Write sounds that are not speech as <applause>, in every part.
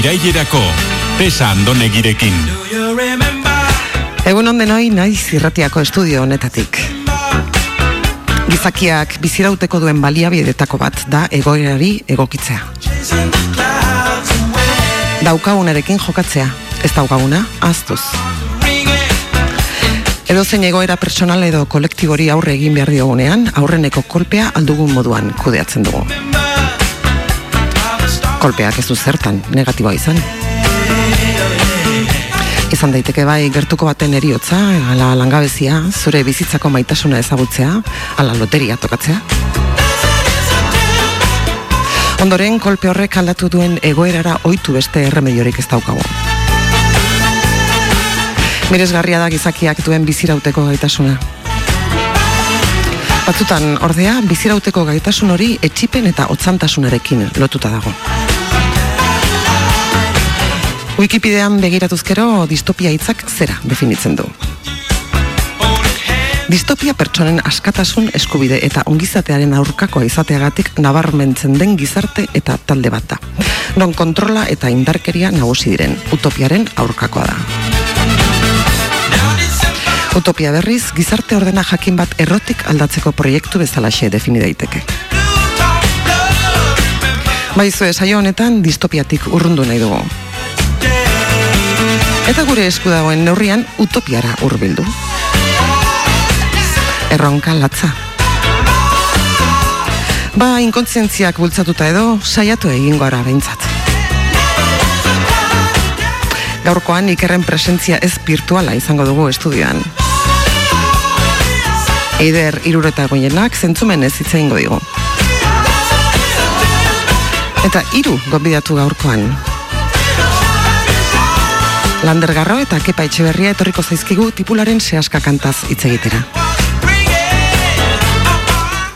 Irailerako, pesa andonegirekin. Egun onden hoi naiz irratiako estudio honetatik. Gizakiak bizirauteko duen baliabidetako bat da egoerari egokitzea. Daukagunarekin jokatzea, ez daukaguna, aztuz. Edo zein egoera personal edo kolektibori aurre egin behar diogunean, aurreneko kolpea aldugun moduan kudeatzen dugu. Kolpeak ez du zertan, negatiboa izan. Izan daiteke bai gertuko baten eriotza, ala langabezia, zure bizitzako maitasuna ezagutzea, ala loteria tokatzea. Ondoren, kolpe horrek aldatu duen egoerara ohitu beste erremediorik ez daukagu. Miresgarria da gizakiak duen bizirauteko gaitasuna. Batzutan, ordea, bizirauteko gaitasun hori etxipen eta otzantasunarekin lotuta dago. Wikipedian begiratuzkero distopia hitzak zera definitzen du. Distopia pertsonen askatasun eskubide eta ongizatearen aurkakoa izateagatik nabarmentzen den gizarte eta talde bat da. Non kontrola eta indarkeria nagusi diren, utopiaren aurkakoa da. Utopia berriz, gizarte ordena jakin bat errotik aldatzeko proiektu bezalaxe defini daiteke. Baizue saio honetan distopiatik urrundu nahi dugu. Eta gure esku dagoen neurrian utopiara hurbildu. Erronka latza. Ba, inkontzientziak bultzatuta edo, saiatu egin gara behintzat. Gaurkoan ikerren presentzia ez virtuala izango dugu estudioan. Eider irureta goienak zentzumen ez hitza ingo digu. Eta hiru gonbidatu gaurkoan. Lander Garro eta Kepa Etxeberria etorriko zaizkigu tipularen sehaska kantaz hitz egitera.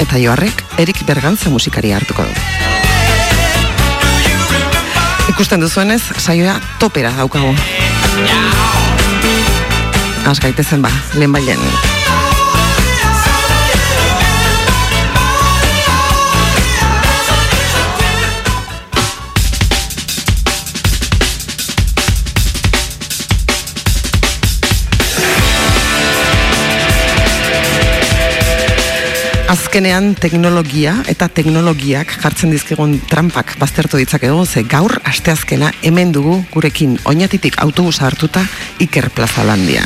Eta joarrek, Erik Bergantza musikaria hartuko du. Ikusten duzuenez, saioa topera daukagu. Az gaitezen ba, lehen bailen. Azkenean teknologia eta teknologiak jartzen dizkigun trampak baztertu ditzakegu, ze gaur asteazkena hemen dugu gurekin oinatitik autobusa hartuta Iker Plaza Landia.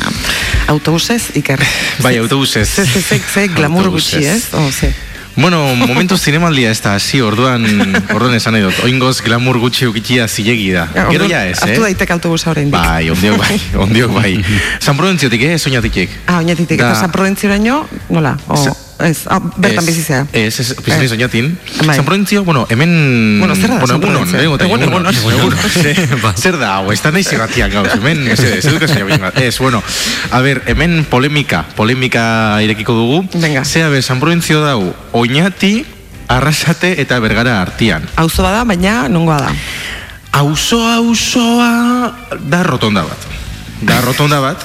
Autobusez, Iker? Bai, autobusez. Ze, ze, ze, ze, glamour gutxi, ez? Oh, ze. Bueno, momentu zinemaldia ez da, hasi orduan, orduan esan dut, oingoz glamour gutxi ukitia zilegi da. Gero ja ez, eh? Hartu daitek autobusa horrein Bai, ondiok bai, ondiok bai. <laughs> San Prudentziotik, eh, soñatikik. Ah, oinatitik, Da- eta San Prudentzioraino, nola? O, Sa- ez, ah, bertan bizizea. Ez, ez, pizini Eh. soñatin. Bai. San Prudentzio, bueno, hemen... Bueno, zer da San egunon, Prudentzio? Egunon, egunon, egunon. egunon. Ze- <laughs> Zer da, hau, ez da nahi zirratiak gauz, hemen, ez, ez, edukazioa bien bat. Ez, bueno, a ver, hemen polemika, polemika irekiko dugu. Venga. Zea, be, San Prudentzio dau, oinati, arrasate eta bergara artian. Auzo bada, baina nongoa da. Auzoa, auzoa, da rotonda bat. Da <laughs> rotonda bat.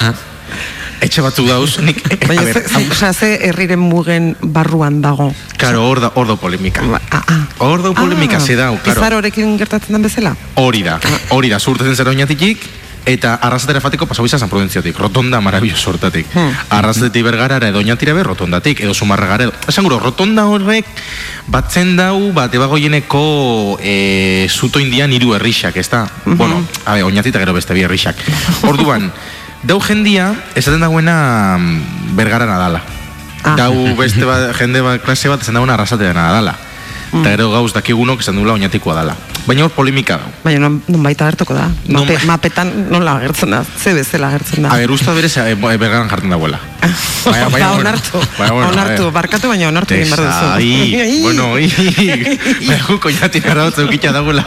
Etxe batzuk dauz, nik... Baina, ze, ze, herriren mugen barruan dago. Karo, hor da, hor da polemika. Ah, ah. Hor da polemika Ah, ze dau, karo. Izar horrekin gertatzen den bezala? Hori da, hori da, zurtezen zera oinatikik, eta arrasatera fateko pasau izan San Prudentziotik, rotonda marabilloso hortatik. Hmm. Arrasatetik bergarara edo oinatira be rotondatik, edo sumarragara edo. Esan guro, rotonda horrek batzen dau, bat ebagoieneko e, zuto indian hiru herrixak, ez da? Mhm. Bueno, a ver, oinatita gero beste bi herrixak. Orduan, <laughs> dau jendia, esaten dagoena mm, bergarana dala. Ah. Dau beste bat, jende bat, klase bat, esan dagoena arrasateana dala. Mm. Eta gero gauz dakigunok esan duela oinatikoa dala. Baina hor polemika dau. Baina non, non baita agertuko da. Non Mape, ba- mapetan nola agertzen da, ze bezala agertzen da. A ber, usta berez e, bergaran jartzen dagoela. Baina- baina, Ba, onartu, baina, bueno, onartu, barkatu baina onartu egin behar duzu. Ai, <laughs> bueno, i, <laughs> baina guko jatik arautza eukitza dagoela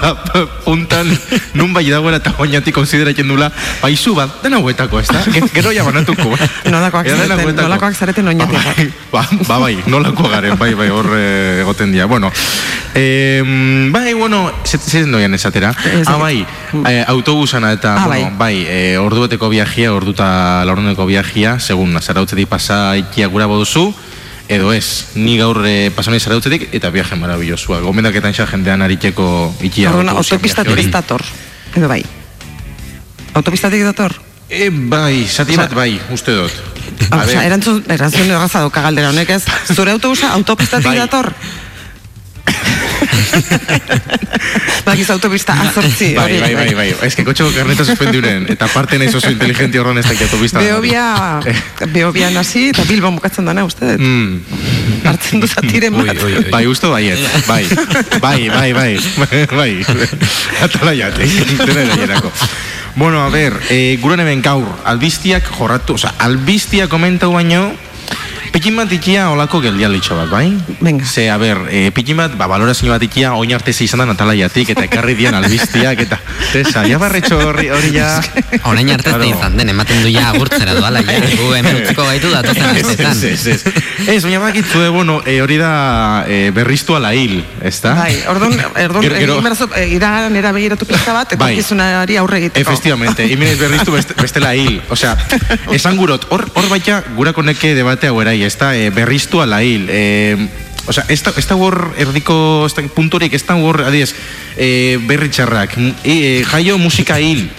puntan, nun bai dagoela eta oinatik konsideratzen dula, baizu bat, dena huetako, ez da? Ge- Gero ja banatuko. <laughs> Nolakoak zareten, nolakoak zareten oinatik. Ba, bai, ba, ba, bai, nolako garen, bai, bai, hor eh, egoten dira. Bueno, eh, bai, bueno, zer doian esatera. Ah, bai, eh, autobusana eta, Ah, bueno, bai, eh, ordu beteko viajia, orduta laurdeneko viajia, segun zarautzetik pasa ikia gura boduzu, edo ez, ni gaur eh, pasanei zarautzetik, eta viaje marabillosua. Gomendaketan xa jendean ariteko ikia autobusa autopistatik ez dator. Edo bai. Autopistatik dator? E, bai, zati bat bai, uste dut. Ah, Osea, erantzun, erantzun erraza dauka galdera honek ez. <laughs> Zure autobusa autopistatik Bai. dator? <laughs> Bakiz autopista azortzi. Bai, hori, bai, bai, bai. Ez que kotxeko karneta suspendiuren, eta parte nahi oso inteligente horren ez dakit autopista. Beobia, beobia nasi eta Bilbon bukatzen dana, uste dut. Mm. Hartzen du zatiren Ui, bat. ui, ui. Bai, usto baiet, bai, bai, bai, bai, <laughs> bai, atala jate, dena erako. Bueno, a ver, eh, guren hemen gaur, albiztiak jorratu, oza, albiztiak komentau baino, Pikin bat ikia olako geldialitxo bat, bai? Venga. Ze, a ber, e, pikin bat, ba, balorazio bat ikia, oin arte izan da natalaiatik, eta ekarri dian albiztiak, eta, tesa, ja barretxo horri, hori ja... Orain arte da Claro. izan den, ematen du ja agurtzera doala, ja, gu hemen <laughs> utziko gaitu datozen Ez, astetan. ez, ez, ez. Ez, baina bakitzu, eh, bueno, e, hori da e, berriztu ala hil, ez da? Bai, orduan, orduan, Gero- gero- eh, iragan era begiratu pizka bat, eta Bai. kizunari aurre egiteko. Efectivamente, imenez berriztu beste, bestela hil. Osea, esan gurot, hor, hor baita gurako neke debate hau erai, ez da, e, berriztu ala hil. E, Osea, ez da, ez da hor erdiko ez da, punturik, ez da hor, adiez, e, berri txarrak, e, jaio musika hil. <laughs>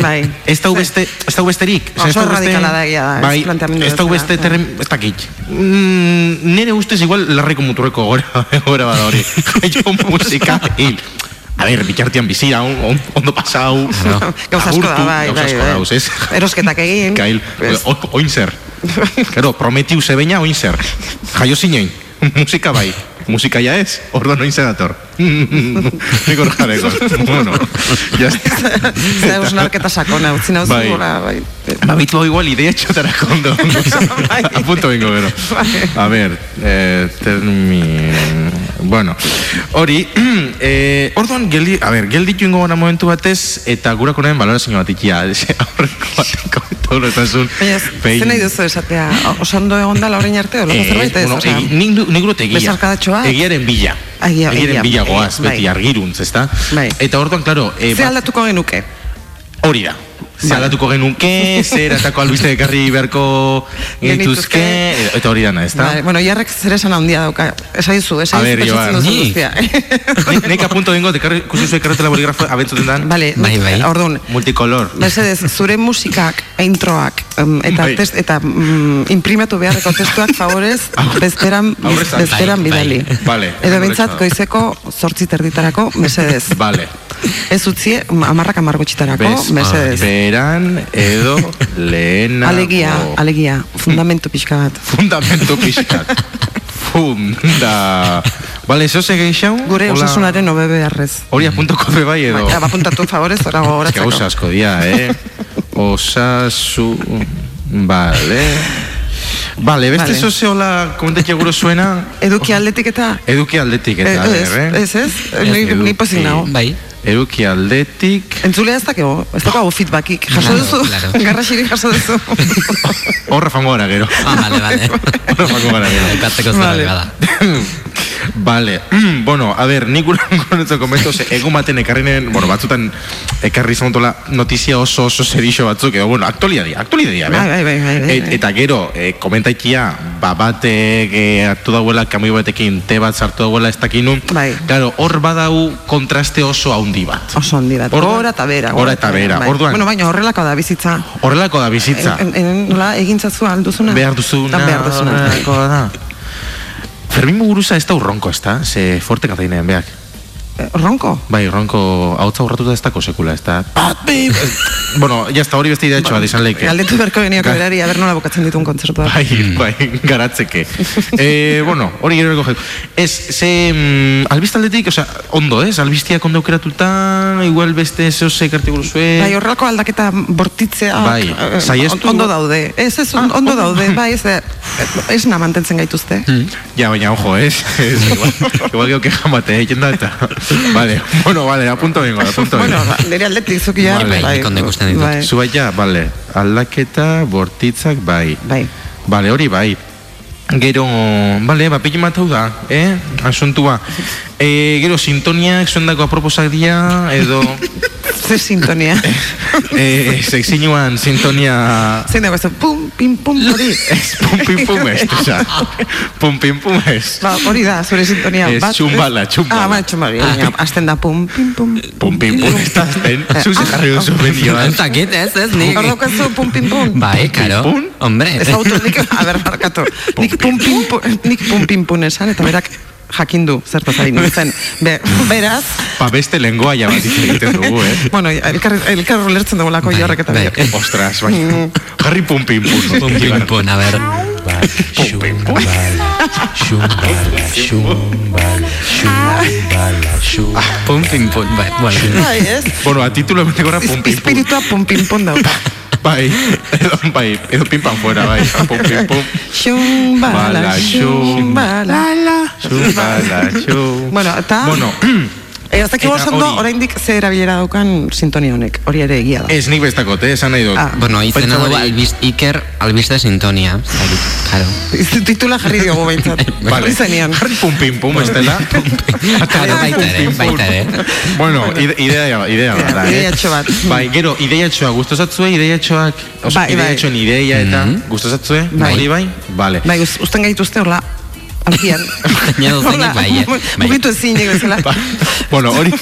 Bai. Ez da beste, ez da besterik. Oso ez dau beste- radikala da egia da, bai, ez da beste bai. terren, ez dakit. Mm, nire ustez igual larriko muturreko gora, <laughs> gora bada hori. Jaio musika hil. A ver, bitartian bizi, on, on, ondo pasau. <laughs> Gauza asko da, bai, gauza bai, asko bai. dauz, ez? Erosketak egin. Kail, o- oin zer. <laughs> Claro, prometiu zebeina oin zer. Jaio zinein, <laughs> musika bai. Musika ja ez, orduan oin zer dator. Nik hor jareko. Bueno, ya <laughs> está. Zer usnarketa sakona, utzi nauzu Bai. gora, bai. Ba, bitu hau igual idea txotara kondo. Bai. A punto bingo gero. A ver, eh, termin... Bueno, hori, <clears throat> eh, orduan, geldi, a ver, geldi joingo gana momentu batez, eta gurakonen balorazio bat ikia. <laughs> Aurreko bateko eta eta zun. Baina, zer nahi duzu esatea? O- Oso ondo egon da laurein arte, olako zerbait ez? Eh, bueno, Osea, egi, nik, dut egia. Egiaren bila. Egia- Egiaren egia, bila bai, goaz, bai. beti argiruntz, ezta? Bai. Eta orduan, klaro, eh, Ze bat- aldatuko genuke? Hori da. Ze aldatuko genuke, zer atako albiste ekarri beharko <laughs> genituzke, eta hori dana, ezta? Bai, bueno, jarrek zer esan handia dauka. Esa izu, esa A ver, izu, Joan. duzu Ni? guztia. <laughs> Nik- Nik apunto dingo, dekarri, kusuzu ekarretela boligrafo abentzuten dan, Vale, Bai, bai. Orduan, multicolor. Mesedez, zure musikak, introak, em, eta, Bai. test, eta mm, imprimatu beharreko testuak favorez, <laughs> bezperan, bezperan Bai, bai. bidali. Vale. Edo bintzat, goizeko zortzi terditarako, mesedez. Vale. Ez utzie, amarrak amar gutxitarako, Beran edo lehena. Alegia, alegia, fundamentu pixka bat. <laughs> Fundamento pixkat. Funda. Vale, eso se geixau? Gure Hola. osasunaren hobe beharrez. Hori apuntoko be bai edo. Bai, apuntatu favorez, orago Ez horatzeko. gauza asko dia, eh? Osasu... Vale... Vale, beste Vale. vale. sozeola komentatxe guro zuena... Eduki aldetik eta... Eduki aldetik Eh, eta, Ez, eh? ez, ez, ni, Eduki. ni pozik nago. Bai, Eduki aldetik... Entzulea ez dakego, ez dago feedbackik. Jaso Claro, duzu, claro. <laughs> garrasirik jaso duzu. Horra fango gara gero. ah, bale, bale. Horra fango gara gero. Eukatzeko Vale. <laughs> <laughs> Vale, bueno, a ver, nik komento, ze egun baten ekarrinen, bueno, batzutan ekarri zontola notizia oso oso serixo batzuk, edo, bueno, aktualidadia, aktualidadia, Bai, bai, bai, bai, bai, Et- bai. eta gero, e, komentaikia, ba, batek e, hartu dauela, kamio batekin, te bat sartu dauela ez dakinu, Bai. claro, hor badau kontraste oso handi bat. Oso handi bat. Orduan- Gora eta bera. Gora eta bera, bai. orduan- Bueno, baina horrelako da bizitza. Horrelako da bizitza. En, en, nola, egintzazu alduzuna? behar duzuna, behar duzuna. horrelako da. Fermin Muguruza ez da urronko, ez da? Ze forte katainean beak. Eh, Ronko? Bai, ronko hautza urratuta ez dako sekula, ez da. bueno, ya está, hori beste idea etxoa, izan leike. Galdetu berko genioko Ga- berari, aber nola bukatzen ditun kontzertua. Bai, bai, garatzeke. <laughs> eh, bueno, hori gero erako Ez, ze, mm, albistaldetik, osea, ondo, ez? Albistiak ondo aukeratuta, igual beste zeo ze kartiguru zue. Bai, horrelako aldaketa bortitzea Bai, eh, saiestu- ondo daude. Ez, ez, Ah, ondo ondo. daude, bai, ez, eh, ez na mantentzen gaituzte. Ja, baina, ojo, ez? <laughs> ez igual, igual bate, egiten da, eta... <laughs> Vale, bueno, vale, apunto bengo, apunto bengo. bueno, ba, nire aldetik zuki ja. Vale. Bai, nik ondo ikusten ditut. Bai, Zu bai ja, vale, aldaketa, bortitzak, bai. bai. Vale, hori bai. Gero, bale, ba, pili matau da, eh? Asuntua. E, gero, sintoniak, zuen dako aproposak dia, edo... Ze sintonia? e, e, Zeixinuan sintonia... Zein dago, pum, pim, pum, hori. Ez, pum, pim, pum, ez, tuza. pum, pim, pum, ez. Ba, hori da, zure sintonia. Ez, bat... txumbala, txumbala. Ah, ma, txumbala. Ah, azten da, pum, pim, pum. Pum, pim, pum, ez da, azten. Zuzi jarri duzu, benio, ez. Eta, git, ez, ez, nik. Horroko ez pum, pim, pum. Bai, karo. Hombre. Ez auto, nik, a ber, barkatu. Nik pum, pim, pum, nik pum, pim, pum, esan, eta berak, jakindu zertaz ari nintzen. Be, beraz... Pa beste lengua ja bat egiten dugu, eh? <laughs> bueno, elkar, elkar lertzen dugu lako jorrek bai, eta bai. Ostras, bai. Mm. Harri pum pim pum. Pum pim pum, a ber. Bai, bai. ah, pum pim pum, bai. Bueno, a título me tengo ahora pum pim pum. Espiritu a da bai, <laughs> edo, bai, edo pinpan fuera, bai, pum, pim, pum. Xumbala, xumbala, xumbala, xumbala, xumbala. Bueno, eta... Bueno, <clears throat> <clears throat> E, ez dakik ondo, oraindik ze erabilera daukan sintonia honek, hori ere egia da. Ez nik bestakot, eh, esan nahi dut. Ah. Bueno, izena du ba- albiz, Iker albiste sintonia, claro. Titula jarri diogu behintzat. <laughs> vale. Izenean. Jarri pum pim pum, estela. <laughs> Claro, baita ere, baita ere. Bueno, idea, idea bat eh? Ideatxo bat. Bai, gero, ideiatxoak, gustosatzue eh, ideiatxoak, oso, bai, ideiatxoen bai. ideia eta, mm-hmm. gustosatzue, eh? bai. hori bai? Vale. Bai, usten gaituzte horla, Agian. <laughs> Gainado zeinik bai, eh? Mugitu bai. ezinek bezala. <laughs> bueno, hori,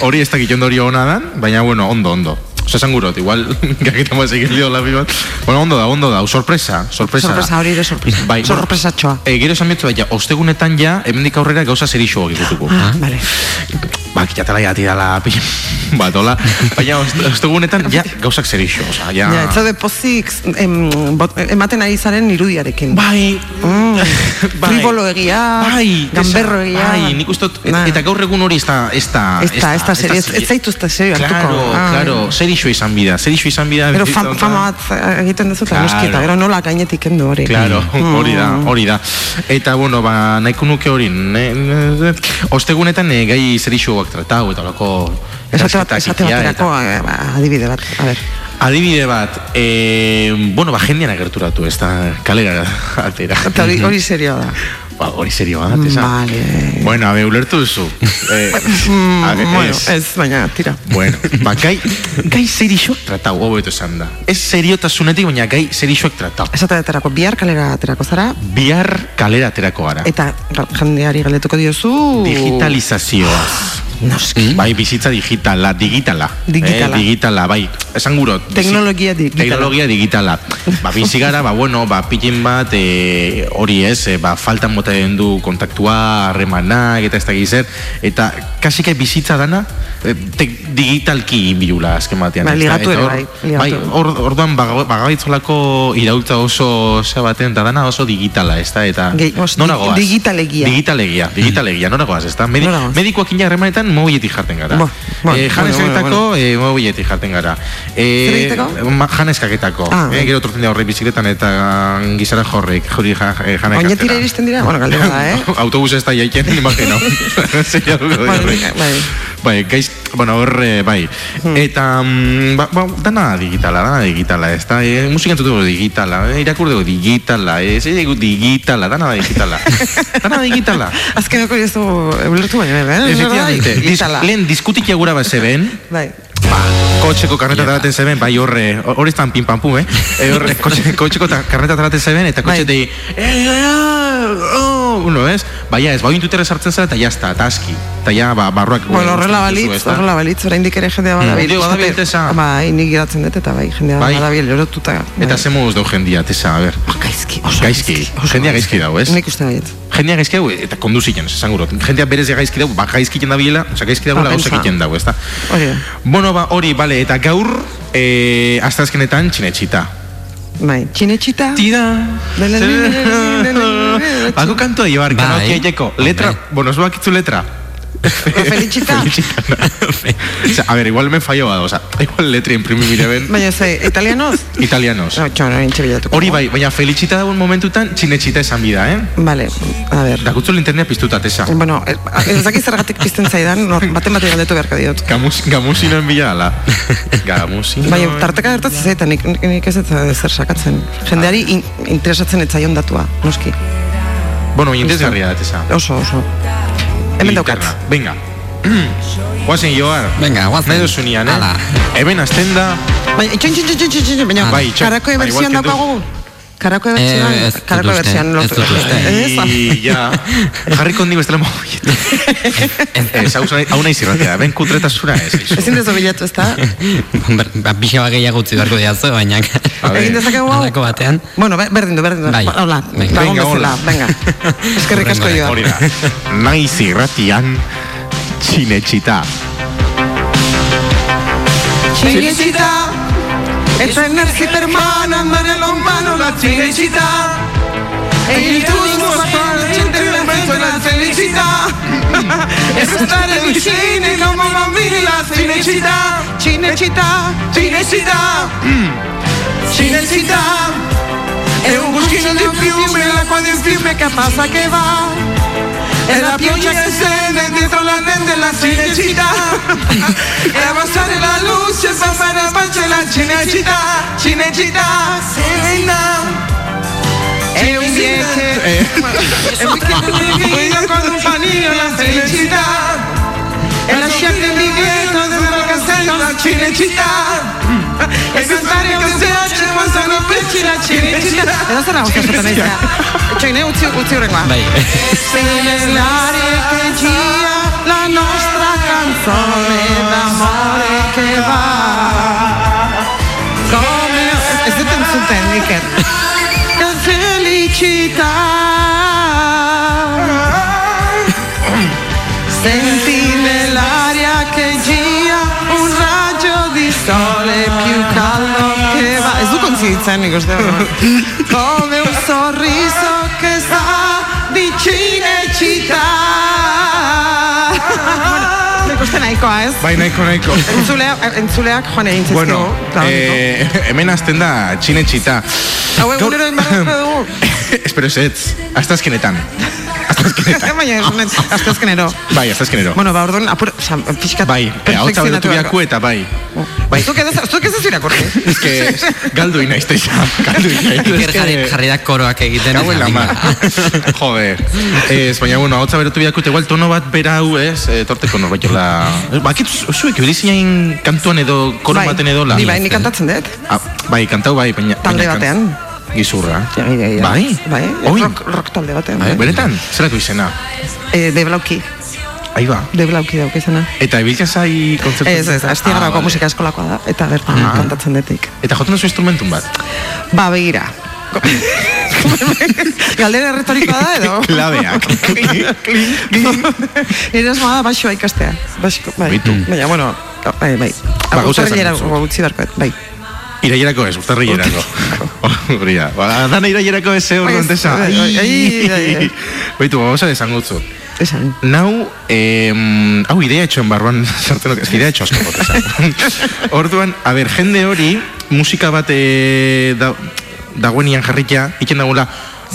hori ez dakit ondorio ona dan, baina, bueno, ondo, ondo. Osa esan gurot, igual, gaketa moa egin dio labi bat. Bueno, ondo da, ondo da, sorpresa, sorpresa. Sorpresa, hori ere sorpresa. Bai, sorpresa txoa. E, gero esan bietu, baina, ostegunetan ja, hemendik aurrera gauza zer iso Ah, vale. Ah ba, kitatela jati dala <laughs> pin bat, hola, baina ostegunetan ja, gauzak zer iso, oza, ja... Ja, ez pozik em, bot, ematen ari zaren irudiarekin. Bai, mm, <laughs> bai, frivolo egia, bai, gamberro egia. Bai, nik ustot, et, eta gaur egun hori ez da, ez da, ez da, ez da, ez ez zaitu ez da serio Claro, ah, claro, zer iso izan bida, zer iso izan bida. Pero fam, fama bat eh, egiten dezu, claro. noski, eta gero nola gainetik kendu hori. Claro, mm. hori da, hori da. Eta, bueno, ba, nahiko nuke hori, ostegunetan eh, gai zer iso tratau eta olako Esate bat, esate baterako eh, ba, adibide bat, a ber. Adibide bat, e, bueno, ba, jendean agerturatu, ez da, kalera atera. Eta hori <laughs> serioa da. Ba, hori serioa da, tesa. Vale. Bueno, abe, ulertu duzu. <laughs> E, a, mm, bueno, ez. ez, baina, tira. Bueno, ba, gai, <laughs> gai zer isoak tratau, hobetu esan da. Ez serio tasunetik, baina gai zer isoak tratau. Ez aterako, bihar kalera aterako zara? Bihar kalera aterako gara. Eta jendeari galdetuko diozu? Digitalizazioa. Ah, noski. Bai, bizitza digital digitala, digitala. Digitala. Eh, digitala, bai. Esan guro. Teknologia digitala. Teknologia digitala. ba, bizi ba, bueno, ba, pikin bat, e, hori ez, e, ba, faltan mota du kontaktua, harremanak, eta ez da gizet, eta kasike bizitza dana, eh, te, digitalki bilula azken batean. Ba, ligatu ere, bai. Bai, or, orduan ba, bagabaitzolako iraultza oso ze baten, da dana oso digitala, ez da, eta Ge, os, noragoaz. Digitalegia. Digitalegia, digitalegia, noragoaz, ez da. Medi, medikoak ina mobiletik jarten gara. Bo, Bueno, e, janes bueno, kaketako, bueno, bueno. E, biletik jarten gara. Eh, e, janes. Ah, e, gero tortzen dira horrek bizikletan eta gizara jorrek, jori janek kastera. Oinetira iristen dira? Bueno, galdera da, eh? <laughs> Autobus ez da jaiten, <laughs> imagino. <laughs> Bai. bai, gaiz, bueno, hor, eh, bai. Hmm. Eta, mm, ba, ba, dana digitala, dana digitala, eh, eh, ez da, e, musik entzutuko digitala, e, irakur digitala, e, ez egu digitala, dana digitala. <laughs> dana digitala. Azkeneko ez du, eulertu baina, eh? Ez dira, dite. Lehen, diskutik jagura bat zeben, bai. Ba, kotxeko karreta yeah. zeben, bai horre, hori estan pin pam pum, eh? <laughs> E horre, kotxe, kotxeko ta, karreta daraten zeben, eta bai. kotxe dei, eh, oh, uno ez? Bai, ez, bai, intutera sartzen zara, eta jazta, eta aski, eta ja, ba, barruak... Bueno, bai, horrela balitz, horrela balitz, horrein dik ere jendea badabil. Hmm. Badabil, tesa. Ba, inik giratzen dut, eta bai, jendea bai. badabil, erotuta. Bai. Eta ze moduz dau jendea, tesa, a ber. Ba, gaizki, oso gaizki. Jendea gaizki dago, ez? Nik uste baiet. Jendea gaizki dago, eta kondu zikien, esan gurot. Jendea berez gaizki dago, ba, gaizki jendea bila, oza, gaizki ba, dago, ba, la, oza, gaizki jendea dago, ez da. Oh bueno, ba, hori, bale, eta gaur, e, azta ezkenetan, txinetxita. Bai, txinetxita. Tira. Bago kantoa joar, kanokia bai. letra, bueno, zuak letra, felicita. felicita a ver, igual me fallo bat, o sea, igual letri en primi mire ben. Baina ze, italianos? Italianos. No, txon, no, nintxe bilatuko. Hori bai, baina felicita dagoen momentutan, txinetxita esan bida, eh? Vale, a ver. Dakutzu linternia piztuta, tesa. Bueno, ez dakiz zergatik pizten zaidan, no, baten bate galdetu beharka diot. Gamus, gamusinoen bila, ala. Gamusinoen... Bai, tarteka gertatzen zaitan, nik, nik ez ez eh, zer sakatzen. Jendeari ah. in, interesatzen etzaion datua, noski. Bueno, interesgarria da, tesa. Oso, oso. Hemen daukat. Venga. <clears throat> Guazen joar. Venga, guazen. Nahi duzunean, eh? Hala. Hemen azten da... Baina, itxoin, itxoin, itxoin, itxoin, itxoin, baina, Bai, itxoin. karakoe Bai, igual bertsioan Eh, ez uste, bertsioan ez dut uste. Ez, <laughs> ja, jarriko hondi bestela mobiet. Ez, <laughs> hau, zai- hau nahi zirratea, ben kutretasuna ez. aizu. ezin dezu bilatu, ez da? Ba, Pixa bat gehiago utzi beharko diazu, baina... Egin dezakegu hau? Halako batean. Bueno, be- berdin du, berdin du. Bai. Hola, Venga, bezala, venga. <laughs> Eskerrik asko Hurrengo, joa. Hori da, nahi zirratian txinetxita. Cinecittà e tenersi per mano, andare lontano la Cinecittà e il tuo spavento in mezzo alla felicità e stare vicini come bambini la Cinecittà Cinecittà, Cinecittà Cinecittà è un cuschino di fiume, l'acqua del fiume che passa che va e la pioggia che scende dietro la neve la Cinecittà e abbassare la luce fa fare la pancia la Cinecittà Cinecittà Cinecittà è un niente e un weekend con un panino la Cinecittà e la scienza di dietro della castello la Cinecittà e cantare che piace quando non piace la cinecità e non sarà un caso cioè ne utzi utzi urrengoa Bai. se nell'aria che gira la nostra canzone d'amore che va. Come è stato insultante Iker che felicità. Senti kontzitzen ikusten <laughs> come un sorriso che sa di Cinecittà ikusten nahikoa ez Bai, nahiko, nahiko. Entzulea, entzuleak joan egin zizkigu. Bueno, eh, hemen azten da txinetxita. Hau egunero inbarrazko dugu. <laughs> Espero ez ez, astazkenetan. Astazkenetan. <laughs> Baina, esunet, aztezkenero. Bai, astazkenero. Bueno, ba, orduan, apur, oza, pixkat... Bai, eh, hau berotu biaku eta bai. Bai. Zuk ez, zuk ez ez irakurri. <laughs> Ez que <laughs> galdu inaizte ja, galdu Iker inaizte. jarri, jarri da koroak egiten. Gau en la. Joder. Ez, baina, bueno, hau berotu biaku eta igual tono bat bera hau ez, eh, torteko norbait jola... Bakit, zuek, beriziain kantuan edo koro baten edo la. Ni bai, ni kantatzen dut. Ah, bai, kantau bai, baina... Talde baina batean. Gizurra. Ja, ja, ja. Bai? Bai, Oi? rock, rock talde batean. Bai, benetan, zerako izena? Eh, de Blauki, Ahí ba. de Blauki dauk izena. Eta ibiltzen zai kontzertu? Ez, ez, astiagarrako Ah, musika eskolakoa da, eta bertan Ah. kantatzen detik. Eta jotzen duzu instrumentun bat? Ba, begira. <laughs> Galdera retorikoa da, edo? Klabeak. <laughs> Nire asmoa da baixoa ikastea. Baixo, bai. Baina, bueno, bai, bai. Ba, gauza esan Urtarrilera duzu. utzi beharko, bai. Irailerako ez, urtarrilerako. <laughs> Hori da. Ba, dana irailerako ez, eh, orduan tesa. bai, bai, ai. Baitu, gauza desan gutzu. Esan. Nau, em, hau idea etxoen barruan <laughs> sartzen dut, ez idea etxo asko bota, <laughs> Orduan, a ber, jende hori, musika bat eh, da, dagoenian jarrikia, iken dagoela,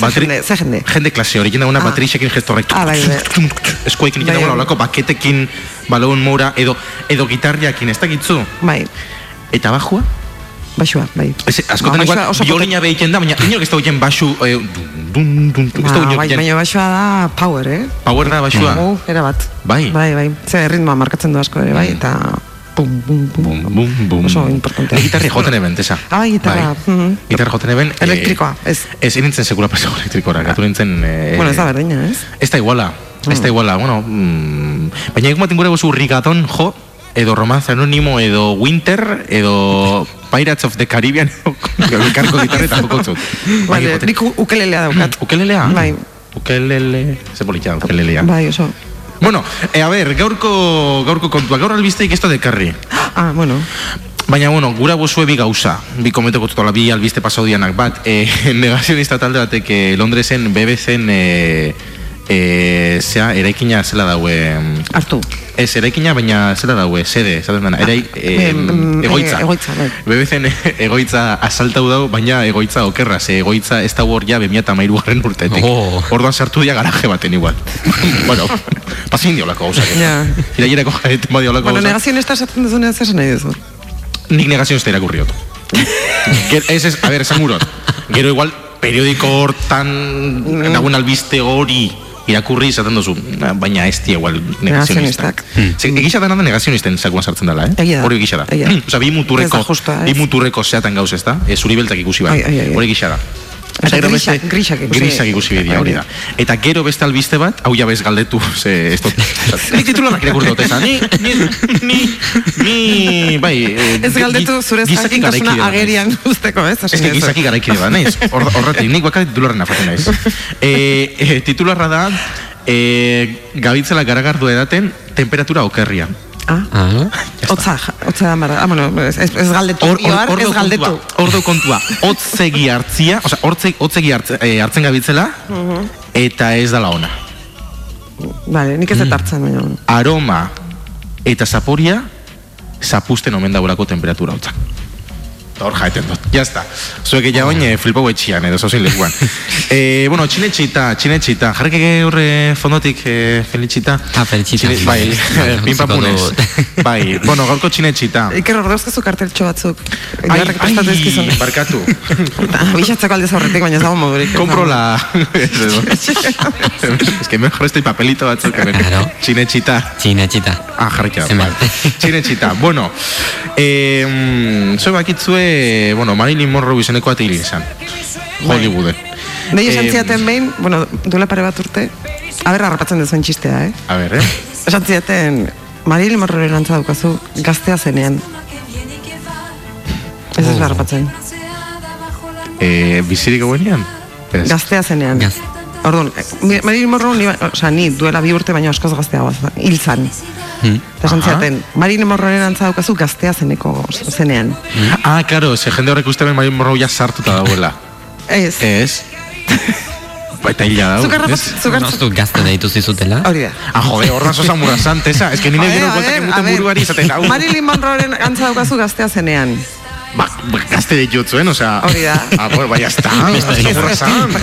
jende, ze jende? Jende klase hori, iken dagoena Ah. baterixekin gesto horrek. Ah, bai, bai. Eskuekin iken Bai, dagoela bai. olako baketekin, balon moura, edo, edo gitarriakin, ez dakitzu. Bai, Eta bajua? Baixoa, bai. Ez, askotan Ba, igual, biolina behiken da, baina inork ez da hoien basu, eh, dun, dun, dun, ez da Ba, bai, baina baixoa da power, eh? power da basua. Uh, era bat. Bai. Bai, bai. Ze ritmoa markatzen du asko ere, bai, eta pum, pum, pum. Bum, bum, bum. Oso importantea. Ni gitarri joten eben, tesa. Ah, bai, gitarra, mhm. Gitarra joten eben. eh, Elektrikoa, ez. Ez, nintzen sekula paso elektrikora, gatu nintzen... Eh, Bueno, ez da berdina, ez? Ez da iguala, ez da iguala, bueno... Mm, baina egun baten gure gozu rigaton, jo, edo romance anónimo, edo winter, edo Pirates of the Caribbean, <laughs> elkarko gitarreta joko zut. Bai, nik ukelelea daukat. Ukelelea? Bai. Ukelele... Ze politia, ukelelea. Bai, oso. Bueno, e, a ber, gaurko, gaurko kontua, gaur albisteik ez da dekarri. Ah, bueno. Baina, bueno, gura bozue bi gauza, bi komenteko tutola, bi albiste pasau dianak bat, e, <laughs> negazionista talde batek e, Londresen, BBC-en, e, e, zea, eraikina zela daue, Artu. ez, eraikina, baina zela daue, sede, esaten dena, eraik, e, Em, em, egoitza. eh, egoitza, bai. BBC-en <laughs> egoitza asaltau dau, baina egoitza okerra, ze egoitza ez da hor ja 2008 garren urtetik. Oh. Orduan sartu dia garaje baten igual. <laughs> bueno, pasin diolako gauzak. Ja. Iraierako jaetan <laughs> badiolako Bueno, gauzak. negazionista esaten duzunez esan nahi duzu. Nik negazionista irakurriot. Ger, ez ez, a ber, esan. Gero igual, periodiko hortan, nagoen albiste hori, irakurri izaten duzu, "Ah, baina ez di igual negazionistak. Ze, egisa da nada negazionisten zakuan sartzen dela, eh? Egia da. Hori egisa da. Egia da. <clears throat> Osa, bi Ez muturreko, da justa, ez. bi muturreko zeatan gauz ez da, e, zuri beltzak ikusi bai. Ai, ai, ai. Hori egisa da. Eta gero beste- grisak grisak ikusi bidea, hori da. Eta gero beste albiste bat, hau ja galdetu, ze, <laughs> ez dut, nik titularrak irakurri dut, ezan, ni, ni, ni, ni, bai, eh, Ez galdetu zure zakintasuna agerian usteko, ez? Ez que gizaki garaikide bat naiz, Hor- horretik, nik bakarrik titularren afaten naiz. E, <laughs> e, titularra da, e, gabitzela garagardu edaten, temperatura okerria. Ah, Ah, hotza, hotza da marra. Ah, bueno, ez, ez, galdetu. Hor- Ioar, hor ez galdetu. dau kontua, hotzegi hartzia, osea, hotzegi eh, hartzen gabitzela, eta ez dala ona. Vale, nik ez dut hartzen, baina. Aroma eta zaporia, zapusten omen daurako temperatura hotzak. Eta hor jaeten dut, jazta. Zuek ja oin eh, flipau etxian, edo zauzin lekuan. <laughs> e, bueno, txinetxita, txinetxita, jarrik ege horre fondotik, e, felitxita. Ah, Felitxita. Txine- Bai, <laughs> <laughs> pinpapunez. Utziko Bai, bueno, gaurko txinetxita. Iker hor dauzkazu karteltxo batzuk. Ai, ai, dizkizun. barkatu. Bisatzeko aldez aurretik, baina ez dago modurik. Compro la... es que mejor este papelito batzuk. Claro. Txinetxita. Txina, txita. Ah, jarrika. Zenbat. Vale. Txinetxita. Bueno, eh, mm, zue bakitzue, bueno, Marilyn Monroe izeneko atili izan. Hollywooden. Nei esan ziaten behin, bueno, duela pare bat urte, aber harrapatzen dezuen txistea, eh? A ver, eh? <laughs> Esan ziaten, Marilyn Monroeren antza daukazu, gaztea zenean. Ez ez harrapatzen. eh bizirik gauenean? Gaztea zenean. Gaz. Orduan, eh, Marilyn Monroe, ni, ba- osea, ni duela bi urte baino askoz gazteagoa hil zan. Hmm. Eta esan Aha. ziaten, Marilyn Monroeren antza daukazu gaztea zeneko zenean. Ah, claro, ze jende horrek uste ben Marilyn Monroe ja sartuta dagoela. Ez. Ez? Baita hila dago. Zuk hartz- Noztu gazte deitu zizutela. Hori da. Ah, jode, horran zoza murazant, esa. Ez que nire gero <laughs> a emuten buruari izaten hau. Marilyn Monroeren antza daukazu gaztea zenean. Ba, ba, gazte ditut zuen, osea... Hori da. Ah, bueno, bai, hasta. Ez, murazant.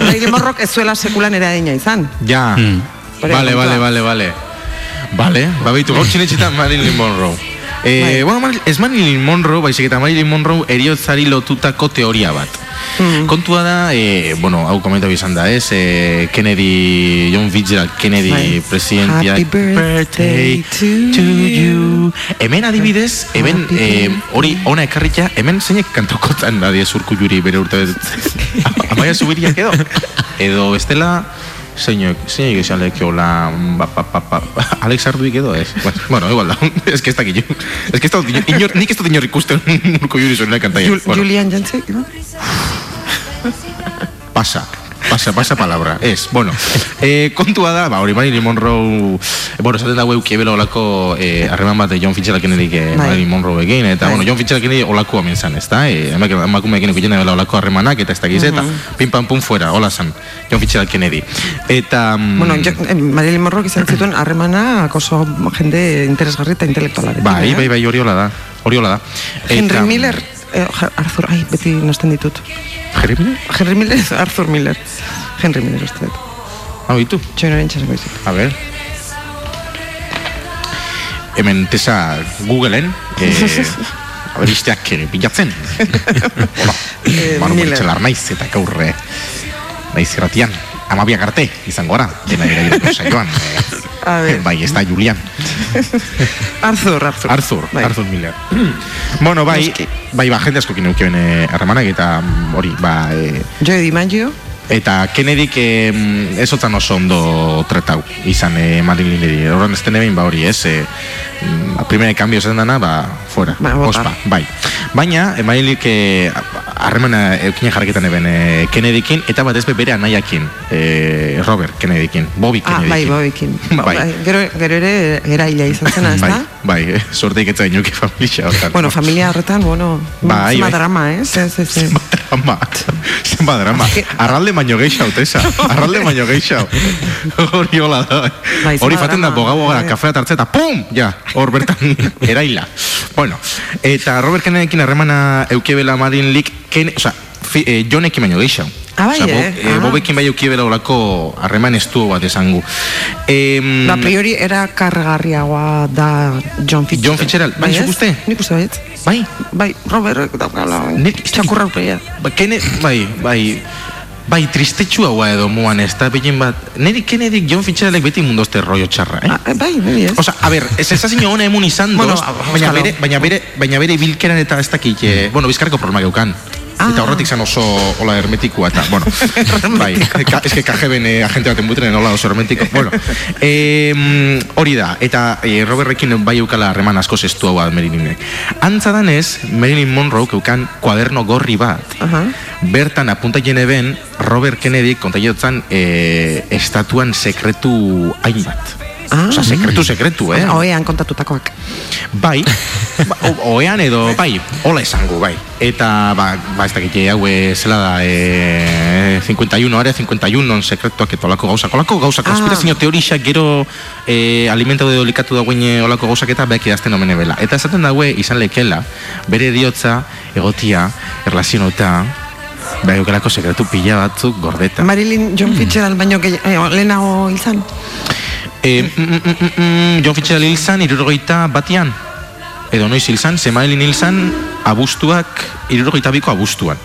Marilyn Monroe ez zuela sekulan eraina izan. Ja, Hmm. Vale, vale, vale, vale. Vale, ba baitu, gaur txinetxita Marilyn Monroe. Bai. bueno, ez Marilyn Monroe, baizik eta Marilyn Monroe eriotzari lotutako teoria bat. Hmm. Kontua da, eh, bueno, hau komentatu izan da, ez? Eh, Kennedy, John Fitzgerald Kennedy Bai. presidentia. Happy birthday to you. Hemen adibidez, hemen eh, hori ona ekarritia, hemen zeinek kantokotan da diez urku juri bere urte <laughs> Amaia zubiriak edo? Edo bestela, zeinek esan lekeola, ba, ba, ba, ba, Alex Arduik edo, ez? Bueno, igual da, <laughs> ez que ez dakit. Ez que ez dakit, inor, nik ez dut inor ikusten urko juri zuena kantaia. Jul, Julian Jantzek, no? Pasa, pasa, pasa palabra, ez, bueno, <laughs> eh, kontua da, ba, hori Marilyn Monroe, eh, bueno, esaten dago eukiebela olako eh, harreman bat de John Fitzgerald Kennedy eh. Marilyn Monroe egin, eta, Bai. bueno, John Fitzgerald Kennedy olako hamen zan, ez da, eh, emak- emakumeekin ikutzen dela olako harremanak, eta ez dakiz, eta pim pam pum fuera, hola zan, John Fitzgerald Kennedy. Eta... mm, Bueno, jo, eh, Marilyn Monroe izan zituen harremanak oso jende interesgarri eta intelektualarekin. Bai, eh? bai, bai, hori hola da, hori hola da. Henry Eta- Miller, eh, Arthur, ai, beti nosten ditut. Henry Miller? Henry Miller, <laughs> Arthur Miller. Henry Miller, uste dut. Hau ditu. Txoinoren txasako izik. A ver. Hemen tesa Googleen, eh, <laughs> aberisteak eh, bilatzen. <laughs> Hola, Eh, Manu Miller. Naiz eta gaur eh, naiz irratian. Amabiak arte, izango gara, dena irairako saioan. A Eh, ver. bai, ez da Julian. <laughs> Arthur, Arthur. Arthur, Bai. Arthur Miller. <clears throat> bueno, bai, Noski. bai, ba, jende asko kineuke bene harremanak eta mm, hori, ba, eh, Joe DiMaggio, Eta Kennedyk eh, ez otzan oso ondo tretau izan eh, Marilyn Horren ez behin ba hori ez, eh, mm, primera cambio zen dana, ba, fuera, Ba, ospa, bai. Baina, eh, Marilyn eh, harremana eukine jarraketan eben eh, Kennedykin, eta bat ez be bere anaiakin, eh, Robert Kennedykin, Bobby ah, bai, Kennedykin. bobikin. Bai. Gero, gero ere eraila izan zena, ez bai, da? bai, eh, sorteik etza inuke familia hortan. Bueno, familia horretan, bueno, Bai, zema bai. drama, eh? Ze, ze, ze. Zenbat drama, <laughs> zenbat drama. Arralde baino geixau, tesa. Arralde baino geixau. Hori hola da. Bai, Hori faten da gara Bai. kafea tartze eta pum! Ja, hor bertan <laughs> eraila. Bueno, eta Robert Kennedykin harremana eukebela Marin Lik, ken, oza, fi, eh, Johnekin baino geixau. Ah, bai, Osea, Bo- eh? eh, Ah. Bobekin bai eukibela olako harreman estu bat esangu. Em, Da, priori era kargarriagoa da John Fitzgerald. John Fitzgerald, bai, zuk ez? uste? Nik uste baiet. bai, Bai, Robert daukala. Nik- Txakurra urpeia. Ba, Kene, bai, bai, bai, tristetxu haua edo muan ez da, behien bat, niri kenedik John Fitzgeraldek beti mundoste rollo txarra, eh? Ah, bai, niri ez. Osa, a ber, ez ezazio hona emun izan Bueno, baina bere, baina bere, baina bere bilkeran eta ez dakit, eh, bueno, bizkarreko problema geukan. Ah. Eta horretik zan oso hola hermetikoa eta, bueno, <laughs> bai, ka, eske KGBen eh, agente baten butenen hola oso hermetiko. Bueno, eh, hori da, eta eh, Robertrekin bai eukala harreman asko zestu hau Marilynek. Antza danez, Marilyn Monroe eukan kuaderno gorri bat, Aha. bertan apunta ben Robert Kennedy kontaiotzan eh, estatuan sekretu hainbat. Ah. Osa, sekretu, sekretu, eh? Oean kontatutakoak. Bai, <laughs> ba, oean edo, bai, hola esango, bai. Eta, ba, ba ez dakit, hau eh, zela da, e, 51, area 51, non sekretuak eta olako gauzak. Olako gauzak, Ah. konspirazio teorixak gero e, alimentau edo likatu dagoen eh, olako gauzak eta behak idazten omene bela. Eta esaten daue, izan lekela, bere diotza, egotia, erlazionota, behar eukelako sekretu pila batzuk gordeta. Marilyn John Fitzgerald baino gehi- eh, lehenago hil zan. E, mm, mm, mm, mm, John Fitzgerald hil zan, irurogeita batian. Edo noiz hil zan, Semailin hil zan, abuztuak, irurogeita biko abuztuan.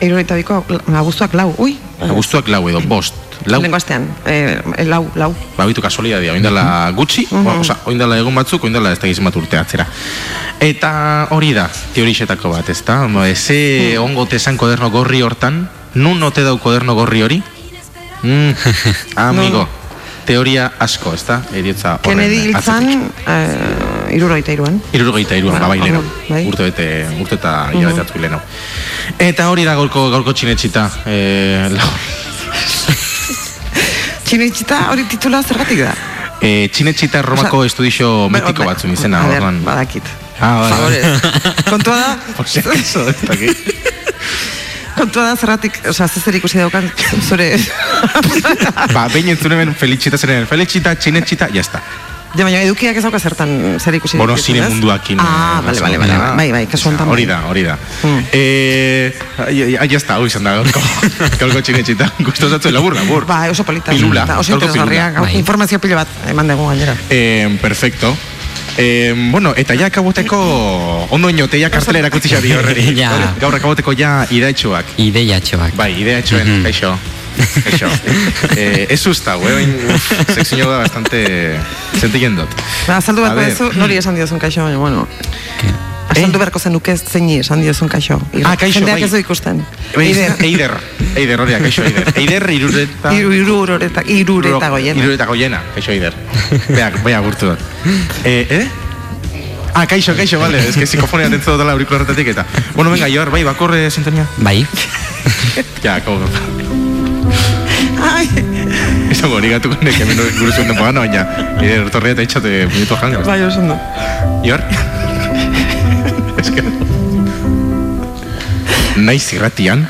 Irurogeita biko, abuztuak lau, ui. Abuztuak lau edo, bost. Lau, Lehenengo astean, eh, lau, lau. babitu kasualidadia, oindala gutxi, o, oza, oindala egun batzuk, oindala ez da gizien bat urte atzera. Eta hori da, teorixetako bat, ez da? Eze ongo tezan koderno gorri hortan, nun ote dau koderno gorri hori? Mm, <laughs> amigo, teoria asko, ez da? Eriotza horren Kennedy hil zan, atzetik. eh, irurogeita iruan. Irurogeita iruan, Ba, ba, bai, leheno. bai. Urte bete, urte eta hilabete atzuk leheno. Eta hori da gaurko, gaurko txinetxita. E, <laughs> Txinitxita hori titula zergatik da? e, txinetxita Romako Osea, estudixo mitiko Ba- batzun izena. Badakit. Ah. Favorez. <laughs> Kontua da, Por si acaso, ez dakit. Kontua da zergatik, osea, zezer ikusi daukan zure... <laughs> ba, behin entzun hemen felitxita zeren, felitxita, txinetxita, jazta. Ja, baina edukiak ez dauka zertan zer ikusi Bono dituzun, zine ez? munduakin. Ah, bale, bale, bale, bai, bai, kasu honetan. Hori bai. da, hori da. Mm. Eh, ai, jazta, hau izan da, gaurko, <laughs> gaurko txinetxita. Gusto zatzu, labur, labur. Ba, oso polita. Pilula, Oso interesgarria, Bai. informazio pila bat eman dugu gainera. Eh, perfecto. Eh, bueno, eta ja akaboteko ondo inote ja kartelera kutzi xabi horreri. <laughs> Ja. Gaur- akaboteko ja idaitxoak. Ideiatxoak. Bai, ideatxoen, Mhm. kaixo. <laughs> Kaixo. eh, ez usta, eh, oin, sekzio da bastante sentitzen dut. Ba, azaldu A beharko ver. duzu, nori esan diozun kaixo, baina, bueno. Azaldu beharko zenuke zeini esan diozun kaixo. Ir- Ah, kaixo, Jendeak bai. ez du ikusten. Eider. Eider. Eider. Eider, hori da, kaixo Eider. <laughs> Eider irureta... Iru, iru, irureta goien. Irureta goiena, kaixo Eider. <laughs> Bea, bea gurtu dut. Eh, eh? Ah, kaixo, kaixo, vale, es que psikofonia tentzu dela aurikularretatik eta. Bueno, venga, Ior, bai, bakorre sintonia. Bai. <laughs> Ja, kau, Ai, Esango, hori gatu konek, hemen guru zuen denpo gana, baina Eider, torria eta itxate minuto jango. bai, oso ondo. Naiz irratian,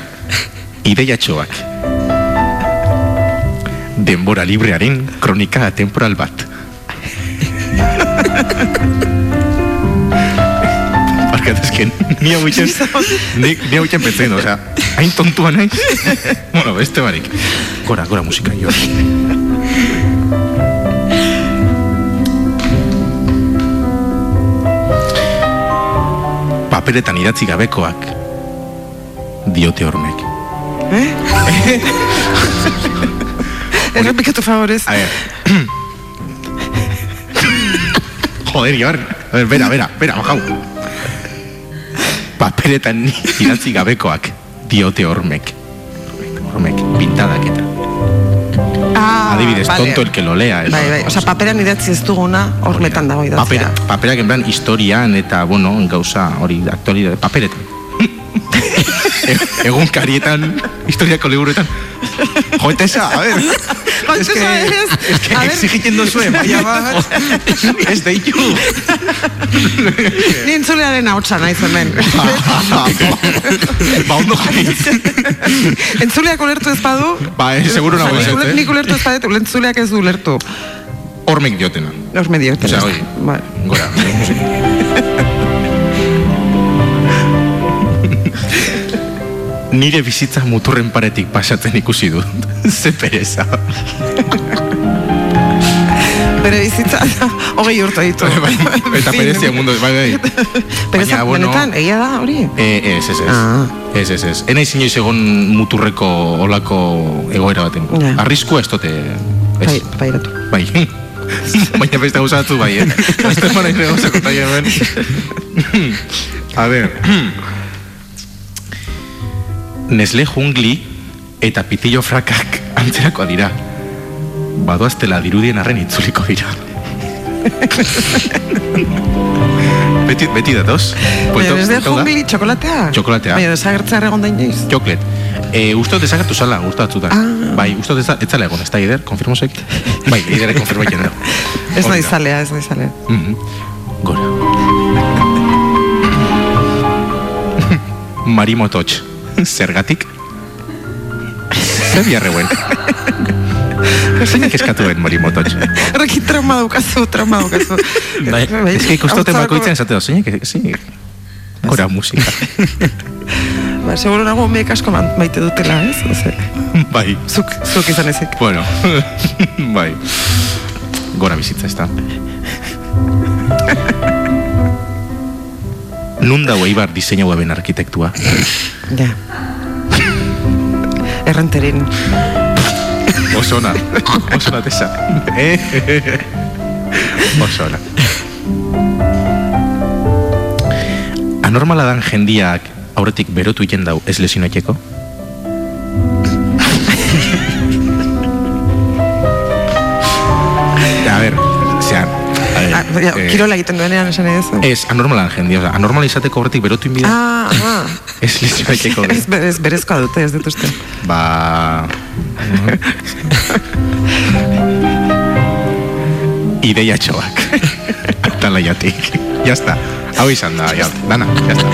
ideiatxoak. Denbora librearen kronika temporal bat. Barkat, que ni hau itxen, ni, ni hau itxen hain tontua naiz. bueno, beste barik. Gora, gora musika, Ior. Paperetan idatzi gabekoak diote hormek. Eh? <laughs> Errepikatu favorez. A ver. Joder, Ior. A ver, bera, bera, bera, bajau. Paperetan idatzi gabekoak diote hormek. Hormek, pintadak eta. Ah, Adibidez, vale. tonto el que lo lea. Bai, bai, osea, paperan idatzi ez duguna hormetan dago idatzia. Papera, paperak en plan historian eta, bueno, gauza hori, aktualidade, paperetan. <laughs> E- Egun karietan, historiako liburuetan. Joete esa, a ver. <laughs> Es que, ez. es que A ver. exigitzen duzue, baina bat, <laughs> ez deitu. Ni entzulearen ahotsa naiz hemen. <laughs> ba, ondo jaiz. Entzuleak ulertu ez badu, Ba, eh, seguro nago Osea, ez, nik- eh? ulertu ez badet, entzuleak ez du ulertu. Hormek diotena. Hor medio. Osea, hori. Bai. Gora. Nire bizitza muturren paretik pasatzen ikusi dut. <laughs> Ze pereza. Bere bizitza, hogei urte ditu. <laughs> bai, eta perezia mundu, bai, bai. Pereza, benetan, egia da, hori? E, ez, ez, ez. Ah. Ez, ez, ez. Ena izin egon muturreko olako egoera baten. Ja. Arriskua ez tote... Ez. Bai. Bai. <laughs> Baina beste gauza batzu bai, eh? Beste mara ire gauza kontai hemen. A ver. Nesle jungli eta pitillo frakak <laughs> antzerako dira. Badoaztela dirudien arren itzuliko dira. <laughs> beti, beti datoz. Baina Puesto- jungli txokolatea? Txokolatea. Baina desagertzea egon da inoiz. Txoklet. E, uste dut desagertu zala, uste batzutan. Ah. Bai, uste dut ez da- ez zala egon, ez da Ider, konfirmosek? <laughs> Bai, Idere konfirmaiten da. Ez nahi zalea, ez nahi zalea. Mhm. Gora. Marimototx. Zergatik? Zer biarreuen? Zeinek eskatu ben Marimototx? Horreki trauma daukazu, trauma daukazu. Bai. Ez que Haurtzaroko- bakoitzen esateo, zeinek, zeinek? Gora musika. <laughs> Ba, seguro nago umeek asko man- maite dutela, ez? Ose, bai. zuk, zuk izan ezik. Bueno, <laughs> bai. Gora bizitza, ez da. <laughs> Nun dago diseinu weben arkitektua? Ja. Errenterin. Oso ona. Oso ona tesa. Eh? Oso ona. Anormala dan jendiak aurretik berotu iten dau ez lesinoeteko? Ja, kirola egiten duenean esan duzu. Ez, anormala dan jendia, oza, anormala izateko aurretik berotu inbida, Ah, ah. <laughs> ez lesinoeteko. <laughs> Ez, berez, berezkoa dute, ez dut uste. Ba... <laughs> Ideia txoak. Talaiatik. Ya está. Hau izan da, ja, dana, ya está.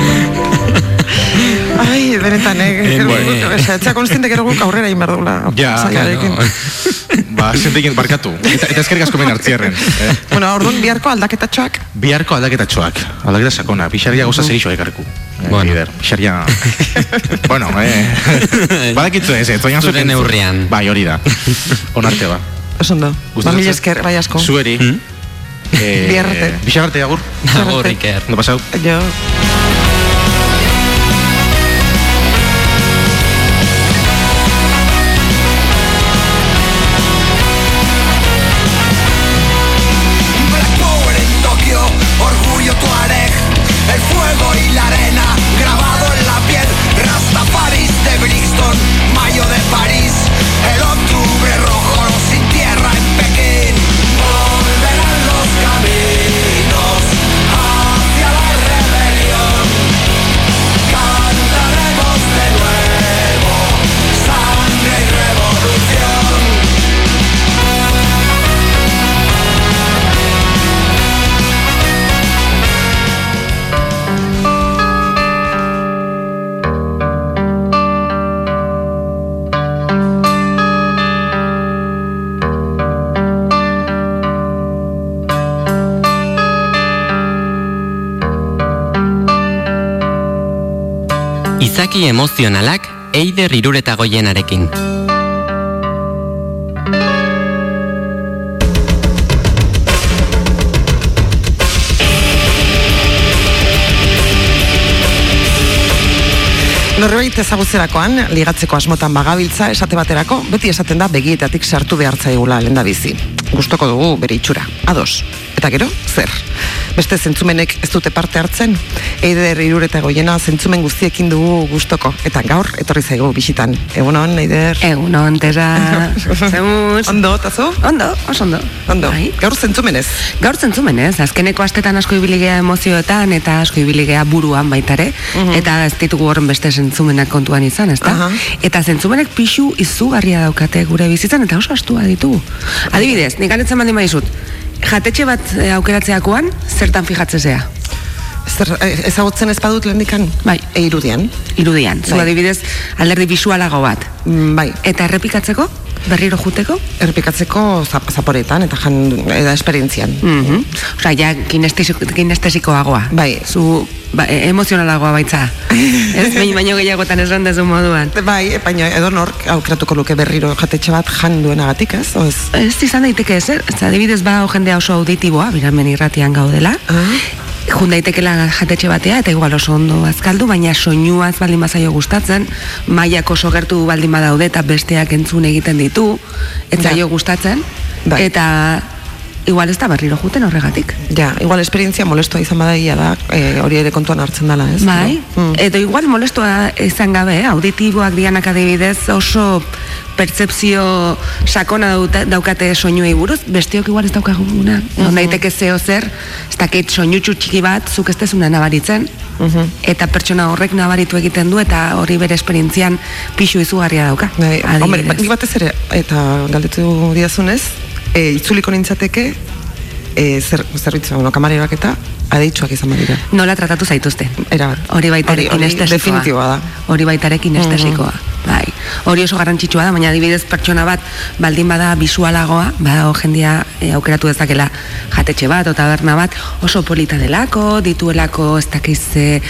Ai, benetan, eh? Eh, Gero bueno. guk- osea, Etxea konstiente gero guk aurrera inbar dugula. Ja, saiarekin. <laughs> Ba, zentekin barkatu. Eta, eta eskerrik asko men hartzierren. Eh? Bueno, orduan biharko aldaketatxoak. Biharko aldaketa txoak. Aldaketa sakona. Pixaria gauza zerixo ekarriku. Eh, Bueno. Bider, pixaria... <laughs> bueno, eh... <laughs> Badakitzu ez, eh? Toian Zure zuten- neurrian. Bai, hori da. Onarte ba. Oso ondo. Ba, mila esker, bai asko. Zueri. Eh, Bihar arte. Bixar arte, agur. Agur, Iker. Ondo pasau. Jo. Izaki emozionalak eider irureta goienarekin. Norbait ezagutzerakoan, ligatzeko asmotan bagabiltza, esate baterako, beti esaten da begietatik sartu behar zaigula lenda bizi. Gustoko dugu bere itxura, ados. Eta gero, zer? Beste zentzumenek ez dute parte hartzen? Eider irureta goiena zentzumen guztiekin dugu gustoko. Eta gaur, etorri zaigu bisitan. Egunon, Eider? Egunon, tera, <laughs> zemuz. Ondo, eta zu? Ondo, oso ondo. Ondo, Bai. gaur zentzumenez. Gaur zentzumen ez, azkeneko astetan asko ibiligea emozioetan eta asko ibiligea buruan baitare, eta ez ditugu horren beste zentzumenak kontuan izan, ezta? Aha. Eta zentzumenek pixu izugarria daukate gure bizitzan eta oso astua ditugu. Adibidez, nik ganetzen baldin baizut, jatetxe bat eh, aukeratzeakoan, zertan fijatzezea? Zer, eh, ezagutzen ez badut lehendikan? Bai. E irudian. Irudian, Bai. adibidez, alderdi bisualago bat. Mm, Bai. Eta errepikatzeko? Berriro juteko? Errepikatzeko zap, zaporetan eta jan eta esperientzian. Mhm. Osea, ja kinestesiko, kinestesikoagoa. Bai. Zu ba, e- emozionalagoa baitza. <laughs> ez, baino baino gehiagotan esan dezu moduan. Bai, baina edo nork aukeratuko luke berriro jatetxe bat jan duenagatik, ez? O ez? Ez izan daiteke ez? Ez adibidez ba jendea oso auditiboa, biramen irratian gaudela. Ah. Jun daitekela jatetxe batea eta igual oso ondo azkaldu, baina soinuaz baldin bazaio gustatzen, mailak oso gertu baldin badaude eta besteak entzun egiten ditu, ez zaio gustatzen, Bai. eta igual ez da berriro juten horregatik. Ja, igual esperientzia molestoa izan badaia da, e, hori ere kontuan hartzen dela, ez? Bai, Mm. edo igual molestoa izan gabe, eh? auditiboak dianak adibidez oso pertzepzio sakona daukate soinuei buruz, besteok igual ez daukaguna. Uh daiteke zeo zer, ez dakit soinutxu txiki bat, zuk ez dezuna nabaritzen, eta pertsona horrek nabaritu egiten du, eta hori bere esperientzian pixu izugarria dauka. Bai, hombre, nik batez ere, eta galdetu diazunez, e, itzuliko nintzateke, e, zer, zerbitzu, bueno, kamareroak eta adeitsuak izan badira. Nola tratatu zaituzte? Era bat. Hori baita ere Hori- hori kinestesikoa. definitiboa da. Hori baita ere kinestesikoa. Bai. Hori oso garrantzitsua da, baina adibidez pertsona bat baldin bada visualagoa, badago jendia e, aukeratu dezakela jatetxe bat o taberna bat, oso polita delako, dituelako ez dakiz e,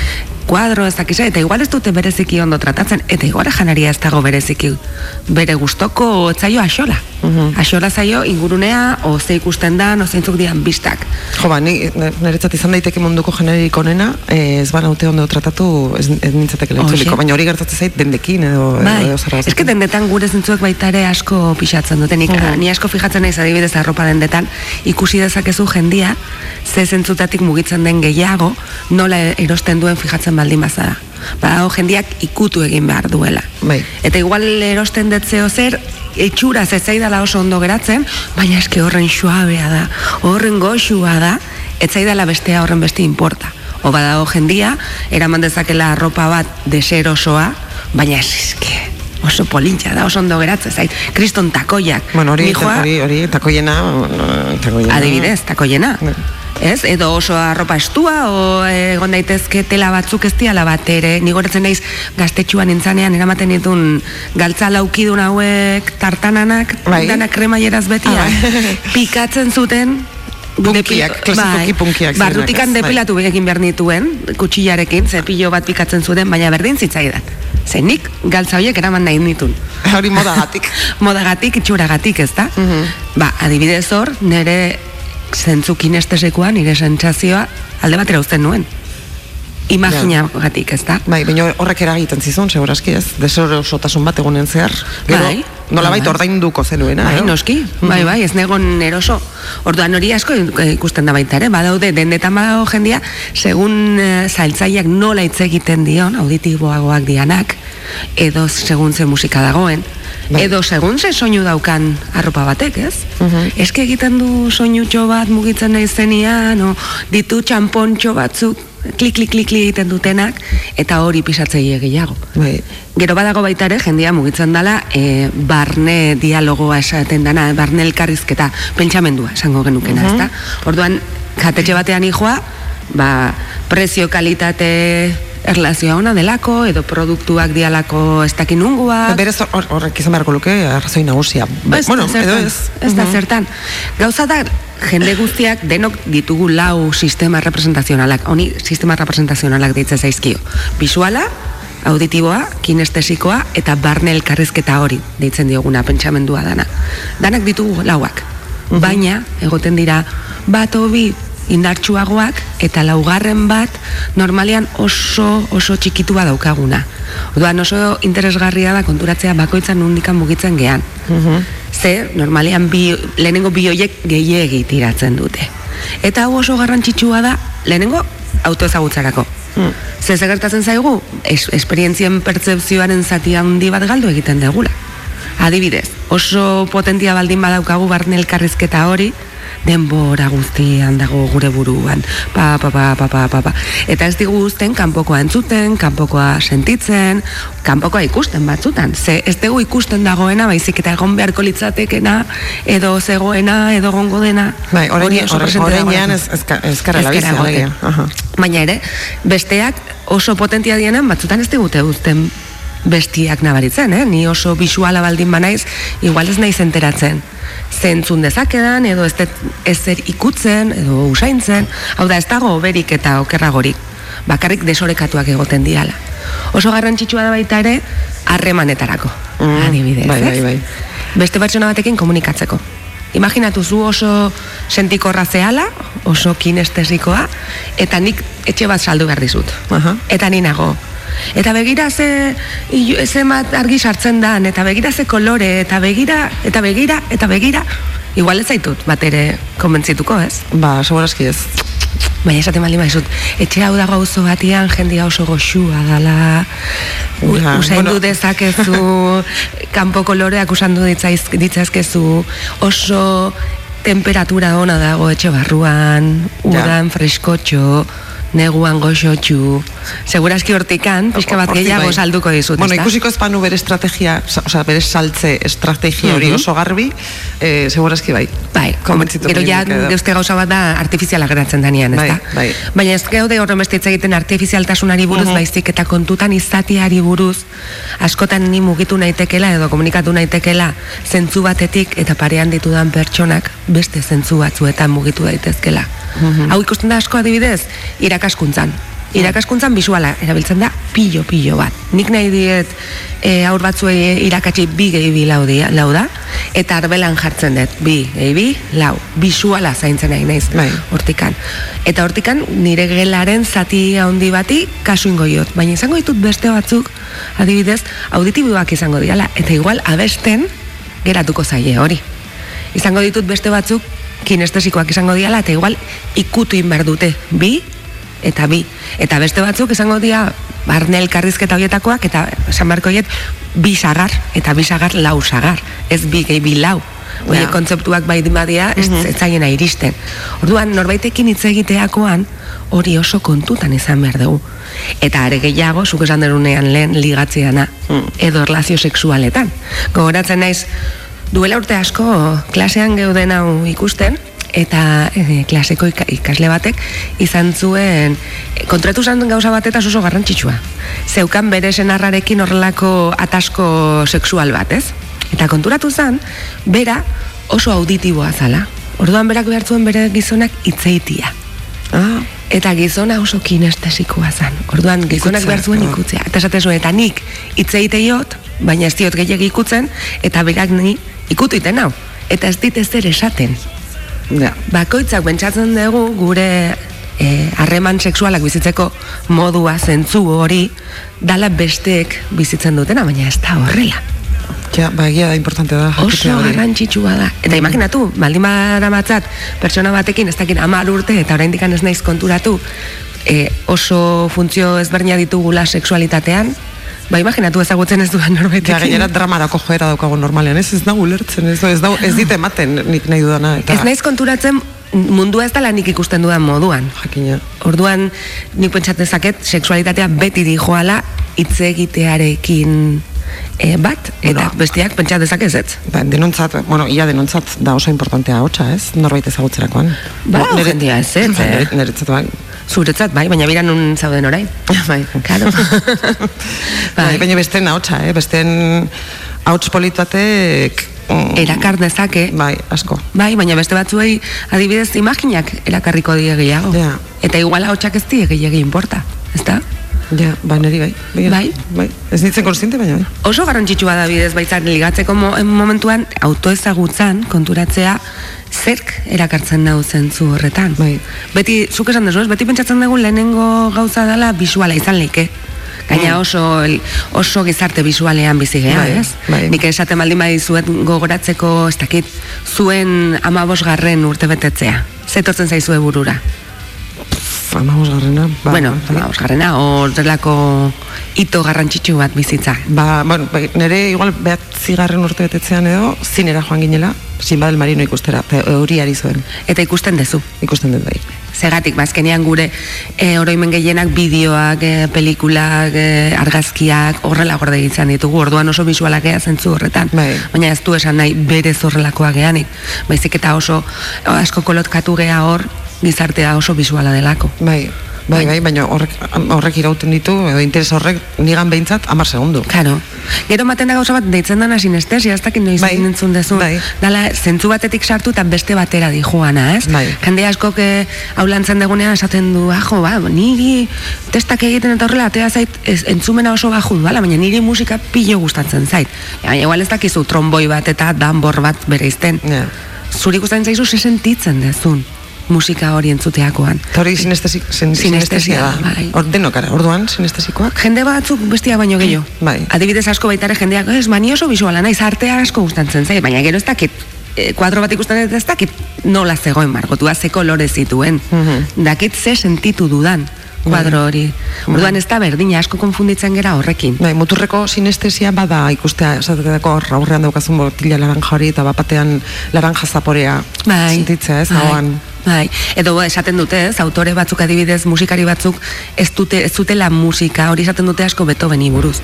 kuadro, ez dakiz, eta igual ez dute bereziki ondo tratatzen, eta igual janaria ez dago bereziki bere gustoko etzaio axola. Axola zaio ingurunea, o ze ikusten da, o zeintzuk dian bistak. Jo, ba, ni, niretzat izan daiteke munduko generik onena, e, ez bana ondo tratatu, ez, ez nintzateke Hoxe. itzuliko, baina hori gertatzen zait dendekin edo, Bai, edo zer eske dendetan gure zentzuek baita ere asko pixatzen dute. Nik, Mhm. ni asko fijatzen naiz adibidez arropa dendetan, ikusi dezakezu jendia, ze zentzutatik mugitzen den gehiago, nola erosten duen fijatzen baldin bazara. Badago jendiak ikutu egin behar duela. Bai. Eta igual erosten detzeo zer, itxura zaidala oso ondo geratzen, baina eske horren suabea da, horren goxua da, ez zaidala bestea horren beste importa. O badago jendia, eraman dezakela arropa bat deserosoa, baina ez eske, oso polintxa da, oso ondo geratzen zait. Kriston takoiak. Bueno, hori, hori, hori, takoiena, takoiena. adibidez, takoiena. Bai. Ez? Edo oso arropa estua, o egon daitezke tela batzuk ez diala bat ere. Ni goretzen naiz gaztetxuan nintzanean eramaten ditun galtza laukidun hauek tartananak, Bai. danak kremaieraz beti, Ah, bai. <laughs> pikatzen zuten Punkiak, klasikoki punkiak zirenak, Barrutikan ez? Bai. depilatu egin behar nituen, kutsillarekin, zepillo bat pikatzen zuten, baina berdin zitzaidan. Ze nik galtza horiek eraman nahi nitun. Hori modagatik. <laughs> Modagatik, itxuragatik, ez da? Mhm. Ba, adibidez hor, nire zentzu kinestesekoa, nire sentsazioa alde batera uzten nuen. Imaginagatik, ez da? Bai, baina horrek eragiten zizun, segurazki ez, deserosotasun bat egunen zehar. Gero, Bai, nola bai, bai. ordainduko zenuena, Bai, eh? noski, bai, bai, ez negon eroso. Orduan hori asko ikusten da baita ere, badaude, dendetan badago jendia, segun zailtzaileak nola hitz egiten dion, auditiboagoak dianak, edo segun ze musika dagoen, Bai. edo segun ze soinu daukan arropa batek, ez? Eske egiten du soinutxo bat mugitzen nahi zenian, o ditu txampontxo batzuk, klik, klik, klik, klik egiten dutenak, eta hori pisatzeile gehiago. Bai. Gero badago baita ere, jendia mugitzen dala, e, barne dialogoa esaten dana, barne elkarrizketa, pentsamendua esango genukena, ezta? Orduan, jatetxe batean hijoa, ba, prezio kalitate erlazioa ona delako, edo produktuak dialako ez dakin nunguak. Berez hor- horrek izan beharko luke arrazoi nagusia. Ba, bueno, da edo zertan, ez. ez da Mhm. zertan. Gauza da, jende guztiak denok ditugu lau sistema representazionalak, honi sistema representazionalak deitzen zaizkio. Visuala, auditiboa, kinestesikoa eta barne elkarrizketa hori deitzen dioguna pentsamendua dana. Danak ditugu lauak. Baina, egoten dira, bat hobi indartsuagoak eta laugarren bat normalean oso oso txikitua daukaguna. Orduan oso interesgarria da konturatzea bakoitzan nundikan mugitzen gean. Ze, normalean bi, lehenengo bi hoiek gehiegi tiratzen dute. Eta hau oso garrantzitsua da, lehenengo autoezagutzarako. Ze ze gertatzen zaigu, es, esperientzien pertzepzioaren zati handi bat galdu egiten degula. Adibidez, oso potentia baldin badaukagu barne elkarrizketa hori, denbora guztian dago gure buruan. Pa, pa, pa, pa, pa, pa, pa. Eta ez digu uzten kanpokoa entzuten, kanpokoa sentitzen, kanpokoa ikusten batzutan. Ze ez dugu ikusten dagoena, baizik eta egon beharko litzatekena, edo zegoena, edo gongo dena. Bai, orain, orain, ez, ezka, Ezkara alegia. Aha. Baina ere, besteak oso potentia dienan batzutan ez digute uzten bestiak nabaritzen, eh? Ni oso bisuala baldin banaiz, igual ez naiz enteratzen. Zentzun dezakedan, edo ez ezer ikutzen, edo usaintzen. Hau da, ez dago oberik eta okerragorik. Bakarrik desorekatuak egoten diala. Oso garrantzitsua da baita ere, harremanetarako. Mm, adibidez, bai, bai, bai. Beste pertsona batekin komunikatzeko. Imaginatu zu oso sentikorra zehala, oso kinestesikoa, eta nik etxe bat saldu behar dizut. Aha. Eta ni nago. Eta begira ze, ilu- ze mat argi sartzen dan, eta begira ze kolore, eta begira, eta begira, eta begira. Igual ez zaitut, bat ere konbentzituko, ez? Ba, segurazki ez. Baina esaten baldin baizut, etxe hau dago auzo batian jendia oso goxua dala, u- Ja, usaindu bueno. dezakezu, <laughs> kanpo koloreak usandu ditzaiz, ditzazkezu, oso temperatura ona dago etxe barruan, Ja. udan freskotxo, neguan goxotxu, segurazki hortikan, pixka bat gehiago bai. salduko dizut, Bueno, ikusiko ez banu bere estrategia, osea, bere saltze estrategia hori Mhm. oso garbi, eh, segurazki bai. Bai, gero ja deuzte gauza bat da artifiziala geratzen danean, Bai, ezta? bai. Baina ez gaude horren beste hitz egiten artifizialtasunari buruz, Mhm. baizik eta kontutan izateari buruz, askotan ni mugitu naitekela edo komunikatu naitekela zentzu batetik eta parean ditudan pertsonak beste zentzu batzuetan mugitu daitezkela. Mhm. Hau ikusten da asko adibidez, irakaskuntzan. Irakaskuntzan bisuala erabiltzen da pilo-pilo bat. Nik nahi diet e, aur batzuei irakatsi bi gehi bi lau, dia, lau da, eta arbelan jartzen dut, bi gehi bi, lau. Bisuala zaintzen nahi naiz, Bai. hortikan. Eta hortikan nire gelaren zati handi bati kasu ingo diot. Baina izango ditut beste batzuk, adibidez, auditiboak izango diala, eta igual abesten geratuko zaie hori. Izango ditut beste batzuk kinestesikoak izango diala, eta igual ikutu inbar dute, bi eta bi. Eta beste batzuk izango dira barne elkarrizketa horietakoak, eta esan beharko hiet, bi sagar, eta bi sagar lau sagar, ez bi gehi bi lau. Oie, Ja. kontzeptuak bai badia, ez, ez zaiena iristen. Orduan, norbaitekin hitz egiteakoan, hori oso kontutan izan behar dugu. Eta are gehiago, zuk esan derunean lehen ligatzeana, edo erlazio sexualetan. Gogoratzen naiz, duela urte asko klasean geuden hau ikusten, eta e, klaseko ika- ikasle batek izan zuen e, kontratu zan gauza bat eta oso garrantzitsua. Zeukan bere senarrarekin horrelako atasko sexual bat, ez? Eta konturatu zen, bera oso auditiboa zala. Orduan berak behar zuen bere gizonak itzeitia. Ah, Eta gizona oso kinestesikoa zen. Orduan gizonak behar zuen ah. ikutzea. Eta esaten zuen, eta nik itzeiteiot, baina ez diot gehiagi ikutzen, eta berak ni ikutu iten hau. Eta ez dit ezer esaten. Ja. Bakoitzak pentsatzen dugu gure eh, harreman sexualak bizitzeko modua, zentzu hori, dala besteek bizitzen dutena, baina ez da horrela. Ja, ba, egia da importante da. Oso garrantzitsua da. Eta imaginatu, baldin badamatzat pertsona batekin ez dakit hamar urte eta oraindik ez naiz konturatu e, oso funtzio ezberdina ditugula sexualitatean, ba imaginatu ezagutzen ez duen Ja, norbaitekin. gainera dramarako joera daukagu normalean, ez ez da ulertzen, ez, da- ez, da, ez dit ematen nik nahi dudana. Eta, Ez naiz konturatzen mundua ez dela nik ikusten dudan moduan. Jakina. Orduan, nik pentsatzen zaket, sexualitatea beti dijoala hitz egitearekin e, bat, eta Bueno. bestiak pentsa dezakez ez. Ba, denontzat, bueno, ia denontzat da oso importantea hotxa, ez? Norbait ezagutzerakoan. Ba, Bo, nire- jendia ez, ez, eh? nire- bai. Zuretzat, bai, baina bira nun zauden orain. <laughs> bai. Claro. <laughs> bai. Baina besteen ahotsa, eh? Besteen ahots politatek... mm, Erakar dezake, Bai, asko. bai, baina beste batzuei adibidez imaginak erakarriko die gehiago. Ja. Eta igual hotxak ez die gehiagi importa, ezta? Ja, ba, niri bai. Bai. bai. Ez nintzen konstiente, baina bai. Oso garrantzitsua da bidez baitzan ligatzeko mo momentuan autoezagutzan konturatzea zerk erakartzen nau zentzu horretan. Bai. Beti, zuk esan dezu, ez? Beti pentsatzen dugu lehenengo gauza dela bisuala izan leike. Gaina oso, el- oso gizarte bisualean bizi gea. Bai, ez? bai. Nik esaten baldin badizuet gogoratzeko, ez dakit, zuen amabosgarren urtebetetzea. Zetortzen zaizue burura. Garrena. Ba, bueno, bai. amabosgarrena, horrelako hito garrantzitsu bat bizitza. Ba, bueno, bai, nire igual behatzigarren urte betetzean edo, zinera joan ginela, Sinba del Marino ikustera, hori ari zuen, Eta ikusten dezu. ikusten dut bai. Zegatik, bazkenean gure e, oroimen gehienak bideoak, e, pelikulak, e, argazkiak, horrela gorde egiten ditugu, orduan oso bisualak gea zentzu horretan. Bai. Baina ez du esan nahi berez horrelakoa geanik. Baizik eta oso asko kolotkatu gea hor, gizartea oso bisuala delako. Bai, Bai, bai, baina horrek, horrek irauten ditu, edo interes horrek nigan behintzat, amar segundu. Claro. Gero maten da gauza bat deitzen dana sinestesia, ez dakit noiz Bai. entzun dezu. Bai. Dala, zentzu batetik sartu eta beste batera di joana, ez? Bai. Jende askok eh, hau lantzen degunean esaten du, ajo, ba, niri testak egiten eta horrela, atea zait, ez, entzumena oso baju duala, baina niri musika pilo gustatzen zait. Baina igual ez dakizu tromboi bat eta danbor bat bereizten. Ja. Zuri gustatzen zaizu ze sentitzen dezun musika hori entzuteakoan. Eta hori sinestesi, sin, Sinestesia, sinestesia da. bai. Hor denokara, orduan sinestesikoak. Jende batzuk bestia baino gehiago. Bai. Adibidez asko baitare jendeak, ez, bani oso visuala naiz, artea asko gustatzen zait, baina gero ez dakit, e, kuadro bat ikusten ez dakit nola zegoen margotua, ze kolore zituen. Mhm. Dakit ze sentitu dudan kuadro hori. Orduan ez da berdina asko konfunditzen gera horrekin. Bai, muturreko sinestesia bada ikustea, esateko hor aurrean daukazun botila laranja hori eta bapatean laranja zaporea Bai. sentitzea, ez, bai. Bai, edo esaten dute, ez, autore batzuk adibidez, musikari batzuk ez dute ez zutela musika, hori esaten dute asko Beethoveni buruz.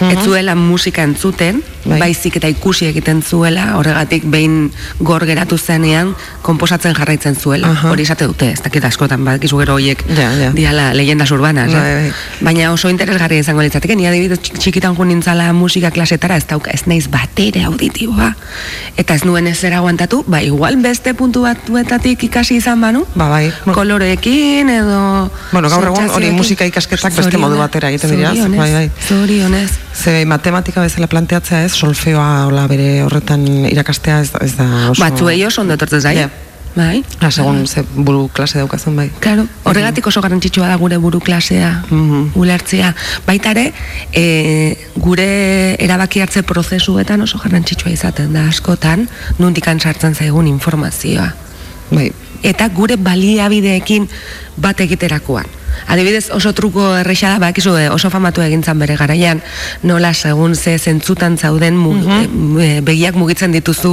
Ez zuela musika entzuten, Bai. baizik eta ikusi egiten zuela, horregatik behin gor geratu zenean konposatzen jarraitzen zuela. Aha. Hori esate dute, ez dakit askotan badakizu gero hoiek Ja, ja. diala leyendas urbanas, Bai, eh? bai. Baina oso interesgarria izango litzateke, ni adibidez txik- txikitan jo nintzala musika klasetara, ez dauka, ez naiz batere auditiboa, eta ez nuen ezer aguantatu, ba igual beste puntu batuetatik ikasi izan banu, Ba, bai. koloreekin edo... Bueno, gaur egun hori musika ikasketak beste modu batera egiten dira, bai, bai. Zorionez. Ze matematika bezala planteatzea ez, solfeoa hola bere horretan irakastea ez, ez da oso... Batzuei oso ondo etortzen zai. Ja. Bai. Ah, segun ze buru klase daukazun bai. Claro, horregatik oso garrantzitsua da gure buru klasea Mhm. ulertzea. Baita ere, e, gure erabaki hartze prozesuetan oso garrantzitsua izaten da askotan, nundikan sartzen zaigun informazioa. Bai, Eta gure baliabideekin bat egiterakoan. Adibidez oso truko erresa da, bakizu eh, oso famatu egintzan bere garaian, nola segun ze zentzutan zauden mu, e, begiak mugitzen dituzu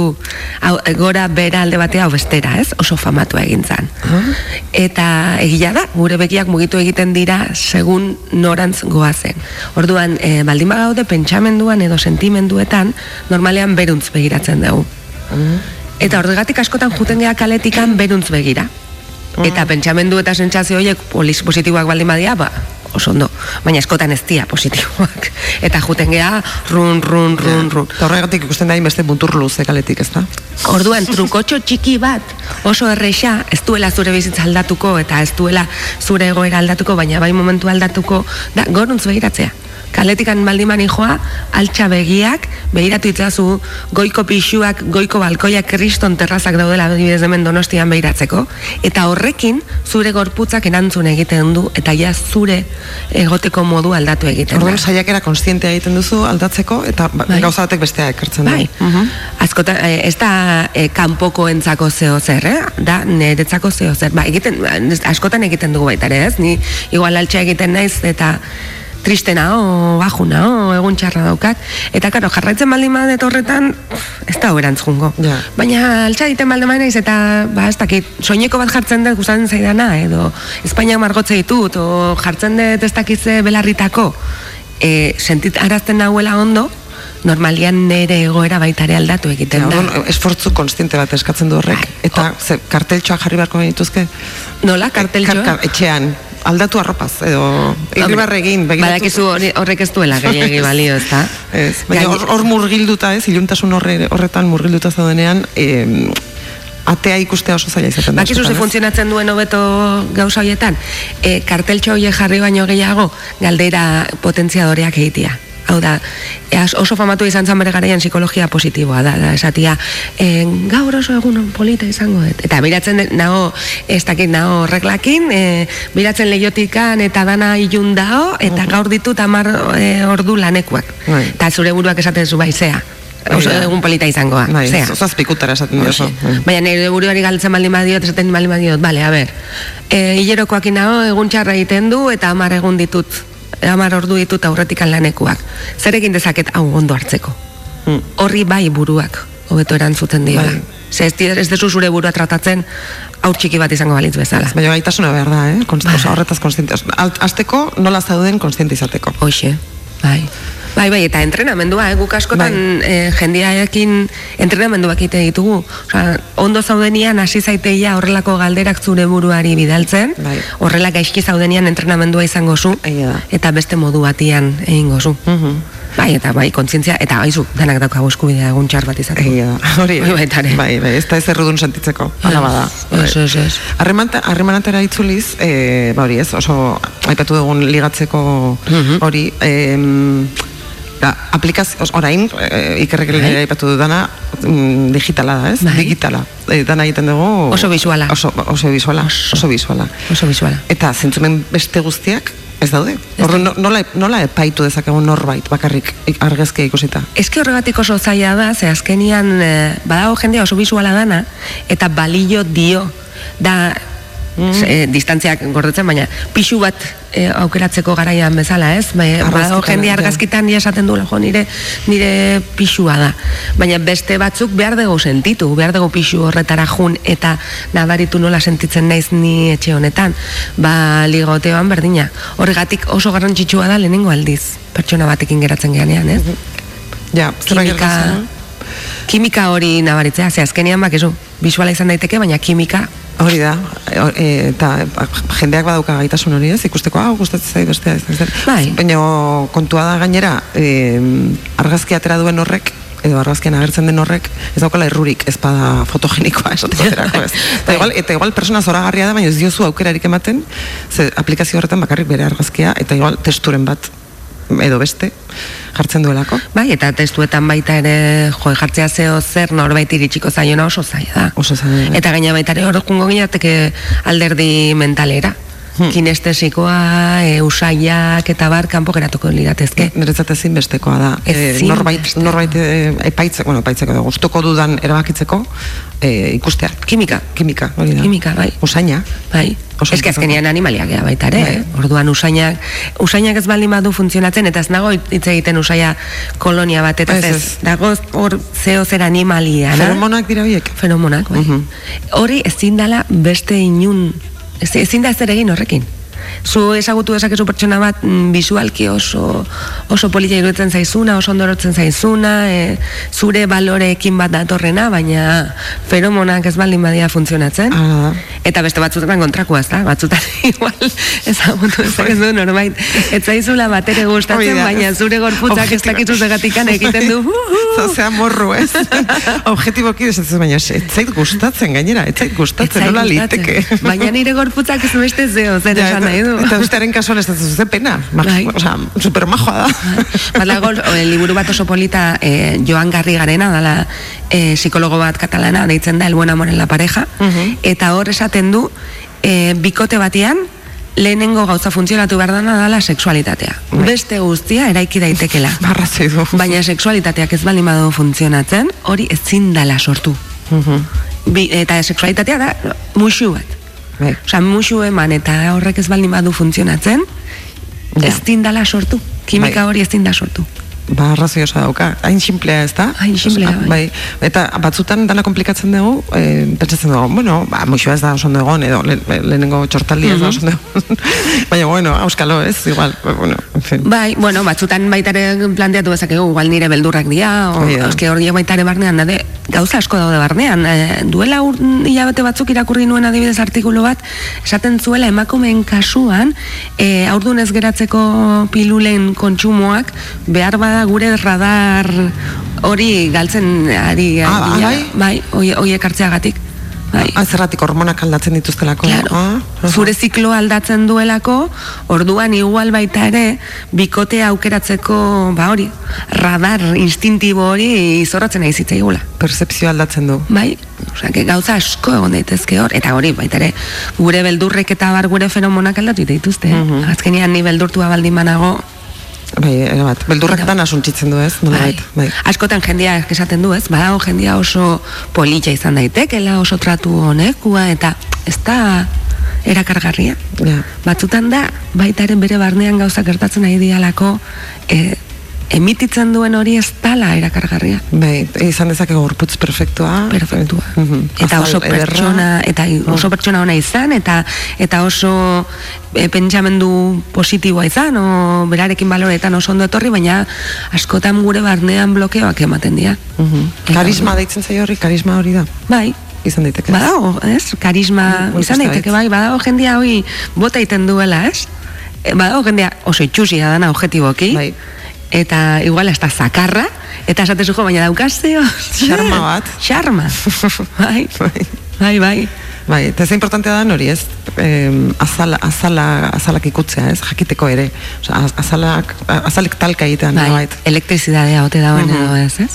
hau, e, gora bera alde batea hau bestera, ez? Oso famatu egintzan. Eta egia da, gure begiak mugitu egiten dira segun norantz goazen. Orduan, e, baldin bagaude pentsamenduan edo sentimenduetan, normalean beruntz begiratzen dugu. Eta horregatik askotan juten geha kaletikan beruntz begira. Eta pentsamendu eta sentsazio horiek positiboak baldin badia, ba, oso ondo. Baina askotan ez dira positiboak. <laughs> Eta juten geha run, run, run, run. Eta horregatik ikusten da beste mutur luze kaletik, ez da? Orduan, trukotxo txiki bat oso erresa, ez duela zure bizitza aldatuko eta ez duela zure egoera aldatuko, baina bai momentu aldatuko, da, goruntz begiratzea. Kaletikan baldimani joa, altxa begiak, begiratu itzazu goiko pixuak, goiko balkoiak kriston terrazak daudela adibidez hemen donostian begiratzeko, eta horrekin zure gorputzak erantzun egiten du, eta ja zure egoteko modu aldatu egiten Orduan da. saiakera konstientea egiten duzu aldatzeko eta ba, Bai. gauza batek bestea ekartzen. Bai, askotan, eh, ez da eh, kanpoko entzako zeo zer, eh? da niretzako zeo zer. Ba, egiten, askotan egiten dugu baita ere, ez? Ni igual altxa egiten naiz eta triste nao, baju nao, egun txarra daukat. Eta karo, jarraitzen baldin badet horretan, ez da erantz jungo. Ja. Baina altxa egiten baldin naiz eta, ba, ez dakit, soineko bat jartzen dut gustatzen zaidana, edo Espainiak margotze ditut, o jartzen dut ez dakitze belarritako, e, sentit arazten nahuela ondo, normalian nere egoera baita ere aldatu egiten Ja, da. orduan, esfortzu konstiente bat eskatzen du horrek. Bai. Eta ze, karteltxoak jarri beharko genituzke? Nola, karteltxoa? Kar, kar, etxean, aldatu arropaz, edo irribarre egin. Badakizu horrek ez duela <laughs> gehiagi balio, ez da? Ez, baina hor, murgilduta ez, iluntasun horre, horretan murgilduta zaudenean, em, atea ikustea oso zaila izaten da. Bakizu ze funtzionatzen duen hobeto gauza horietan, e, karteltxo horiek jarri baino gehiago, galdera potentziadoreak egitea. Hau da, oso famatu izan zan bere garaian psikologia positiboa da, da esatia, e, gaur oso egun polita izango dut. Eta biratzen nago, ez dakit nago reklakin, e, biratzen lehiotikan eta dana ilun dao, eta gaur ditut amar e, ordu lanekuak. Bai. Eta zure buruak esaten zu bai, zea. Oso Bai. egun polita izangoa, Bai, zea. zazpikutara esaten dioso. Hoxe. Baina nire buruari galtzen baldin badiot, esaten baldin badiot, bale, a ber, e, hilerokoak inago, egun txarra egiten du, eta hamar egun ditut, hamar ordu ditut aurretikan lanekuak. Zer egin dezaket hau ondo hartzeko? Mm. Horri bai buruak, hobeto erantzuten dio. Bai. Ze ez, ez dezu zure burua tratatzen, aur txiki bat izango balitz bezala. Baina gaitasuna behar da, eh? Konst, Bai. horretaz konstiente. Azteko, nola zauden konstiente izateko. Hoxe, bai. Bai, bai, eta entrenamendua, eh? guk askotan Bai. eh, jendiaekin entrenamenduak egite ditugu. Osea, ondo zaudenian hasi zaiteia horrelako galderak zure buruari bidaltzen, Bai. horrela gaizki zaudenian entrenamendua izango zu, eta beste modu batian egingo zu. Bai, eta bai, kontzientzia, eta baizu, danak daukagu eskubidea egun txar bat izateko. Egia da, hori, Bai, ere. bai, bai, ez da ez errudun sentitzeko, hala bada. Ez, ez, ez. Harremanta- Harremanatera itzuliz, e, ba hori ez, oso aipatu dugun ligatzeko hori, em, da, aplikazio, orain, e, ikerrek Bai. aipatu dudana, mm, digitala da, ez? Bai. Digitala. E, dana egiten dugu... Oso bisuala. Oso, oso bisuala, oso bisuala. Oso bisuala. Eta zentzumen beste guztiak, ez daude. Orduan, no- nola, nola epaitu dezakegu norbait bakarrik argazkia ikusita? Eske horregatik oso zaila da, ze azkenian e, badago jendea oso bisuala dana, eta balio dio, da e, distantziak gordetzen, baina pixu bat e, aukeratzeko garaian bezala, ez? Ba, badago Argazkitan, jendea ja. argazkitan ja esaten du, jo, nire, nire pixua da. Baina beste batzuk behar dugu sentitu, behar dugu pixu horretara jun, eta nabaritu nola sentitzen naiz ni etxe honetan, ba ligoteoan berdina. Horregatik oso garrantzitsua da lehenengo aldiz, pertsona batekin geratzen geanean, ez? Ja, zerbait kimika, gertatzen, kimika hori nabaritzea, ze azkenean bakizu, bisuala izan daiteke, baina kimika Hori da, e, e, eta ba, jendeak badauka gaitasun hori ez, ikusteko, hau gustatzen zait bestea ez, ez, ez. Bai. Baina kontua da gainera, e, argazki atera duen horrek, edo argazkian agertzen den horrek, ez daukala errurik, ez bada fotogenikoa <laughs> esateko zerako ez. Eta Bai. igual, eta igual persona zoragarria da, baina ez diozu aukerarik ematen, ze aplikazio horretan bakarrik bere argazkia, eta igual testuren bat, edo beste, jartzen duelako. Bai, eta testuetan baita ere jo jartzea zeo zer norbait iritsiko zaiona oso zaila da. Oso zaila da. Eta gaina baita ere hor jungo ginateke alderdi mentalera. Hmm. Kinestesikoa, e, usaiak eta bar kanpo geratuko liratezke. Niretzat ezin bestekoa da. E, Ezinbestekoa. norbait, norbait e, epaitzeko, bueno, epaitzeko edo gustuko dudan erabakitzeko e, ikustea. Kimika. Kimika, hori da. Kimika, bai. Usaina. Bai. Oso Ez que azkenean animaliak gara baita ere, Bai. eh? orduan usainak, usainak ez baldin badu funtzionatzen, eta ez nago hitz egiten usaia kolonia bat, eta Ez, ez, ez. dago hor zeo zer animalia, na? Feromonak dira horiek. Feromonak, bai. Mhm. Hori ezin dala beste inun, ez, ezin da zer egin horrekin. Zu ezagutu dezakezu pertsona bat mm, bisualki oso oso polita iruditzen zaizuna, oso ondorotzen zaizuna, e, zure baloreekin bat datorrena, baina feromonak ez baldin badia funtzionatzen. Da. Eta beste batzutan kontrakoa, ez da? Batzutan <laughs> igual ezagutu dezakezu norbait ez zaizula batere Hori gustatzen, da. baina zure gorputzak ez dakizu zegatikan egiten du. <laughs> Zozea morru, ez? <laughs> Objetiboki desatzen, baina ez ez zait gustatzen gainera, ez zait gustatzen, Ez nola liteke. Baina nire gorputzak ez beste zeo, Ja, esan nahi du. eta, bestearen kasuan ez da zuzen pena. Ma, Bai. Osa, super majoa da. Badago eh, liburu bat oso polita eh, Joan Garrigarena dala eh, psikologo bat katalana deitzen da El buen amor en la pareja eta hor esaten du eh, bikote batean lehenengo gauza funtzionatu behar dana dala sexualitatea. Beste guztia eraiki daitekela. <laughs> Arrazoi du. Baina sexualitateak ez baldin badu funtzionatzen, hori ezin dala sortu. Bi, eta sexualitatea da muxu bat. Bai. Osa, muxu eman eta horrek ez baldin badu funtzionatzen, Ja. ez dindala sortu. Kimika Bai. hori ez dinda sortu. Ba, arrazoi oso dauka. Hain simplea ez da? Hain simplea, Osa, bai. Eta batzutan dana komplikatzen dugu, e, pentsatzen dugu, bueno, ba, muixua ez da oso egon, edo le, lehenengo txortaldi ez da oso ondo egon. <laughs> Baina, bueno, auskalo, ez? Igual, ba, bueno, en fin. Bai, bueno, batzutan baita ere planteatu dezakegu, igual nire beldurrak dira, o, Hori da. eske hori baita ere barnean, dade, gauza asko daude barnean. E, duela ur, hilabete batzuk irakurri nuen adibidez artikulu bat, esaten zuela emakumeen kasuan, e, aurdun ez geratzeko pilulen kontsumoak, behar bada gure radar hori galtzen ari Ah, dira. bai? Bai, hoi- hoiek hartzeagatik. Bai. Ah, zerratik hormonak aldatzen dituztelako. Claro. Ah, aha. Zure zikloa aldatzen duelako, orduan igual baita ere, bikotea aukeratzeko, ba hori, radar instintibo hori izorratzen nahi zitzaigula. Percepzioa aldatzen du. Bai, osea, que gauza asko egon daitezke hor, eta hori, baita ere, gure beldurrek eta bar gure fenomonak aldatu dituzte. Mhm. Azkenean ni beldurtua baldin banago, Bai, era bat. Beldurrak dana suntzitzen du, ez? Nola bai. bai. Askotan jendia esaten du, ez? Badago jendia oso politxa izan daitekela, oso tratu honekua, eta ez da erakargarria. Ja. Batzutan da, baitaren bere barnean gauza gertatzen nahi dialako, e, emititzen duen hori ez dala erakargarria. Bai, izan dezake gorputz perfektua. Perfektua. Mhm. Eta oso Azal pertsona, eta oso pertsona ona izan, eta eta oso e, pentsamendu positiboa izan, o berarekin baloretan oso ondo etorri, baina askotan gure barnean blokeoak ematen dira. Mhm. Karisma deitzen zaio horri, karisma hori da. Bai, Izan daiteke. badago, ez? Karisma Mm, izan ikusten daiteke bai, badago jendia hoi bota egiten duela, ez? E, Badago jendia oso itxusia dana objetiboki. Bai. Eta igual hasta zakarra, eta esate zujo, baina daukazio. Xarma <laughs> bat. Xarma. <laughs> bai. Bai, bai. Bai, eta ez importantea da hori, ez? Eh, azala, azala, azalak ikutzea, ez? Jakiteko ere. Osa, az- azalak, azalek talka egitean, Bai, elektrizidadea ote dagoen Mhm. edo ez, ez?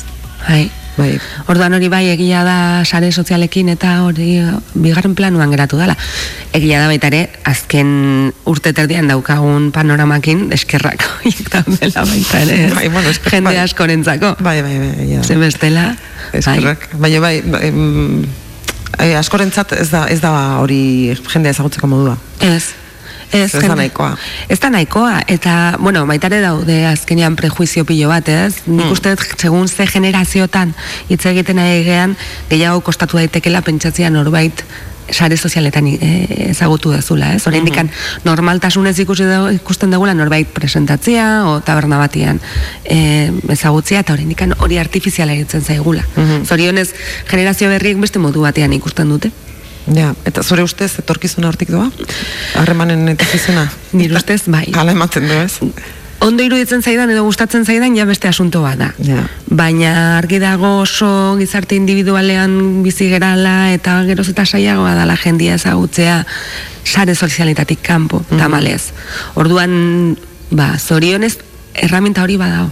Bai. Bai. Orduan hori bai egia da sare sozialekin eta hori eh, bigarren planuan geratu dela. Egia da baita ere, azken urte terdian daukagun panoramakin eskerrak <laughs> horiek daudela baita ere. Bai, bueno, esker- Jende bai. askorentzako. Bai, bai, bai, egia da. Zen bestela. Eskerrak. Baina bai, em, eh, askorentzat ez da, ez da hori jendea ezagutzeko modua. Ez. Ez, Ez da nahikoa. Ez da nahikoa, eta, bueno, baitare daude azkenean prejuizio pilo bat, ez? Nik Mm. uste segun ze generaziotan hitz egiten ari gean, gehiago kostatu daitekela pentsatzea norbait sare sozialetan e, ezagutu dezula, ez? Oraindik normaltasunez ikusi dago, ikusten dugula norbait presentatzea o taberna batian e, ezagutzea eta oraindik hori artifiziala egiten zaigula. Zorionez, generazio berriek beste modu batean ikusten dute. Ja, eta zure ustez etorkizuna hortik doa? Harremanen etorkizuna? Nire ustez, bai. Hala ematen du, ez? ondo iruditzen zaidan edo gustatzen zaidan ja beste asunto bat da. Ja. Baina argi dago oso gizarte individualean bizi gerala eta geroz eta saiagoa dala jendia ezagutzea sare sozialitatik kanpo, tamalez. Orduan, ba, zorionez, erraminta hori badao.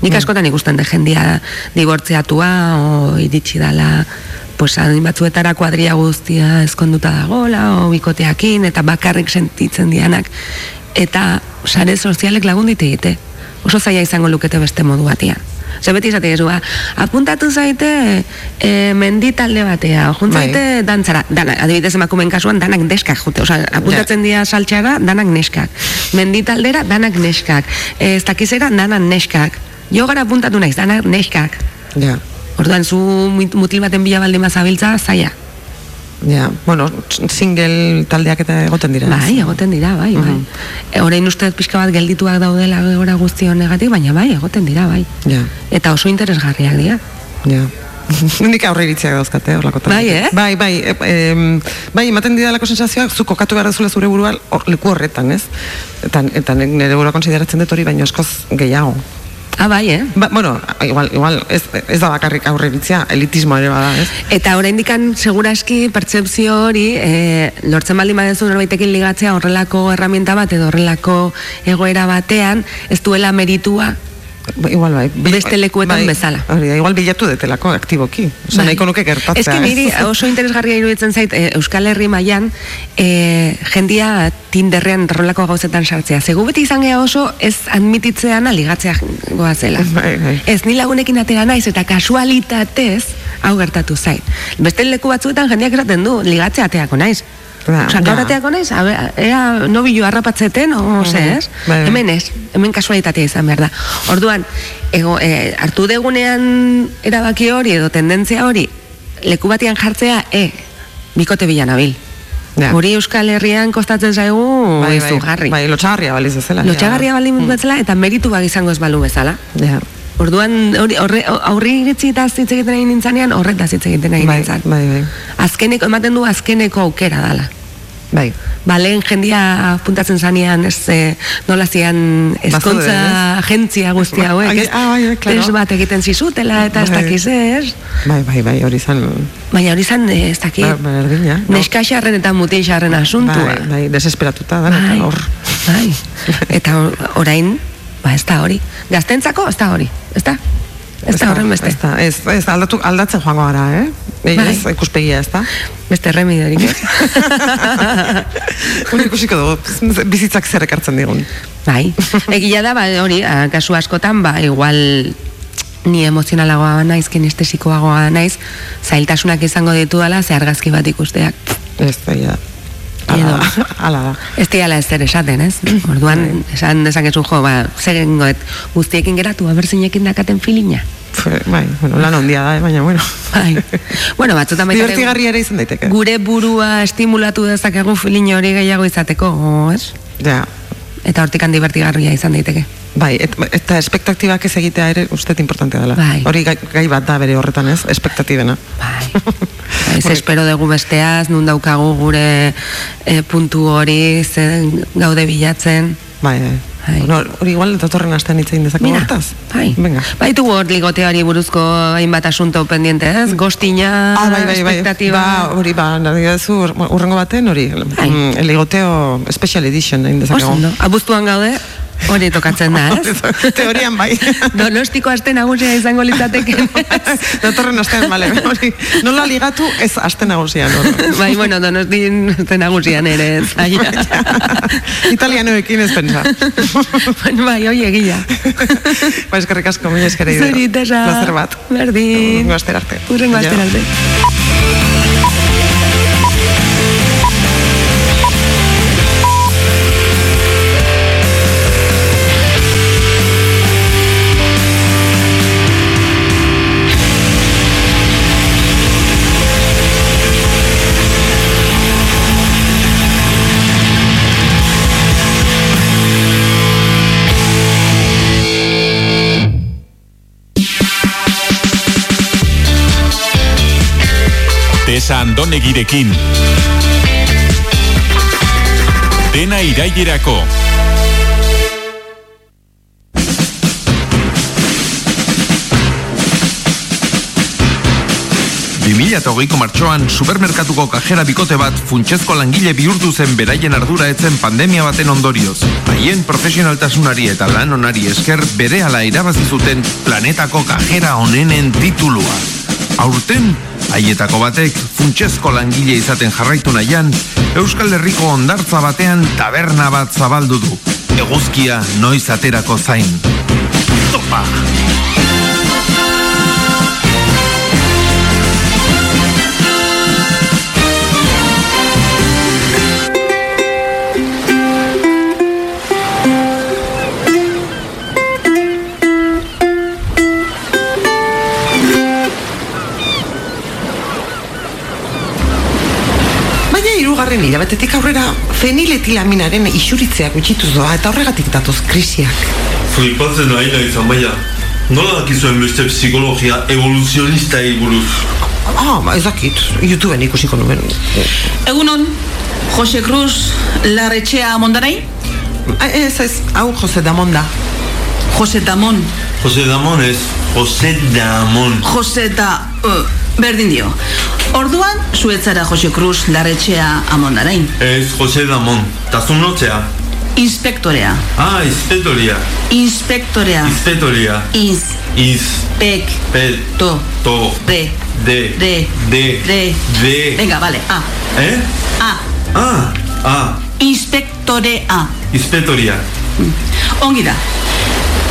Nik askotan ikusten de jendia dibortzeatua o iritsi dala pues adin batzuetara kuadria guztia ezkonduta dagola o bikoteakin eta bakarrik sentitzen dianak. Eta sare sozialek lagundite egite. Oso zaila izango lukete beste modu batean. Ze beti gezu, ba, apuntatu zaite e, mendi talde batea, juntzaite dantzara, dana, adibidez emakumeen kasuan, danak neskak jute, osea, apuntatzen dira saltxara, danak neskak, mendi taldera, danak neskak, e, ez dakizera, danak neskak, jogara apuntatu naiz, danak neskak. Ja, Orduan, zu mutil baten bila baldin bazabiltza, zaila. ja. Bueno, single taldeak eta egoten dira. Bai, egoten dira, bai, bai. E, orain uste pixka bat geldituak daudela gora guzti honegatik, baina bai, egoten dira, bai. Ja, Eta oso interesgarriak dira. ja. <laughs> Nik aurre iritziak dauzkate, horlako taldeak. Bai, eh? Bai, bai, e, em, bai, ematen didalako sensazioak, zu kokatu behar duzula zure burua hor, leku horretan, ez? Eta, eta nire burua konsideratzen dut hori, baina askoz gehiago. Ah, bai, eh? Ba, bueno, igual, igual ez, ez da bakarrik aurre iritzia, elitismo ere bada, ez? Eta oraindikan seguraski pertzepzio hori e, lortzen baldin badezu norbaitekin ligatzea horrelako herramienta bat edo horrelako egoera batean ez duela meritua Igual bai. Beste lekuetan bezala. Hori da, igual bilatu detelako aktiboki. Osa, Bai. nahiko nuke gertatzea. Ez que niri <laughs> oso interesgarria iruditzen zait e, Euskal Herri mailan e, jendia Tinderrean horrelako gauzetan sartzea. Zegu beti izan gea oso ez admititzean aligatzea goazela. Bai, bai. Ez ni lagunekin atera naiz eta kasualitatez hau gertatu zait. Beste leku batzuetan jendeak esaten du ligatzea ateako naiz. Ba, Osa, gaur ja. ateako naiz, a ber, ea nobilo harrapatzeten, o ze, ez? Bai, bai. Hemen ez, hemen kasualitatea izan behar da. Orduan, ego, e, hartu degunean erabaki hori edo tendentzia hori, leku batean jartzea, e, bikote bila nabil. Ja. Hori Euskal Herrian kostatzen zaigu bai, izugarri. bai, lotxagarria baliz bezala. ja. Lotxagarria baldin bezala eta meritu bak izango ez balu bezala. Ja. Orduan, hori, horre, aurri iritzi eta hitz egiten nahi nintzanean, horretaz hitz egiten nahi Bai, nintzan. bai, bai. Azkeneko, ematen du azkeneko aukera dala. Bai. Ba, lehen jendia puntatzen zanean, ez, e, nola zian ezkontza Bazaude, agentzia guzti hauek, Ai, ez, ah, bai, bai, claro. test bat egiten zizutela, eta ez Bai. dakiz ez, Bai, bai, bai, hori zan... baina hori zan, eh, ez dakit, Ba- berdina, no? neska xarren eta mutil xarren asuntua. Bai, bai, desesperatuta da, Bai, hor. bai. Eta or- orain, ba, ez da hori. Gaztentzako, ez da hori, ez da? Ez da horren beste. Ez da, ez, ez aldatu, aldatzen joango gara, eh? Ei, Bai. Ez, ikuspegia, ez da? Beste remediorik. ez? <laughs> Hori ikusiko dugu, bizitzak zer ekartzen digun. bai. Egia da, ba, hori, a, kasu askotan, ba, igual ni emozionalagoa naiz, kinestesikoagoa naiz, zailtasunak izango ditu dela, ze argazki bat ikusteak. Ez da, ja. Ala da, ala da. Ez diala ez esaten, ez? Orduan, esan dezakezu jo, ba, zegengoet, guztiekin geratu, abertzinekin dakaten filina. Bai, bueno, lan ondia da, eh, baina bueno. Bai. <laughs> bueno, batzutan baita ere Divertigarria ere izan daiteke. gure burua estimulatu dezakegu filin hori gehiago izateko, ez? Ja, Eta hortikan divertigarria izan daiteke. bai, et, eta espektatibak ez egitea ere uste importantea dela. Bai. Hori gai, gai bat da bere horretan ez, espektatibena. Bai. <laughs> Ez espero dugu besteaz, nun daukagu gure e, puntu hori, ze gaude bilatzen. Bai, bai. Bai. Bueno, hori igual datorren astean hitz egin dezakegu Mira, hortaz. bai. Venga. Baitugu hor ligoteari buruzko hainbat asunto pendiente, ez? Gostina, Ah, bai, bai, bai. Ba, hori ba, nahi duzu, urrengo baten hori, Bai. mm, el ligoteo special edition egin dezakegu. ondo. Abuztuan gaude, hori tokatzen da, ez? Teorian bai. <laughs> Donostiko aste nagusia izango litzateke. <laughs> Datorren astean, bale, hori, nola ligatu ez aste nagusian, hori. <laughs> bai, bueno, donostin aste nagusian ere, ez? Aia. Italianoekin ez pensa. Bueno, bai, hoi egia. ba, eskerrik asko, mila eskere idero. Zuri, tesa. Plazer bat. Berdin. Urrengo astera arte. Urrengo Ja. astera arte. Tesa Andonegirekin. Dena irailerako. Bimila eta hogeiko martxoan, supermerkatuko kajera bikote bat funtsezko langile bihurtu zen beraien ardura etzen pandemia baten ondorioz. Haien profesionaltasunari eta lan onari esker bere ala irabazi zuten planetako kajera onenen titulua. Aurten, haietako batek funtsezko langile izaten jarraitu nahian, Euskal Herriko ondartza batean taberna bat zabaldu du. Eguzkia noiz aterako zain. Topa! Hirugarren hilabetetik aurrera feniletilaminaren isuritzea gutxituz doa eta horregatik datoz krisiak. Flipatzen ari nahi izan baina. Nola dakizuen beste psikologia evoluzionista buruz? Ah, ba, ez dakit, YouTubeen ikusiko nuen. Egunon, Jose Cruz Larretxea Mondarai? Ah, Ez, ez, hau Jose Damonda. Jose Damon. Jose Damon ez, Jose Damon. Jose da... Uh, berdin dio. Orduan, zuetzara Jose Cruz Larretxea Amondarain. Ez, Jose Damon. Tazun notzea? Inspektorea. Ah, inspetoria. Inspektorea. Inspetoria. Iz. Iz. Pek. Pel. To. To. Re. De. De. De. Re. De. Venga, vale. A. Eh? A. Ah. Ah. Inspektorea. Inspetoria. Ongi da.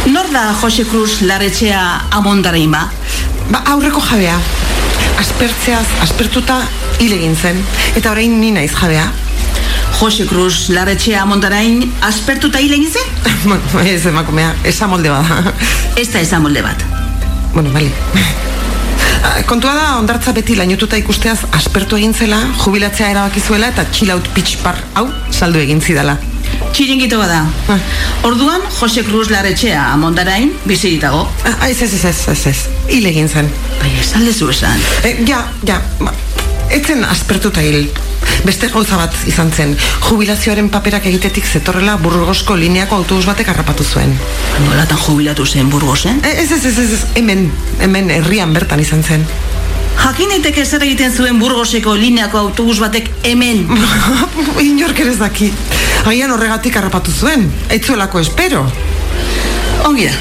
Nor da Jose Cruz Larretxea Amondarain ba? Ba, aurreko jabea. Aspertzeaz, aspertuta hil egin zen. Eta orain ni naiz jabea. Jose Cruz Larretxea Amondarain aspertuta hile egin zen? <laughs> bueno, ez emakumea, esa molde bada. Ez da esan molde bat. bueno, bale. Ah, Kontua da, ondartza beti lainotuta ikusteaz aspertu egin zela, jubilatzea erabaki zuela eta chill out pitch par hau saldu egin zidala. Txiringito bada. Ah. Orduan, Jose Cruz Larretxea Amondarain biziritago. Ah, ez, ez, ez, ez, ez, ez, hil egin zen. Bai, esan lezu esan. E, ja, ja, ba, etzen aspertuta hil. Beste gauza bat izan zen, jubilazioaren paperak egitetik zetorrela burgosko lineako autobus batek harrapatu zuen. Nolatan jubilatu zen Burgosen? E, ez, ez, ez, ez, hemen, hemen herrian bertan izan zen. Jakineteke zer egiten zuen Burgoseko lineako autobus batek hemen. <laughs> Inork ere ez daki. Agian horregatik harrapatu zuen, etzuelako espero. Ongi da.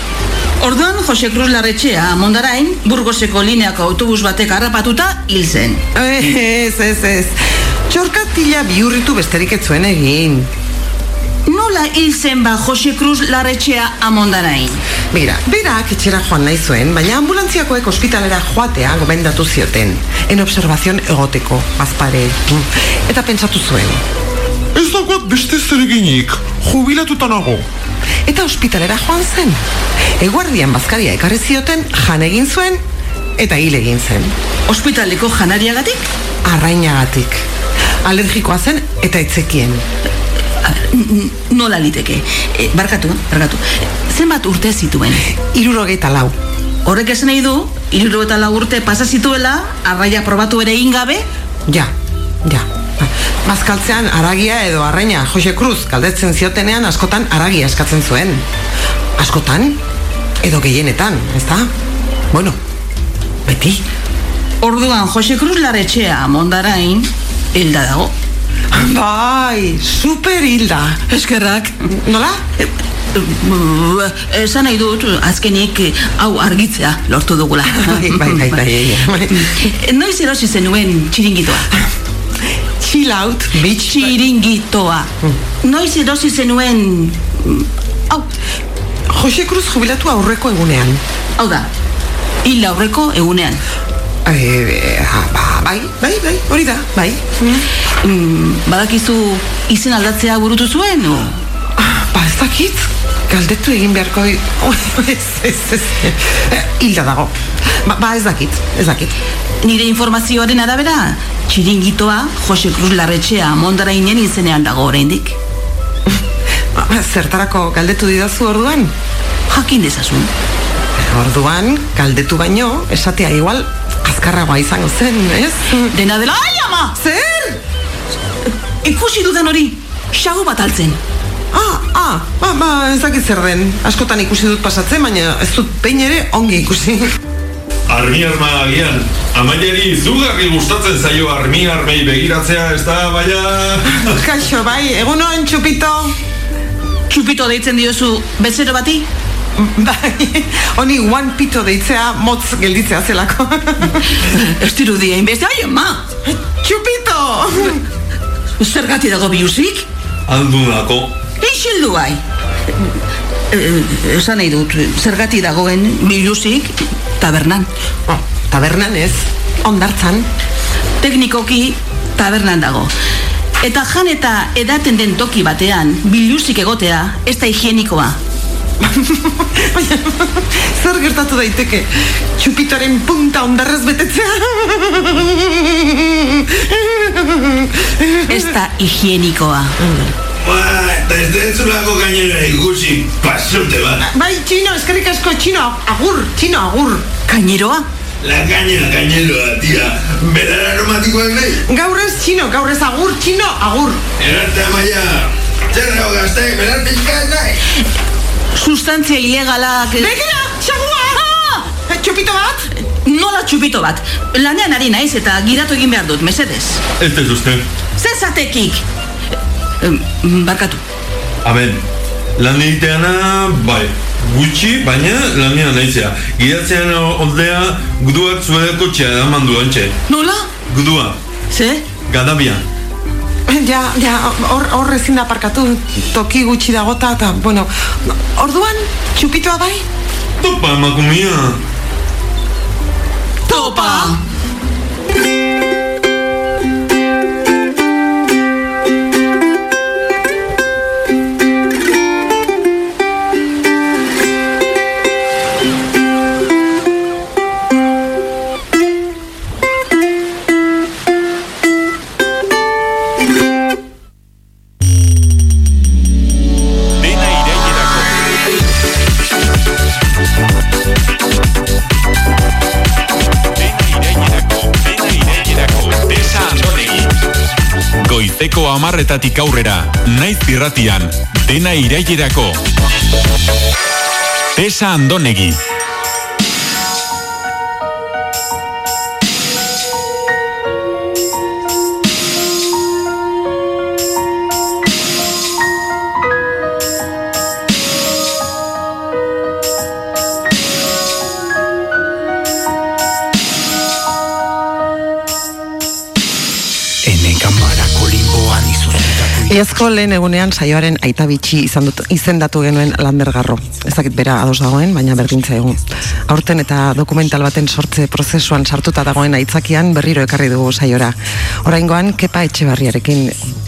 Orduan, Jose Cruz Larretxea Amondarain, Burgoseko lineako autobus batek harrapatuta hil zen. Ez, ez, ez. Txorkatila bihurritu besterik ez zuen egin. Nola hil zen ba Jose Cruz Larretxea Amondarain? Mira, berak etxera joan nahi zuen, baina ambulantziakoek ospitalera joatea gomendatu zioten. En observazion egoteko, bazpare. Mm. Eta pentsatu zuen. Daukat beste zereginik, jubilatuta nago. Eta ospitalera joan zen. Eguardian bazkaria ekarri zioten jan egin zuen eta hil egin zen. Ospitaleko janariagatik? Arrainagatik. Alergikoa zen eta etzekien. Nola liteke? E, barkatu, barkatu. Zenbat urte zituen? Irurogeita lau. Horrek esan nahi du, irurogeita lau urte pasa zituela, arraia probatu ere egin gabe, ja. Bazkaltzean aragia edo arraina Jose Cruz galdetzen ziotenean askotan aragia eskatzen zuen. Askotan edo gehienetan, ezta? Bueno, beti. orduan Jose Cruz larretxea mondarain, hilda dago. Bai, super hilda. Eskerrak. Nola? Esan nahi dut, azkenik eh, hau argitzea lortu dugula. Bai, bai, bai, bai, bai. <laughs> Noiz erosi zenuen txiringitoa? Chill out, bitch. Txiringitoa. Noiz erosi zenuen... mm, Hau, Jose Cruz jubilatu aurreko egunean. hau da, hil aurreko egunean. Ah, ba, bai, bai, bai, hori da, bai. Mm, badakizu izen aldatzea burutu zuen, o? Ba, ez dakit, galdetu egin beharko... <laughs> ez, ez, ez. Eh, Hilda dago. Ba, ba, ez dakit, ez dakit. Nire informazioaren arabera, txiringitoa Jose Cruz Larretxea mondarainen izenean dago oraindik. <laughs> Ba, zertarako galdetu didazu orduan? Jakin dezazun. Orduan, galdetu baino, esatea igual, azkarragoa izango zen, ez? Dena dela, ai ama! Zer? Ikusi dudan hori, xagu bat altzen. Ah, ah, ba, ba, ez dakit zer den. Askotan ikusi dut pasatzen, baina ez dut behin ere ongi ikusi. Armi arma agian, amaiari izugarri gustatzen zaio armi armei begiratzea, ez da, baina... <laughs> Kaixo, bai, egunon, txupito. Txupito deitzen diozu bezero bati? <laughs> Bai, honi one pito deitzea motz gelditzea zelako. <laughs> Ez dirudi hainbeste, ai ama! Txupito! Zergati dago biuzik? Aldunako. Ixildu bai. E, esan nahi dut, zergati dagoen biluzik tabernan. Oh, tabernan ez, ondartzan. Teknikoki tabernan dago. Eta jan eta edaten den toki batean biluzik egotea ez da higienikoa. <laughs> Zer gertatu daiteke? Txupitoren punta ondarrez betetzea? Ez da higienikoa. Ba, eta ez dentzulako gainera ikusi, pasute bat. Bai, txino, eskerrik asko, txino, agur, txino, agur. Kaineroa? La gainera, gaineroa, tia. Berar aromatikoak nahi. Gaur ez txino, gaur ez agur, txino, agur. Erarte amaia. Dago gazte, berar pixka nahi. Sustantzia ilegalak... Begira, txagua! Ah! Txupito bat? Nola txupito bat? Lanean ari naiz eta giratu egin behar dut, mesedez. Ez ez uste. Zezatekik! Em, Barkatu. Aben, lan egiteana, bai, gutxi, baina lanean naizea. Gidatzean oldea, guduak zure kotxea eman du antxe. Nola? Gudua, Ze? gadabia. Ja, ja, hor, hor ezin da parkatu, toki gutxi dagota, eta, bueno, orduan, txupitoa bai? Topa, emakumia. Topa! Amarretatik aurrera, naiz irratian, dena irailerako. Tesa andonegi. Iazko lehen egunean saioaren aita bitxi izan dut, izendatu genuen landergarro. Ez dakit bera ados dagoen, baina berdintza egun. Aurten eta dokumental baten sortze prozesuan sartuta dagoen aitzakian berriro ekarri dugu saiora. Oraingoan kepa etxebarriarekin,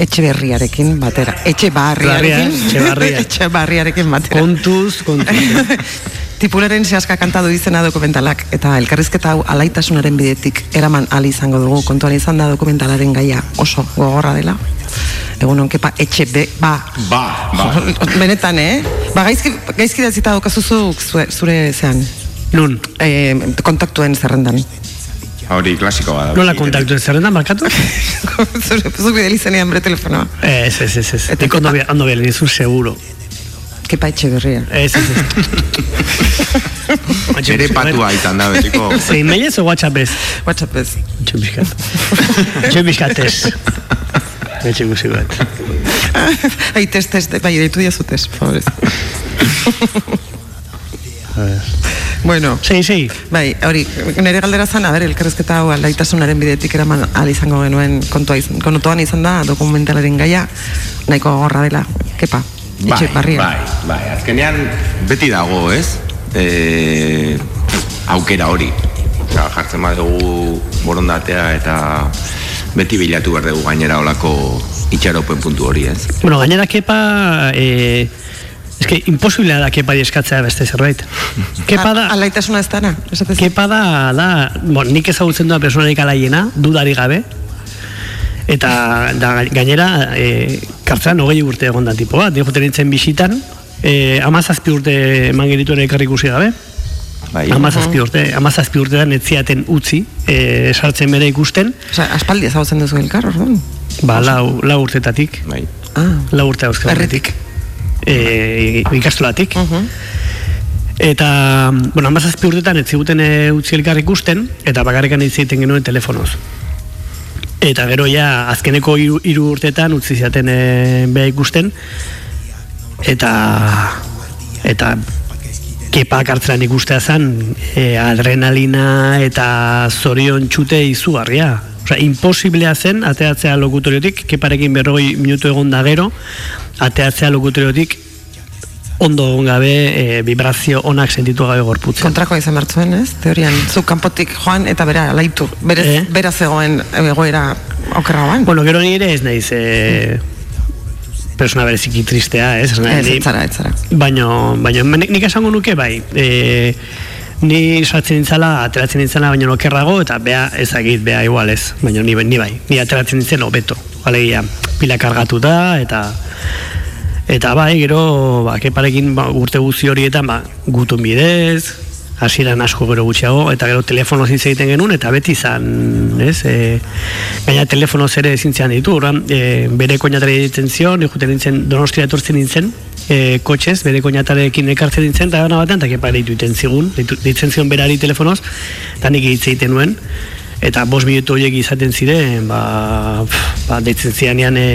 etxeberriarekin batera. Etxebarriarekin. Barria, Etxebarria. <laughs> etxebarriarekin batera. Kontuz, kontuz. <laughs> Tipuleren sehaska kantadu izena dokumentalak eta elkarrizketa hau alaitasunaren bidetik eraman ali izango dugu kontuan izan da dokumentalaren gaia oso gogorra dela. Egun kepa etxe be, ba, Ba, ba. Benetan, eh? Ba, gaizki, gaizki dazita daukazuzuk zure, zure zean. Nun? Eh, kontaktuen zerrendan. Hori klasiko bada. Nola kontaktu ez zerrendan, markatu? <laughs> zure, zuk bideli zenean bere telefonoa. Ez, ez, ez, ez. Nik ondo ondo izun seguro. Kepa etxe berria. Ez, ez, ez. <laughs> Bere patua izan da, betiko. <laughs> Zein mailez o whatsappez? Whatsappez. Txun bizkat. Txun bizkatez. Betxe guzi bat. <laughs> Ai, test, test, bai, deitu diazutez, favorez. Bueno. Sei, sei. Bai, hori, nire galdera zan, a ber, elkarrezketa hau aldaitasunaren bidetik eraman ahal izango genuen kontua izan, kontuan izan da dokumentalaren gaia, nahiko gorra dela, kepa, etxe barria. bai, bai, azkenean beti dago, ez? E, aukera hori. Osea, jartzen badugu borondatea eta beti bilatu behar dugu gainera olako itxaropen puntu hori, ez? Bueno, gainera kepa... Eh, es que imposiblea da kepa eskatzea beste zerbait. Kepa da... Alaitasuna ez dana, esatez. Kepa da, da, bon, nik ezagutzen duda personarik alaiena, dudari gabe, eta da, gainera e, kartzelan hogei urte egon da tipo bat, joten nintzen bisitan, e, amazazpi urte eman genitu ere ekarri ikusi gabe, Bai. amazazpi urte, amazazpi urte da netziaten utzi, e, sartzen bere ikusten, Osea, aspaldi ezagutzen duzu elkar, orduan. ba, lau, lau urtetatik, Bai. Ah, lau urte dauzkagunetik. E, ikastolatik. Mhm. Eta, bueno, amazazpi urtetan ez ziguten e, utzi elkar ikusten, eta bakarrikan hitz egiten genuen telefonoz. Eta gero ja, azkeneko hiru, hiru urtetan utzi ziaten e, beha ikusten, eta, eta kepak hartzelan ikustea zen, e, adrenalina eta zorion txute izugarria. Osea, imposiblea zen, ateatzea lokutoriotik, keparekin berrogei minutu egon da gero, ateatzea lokutoriotik ondo egon gabe e, vibrazio onak sentitu gabe gorputzen. kontrakoa izan bertzuen, ez? Teorian, <laughs> zu kanpotik joan eta bera alaitu. Berez, Eh? bera zegoen egoera okerragoan. Bueno, gero nire ez naiz e, persona bereziki tristea, ez? Ez, ez zara, ez zara. Baino, baino, nik, esango nuke bai, e, ni sartzen nintzala, ateratzen nintzala baino okerrago, eta bea ezagit, bea igual ez, baino ni, ni bai, ni ateratzen nintzen hobeto, alegia, pila kargatuta, eta eta bai, gero, ba, keparekin ba, urte guzti horietan, ba, gutun bidez, hasieran asko gero gutxiago, eta gero telefonoz hitz egiten genuen, eta beti izan, ez, e, gaina telefonoz ere ezintzean ditu, oran, e, bere koinatari ditzen zion, ikuten nintzen, donostia etortzen nintzen, e, kotxez, bere koinatarekin ekartzen nintzen, eta gana batean, eta kepa deitu iten zigun, deitu, deitzen zion berari telefonoz, eta nik hitz egiten nuen, eta bost minutu horiek izaten ziren, ba, pf, ba deitzen zianean e,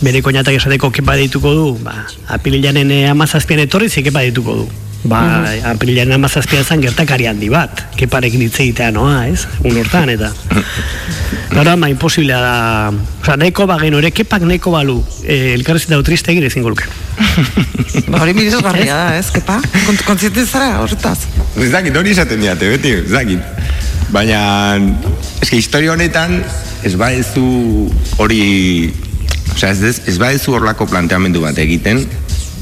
bere koinatak esateko kepa deituko du, ba, apirilanen e, amazazpian etorri ze kepa deituko du. Ba, Mhm. apirilanen amazazpian zan gertakari handi bat, keparekin hitz egitea noa, ez? Un hortan, eta... Gara, ma, imposiblea da... Osa, nahiko bageno ere, kepak nahiko balu, e, elkarrezita triste egin ezin gulken. Ba, <laughs> hori miresgarria da, ez, kepa? Kont kontziente zara, horretaz. Ez dakit, hori izaten diate, beti, ez dakit. Baina, eske historia honetan, ez baezu hori, osea, ez, ez, ez baezu horlako planteamendu bat egiten,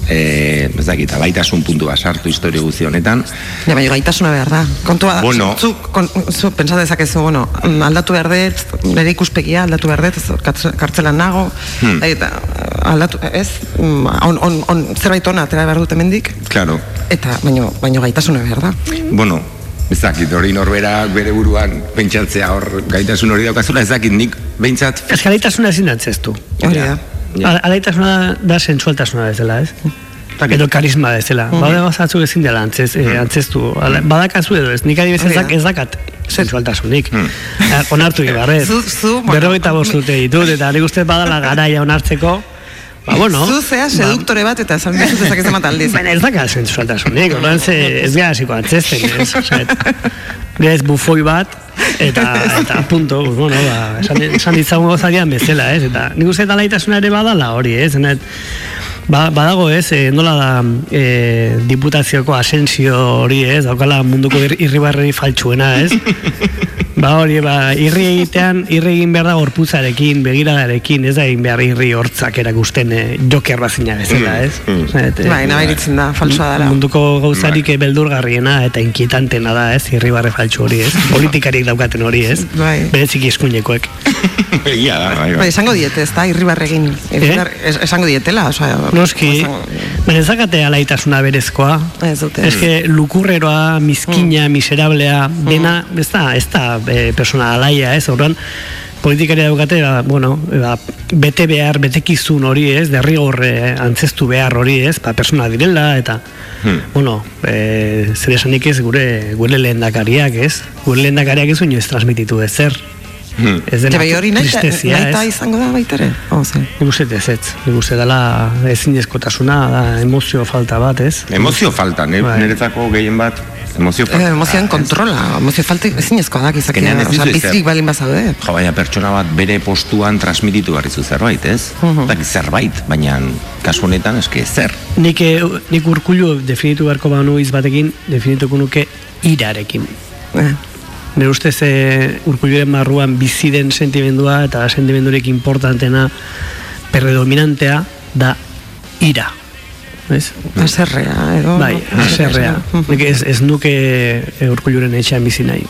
eh, ez dakit, alaitasun puntu bat sartu historia guzti honetan, Ja, baina gaitasuna behar da. Kontua da, Bueno. zu, kon, zu pentsa dezakezu, bueno, mm, aldatu behar dut, nire ikuspegia aldatu behar dut, ez, kartze- kartzelan nago, Hmm. eta aldatu, ez, mm, on, on, on, zerbait ona atera behar dut hemendik, claro, eta baino, baino gaitasuna behar da. bueno, ez dakit, hori norberak bere buruan pentsatzea hor gaitasun hori daukazula, ez dakit nik behintzat Eskalitasuna ezin antzeztu. Hori da. Al- Alaitasuna da sensualtasuna bezala, ez? Edo karisma bezala. Mhm. Baude gauzatzuk ezin dela antzez, eh, antzeztu. Ala- Badakazu edo ez, nik ez, da. dak, ez dakat sensualtasunik. Eh, Onartu egibarrez. Zu- zu, bueno, Berrogeita bost <laughs> urte ditut, eta nik uste badala garaia onartzeko. Ba, bueno. Zu zea seduktore bat eta esan dizut ezak ez emat aldiz. Baina ez dakat sensualtasunik, orduan ze ez gara hasiko antzezten, ez? <laughs> Osea, ez bufoi bat, eta, eta punto, bueno, ba, esan, esan ditzagun gozakian bezala, ez? Eta nik uste eta laitasuna ere badala hori, ez? Zenet, ba, badago ez, e, nola da e, diputazioko asensio hori, ez? Daukala munduko ir, irribarreri faltsuena, ez? <laughs> Ba hori, ba, irri egitean, irri egin behar da gorputzarekin, begiradarekin, ez da egin behar irri hortzak erakusten e, joker bazina bezala, ez? Mm. Bai, nabaritzen da, falsoa dara. Munduko gauzarik beldurgarriena eta inkitantena da, ez? Irribarre faltsu hori, ez? <laughs> Politikarik daukaten hori, ez? Bai. Berezik iskuinekoek. Egia <laughs> da, bai, Bai, esango diete, ez da, irribarregin. Eh? Es, esango dietela, osea... Noski, baina ez dakate alaitasuna berezkoa. Ez dute. Ez que lukurreroa, mizkina, miserablea, dena, ez da, ez da e, persona alaia, ez, orduan, politikari daukate, ba, bueno, ba, bete behar, betekizun hori ez, derrigor e, antzestu behar hori ez, ba, persona direla, eta, bueno, e, zer esanik ez gure, gure lehendakariak ez, gure lehendakariak ez inoiz transmititu ez zer, ez dena Eta bai hori nahi, tristezia, nahi ez. izango da baita ere? Oh. Nik uste ez ez, nik uste dela ezinezkotasuna, da emozio falta bat, ez? Emozio falta, ne, Bai. niretzako gehien bat, emozio falta. Eh, emozioen kontrola, emozio falta ezinezkoa da, izakia, Azkenean ez osea, dizu ezer. bizirik balin bazaude. Jo, baina pertsona bat bere postuan transmititu behar dizu zerbait, ez? Mhm. Dakit zerbait, baina kasu honetan eske zer. Nik, eh, nik urkullu definitu beharko banu hitz batekin, definituko nuke irarekin. Eh. Nire ustez e, urkulluren barruan bizi den sentimendua eta sentimendurik importantena predominantea da ira. Ez? Aserrea, edo... Bai, aserrea. Nik ez, ez nuke urkulluren etxean bizi nahi.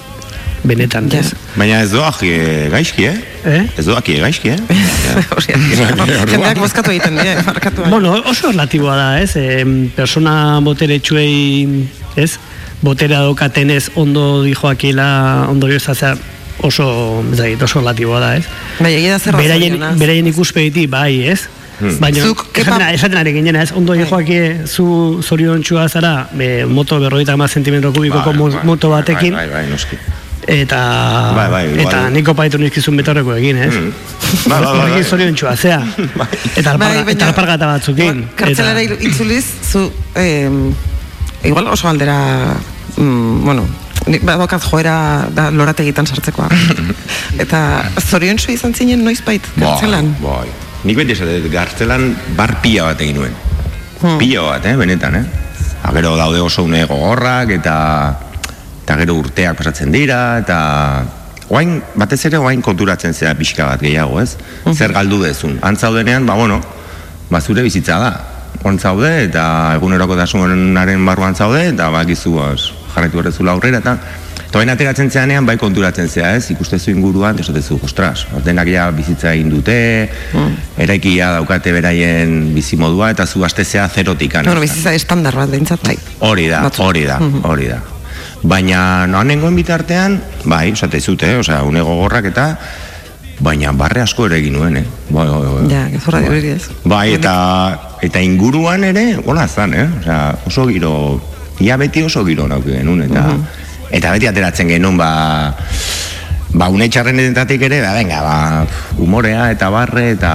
Benetan, Ja. ez? Baina ez doak e, gaizki, eh? Eh? Ez doak e, gaizki, eh? <laughs> Osea, jendeak bozkatu egiten dira, markatu. Bueno, oso relatiboa da, ez? E, persona boteretsuei, ez? Botera daukatenez ondo dijoakila, ondo jozatzea oso, ez dakit, oso relatiboa da, ez? Bai, egia da zer Beraien, beraien ikuspegiti, bai, ez? Hmm. Baina, Zuk, kepa- esaten, esaten ari ginen, ez? Ondo joakie zu zorion zara, be, moto berroita ma sentimetro kubikoko Bai, mo- bai, moto bai, batekin, Bai, bai, noski. eta Bai, bai, eta niko paitu nizkizun betorreko egin, ez? Mm. Bai, <laughs> bai, bai, Horrekin bai. zorion zea. Eta <laughs> alparga, Bai, eta alpargata batzukin. Kartzelara Eta- itzuliz, zu, eh, igual oso aldera, mm, bueno, nik badokat joera da lorategitan sartzekoa. <laughs> Eta zorion izan zinen noiz bait, kartzelan. Bai, bai. Nik beti esate, gartzelan bar pila bat egin nuen. Hmm. Pila bat, eh, benetan, eh? Ha, gero daude oso une gogorrak eta eta gero urteak pasatzen dira eta oain, batez ere oain konturatzen zera pixka bat gehiago, ez? Zer galdu dezun. Antzaudenean, ba, bueno, ba, zure bizitza da. Oan zaude eta eguneroko dasunaren barruan zaude eta bakizu az, jarraitu berrezula aurrera eta eta orain ateratzen zeanean bai konturatzen zea, ez? Ikustezu inguruan, esatezu, ostras, denak ja bizitza egin dute, eraikia daukate beraien bizimodua eta zu astezea zerotikan. Bueno, bizitza estandar bat behintzat, bai. Hori da, hori da, Mhm. hori da. Baina noan nengoen bitartean, bai, esate zute, osea, une gogorrak eta, baina barre asko ere egin nuen, eh? Bai, bai, bai. Ja, gezurra dirudi ez. Bai, eta, eta inguruan ere, hola zan, eh? Osea, oso giro, ia beti oso giro nauki genuen, eta, eta beti ateratzen genuen, ba, ba, une txarrenetatik ere, ba, venga, ba, humorea eta barre, eta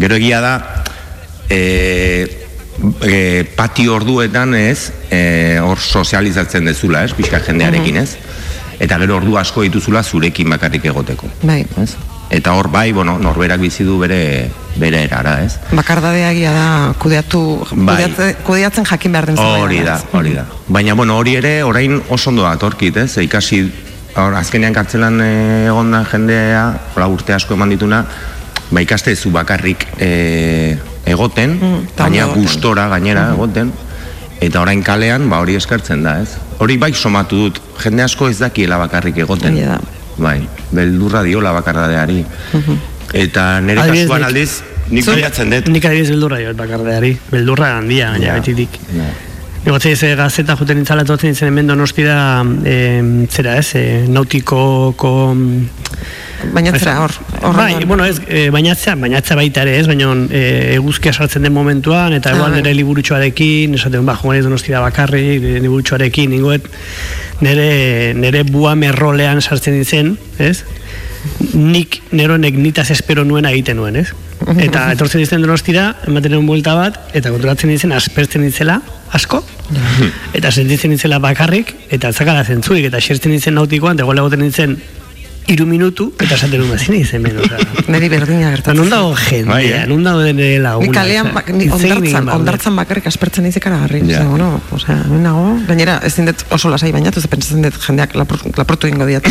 gero egia da, e, e, patio orduetan ez, e, hor sozializatzen dezula, ez, pixka jendearekin, ez? Eta gero ordu asko dituzula zurekin bakarrik egoteko. Bai. Ez? Eta hor bai, bueno, norberak bizi du bere bere erara, ez? Bakardadea egia da kudeatu, Bai. kudeatze, kudeatzen jakin behar den zerbait Hori da, hori da. Baina, bueno, hori ere, orain oso ondo datorkit, ez? Ikasi, hor, azkenean kartzelan eh, egon da jendea, hola urte asko eman dituna, ba ikaste zu bakarrik eh, egoten, eta baina gustora gainera egoten, eta orain kalean, ba hori eskartzen da, ez? Hori bai somatu dut, jende asko ez dakiela bakarrik egoten. Egia da. Bai, beldurra diola bakardadeari. Eta nire Adibidez, kasuan aldiz, nik baiatzen dut. Nik adibidez beldurra jo bakardeari. Beldurra handia, baina Ja. betitik. Ja. Egotze ez gazeta juten nintzala etortzen nintzen hemen donosti da e, zera ez, e, nautikoko Bainatzera, hor. hor bai, ondoan. bueno, ez, e, bainatzea, bainatzea baita ere, ez, baina e, eguzkia sartzen den momentuan, eta Ah, egual bai. nire liburutxoarekin, esaten, ba, joan ez bakarrik, nire liburutxoarekin, ningoet, nire, nire bua merrolean sartzen ditzen, ez? nik neronek nitaz espero nuen egiten nuen, ez? Eta <laughs> etortzen izten donostira, ematen nuen buelta bat, eta konturatzen ditzen aspertzen ditzela, asko, <laughs> eta sentitzen ditzela bakarrik, eta zakala zentzurik, eta xertzen ditzen nautikoan, eta gola goten ditzen iru minutu, eta esaten nuen mazin izen ben, oza. <laughs> Neri berdina gertatzen. Non dago jendea, Bai, eh? non dago dene laguna. Ni kalean, ni ondartzan, ondartzan bakarrik aspertzen naiz ikaragarri. Ja. Bueno, osea, hemen nago, gainera, ez dindet oso lasai baina, ez pentsatzen dut jendeak lapor- laportu ingo diat. <laughs>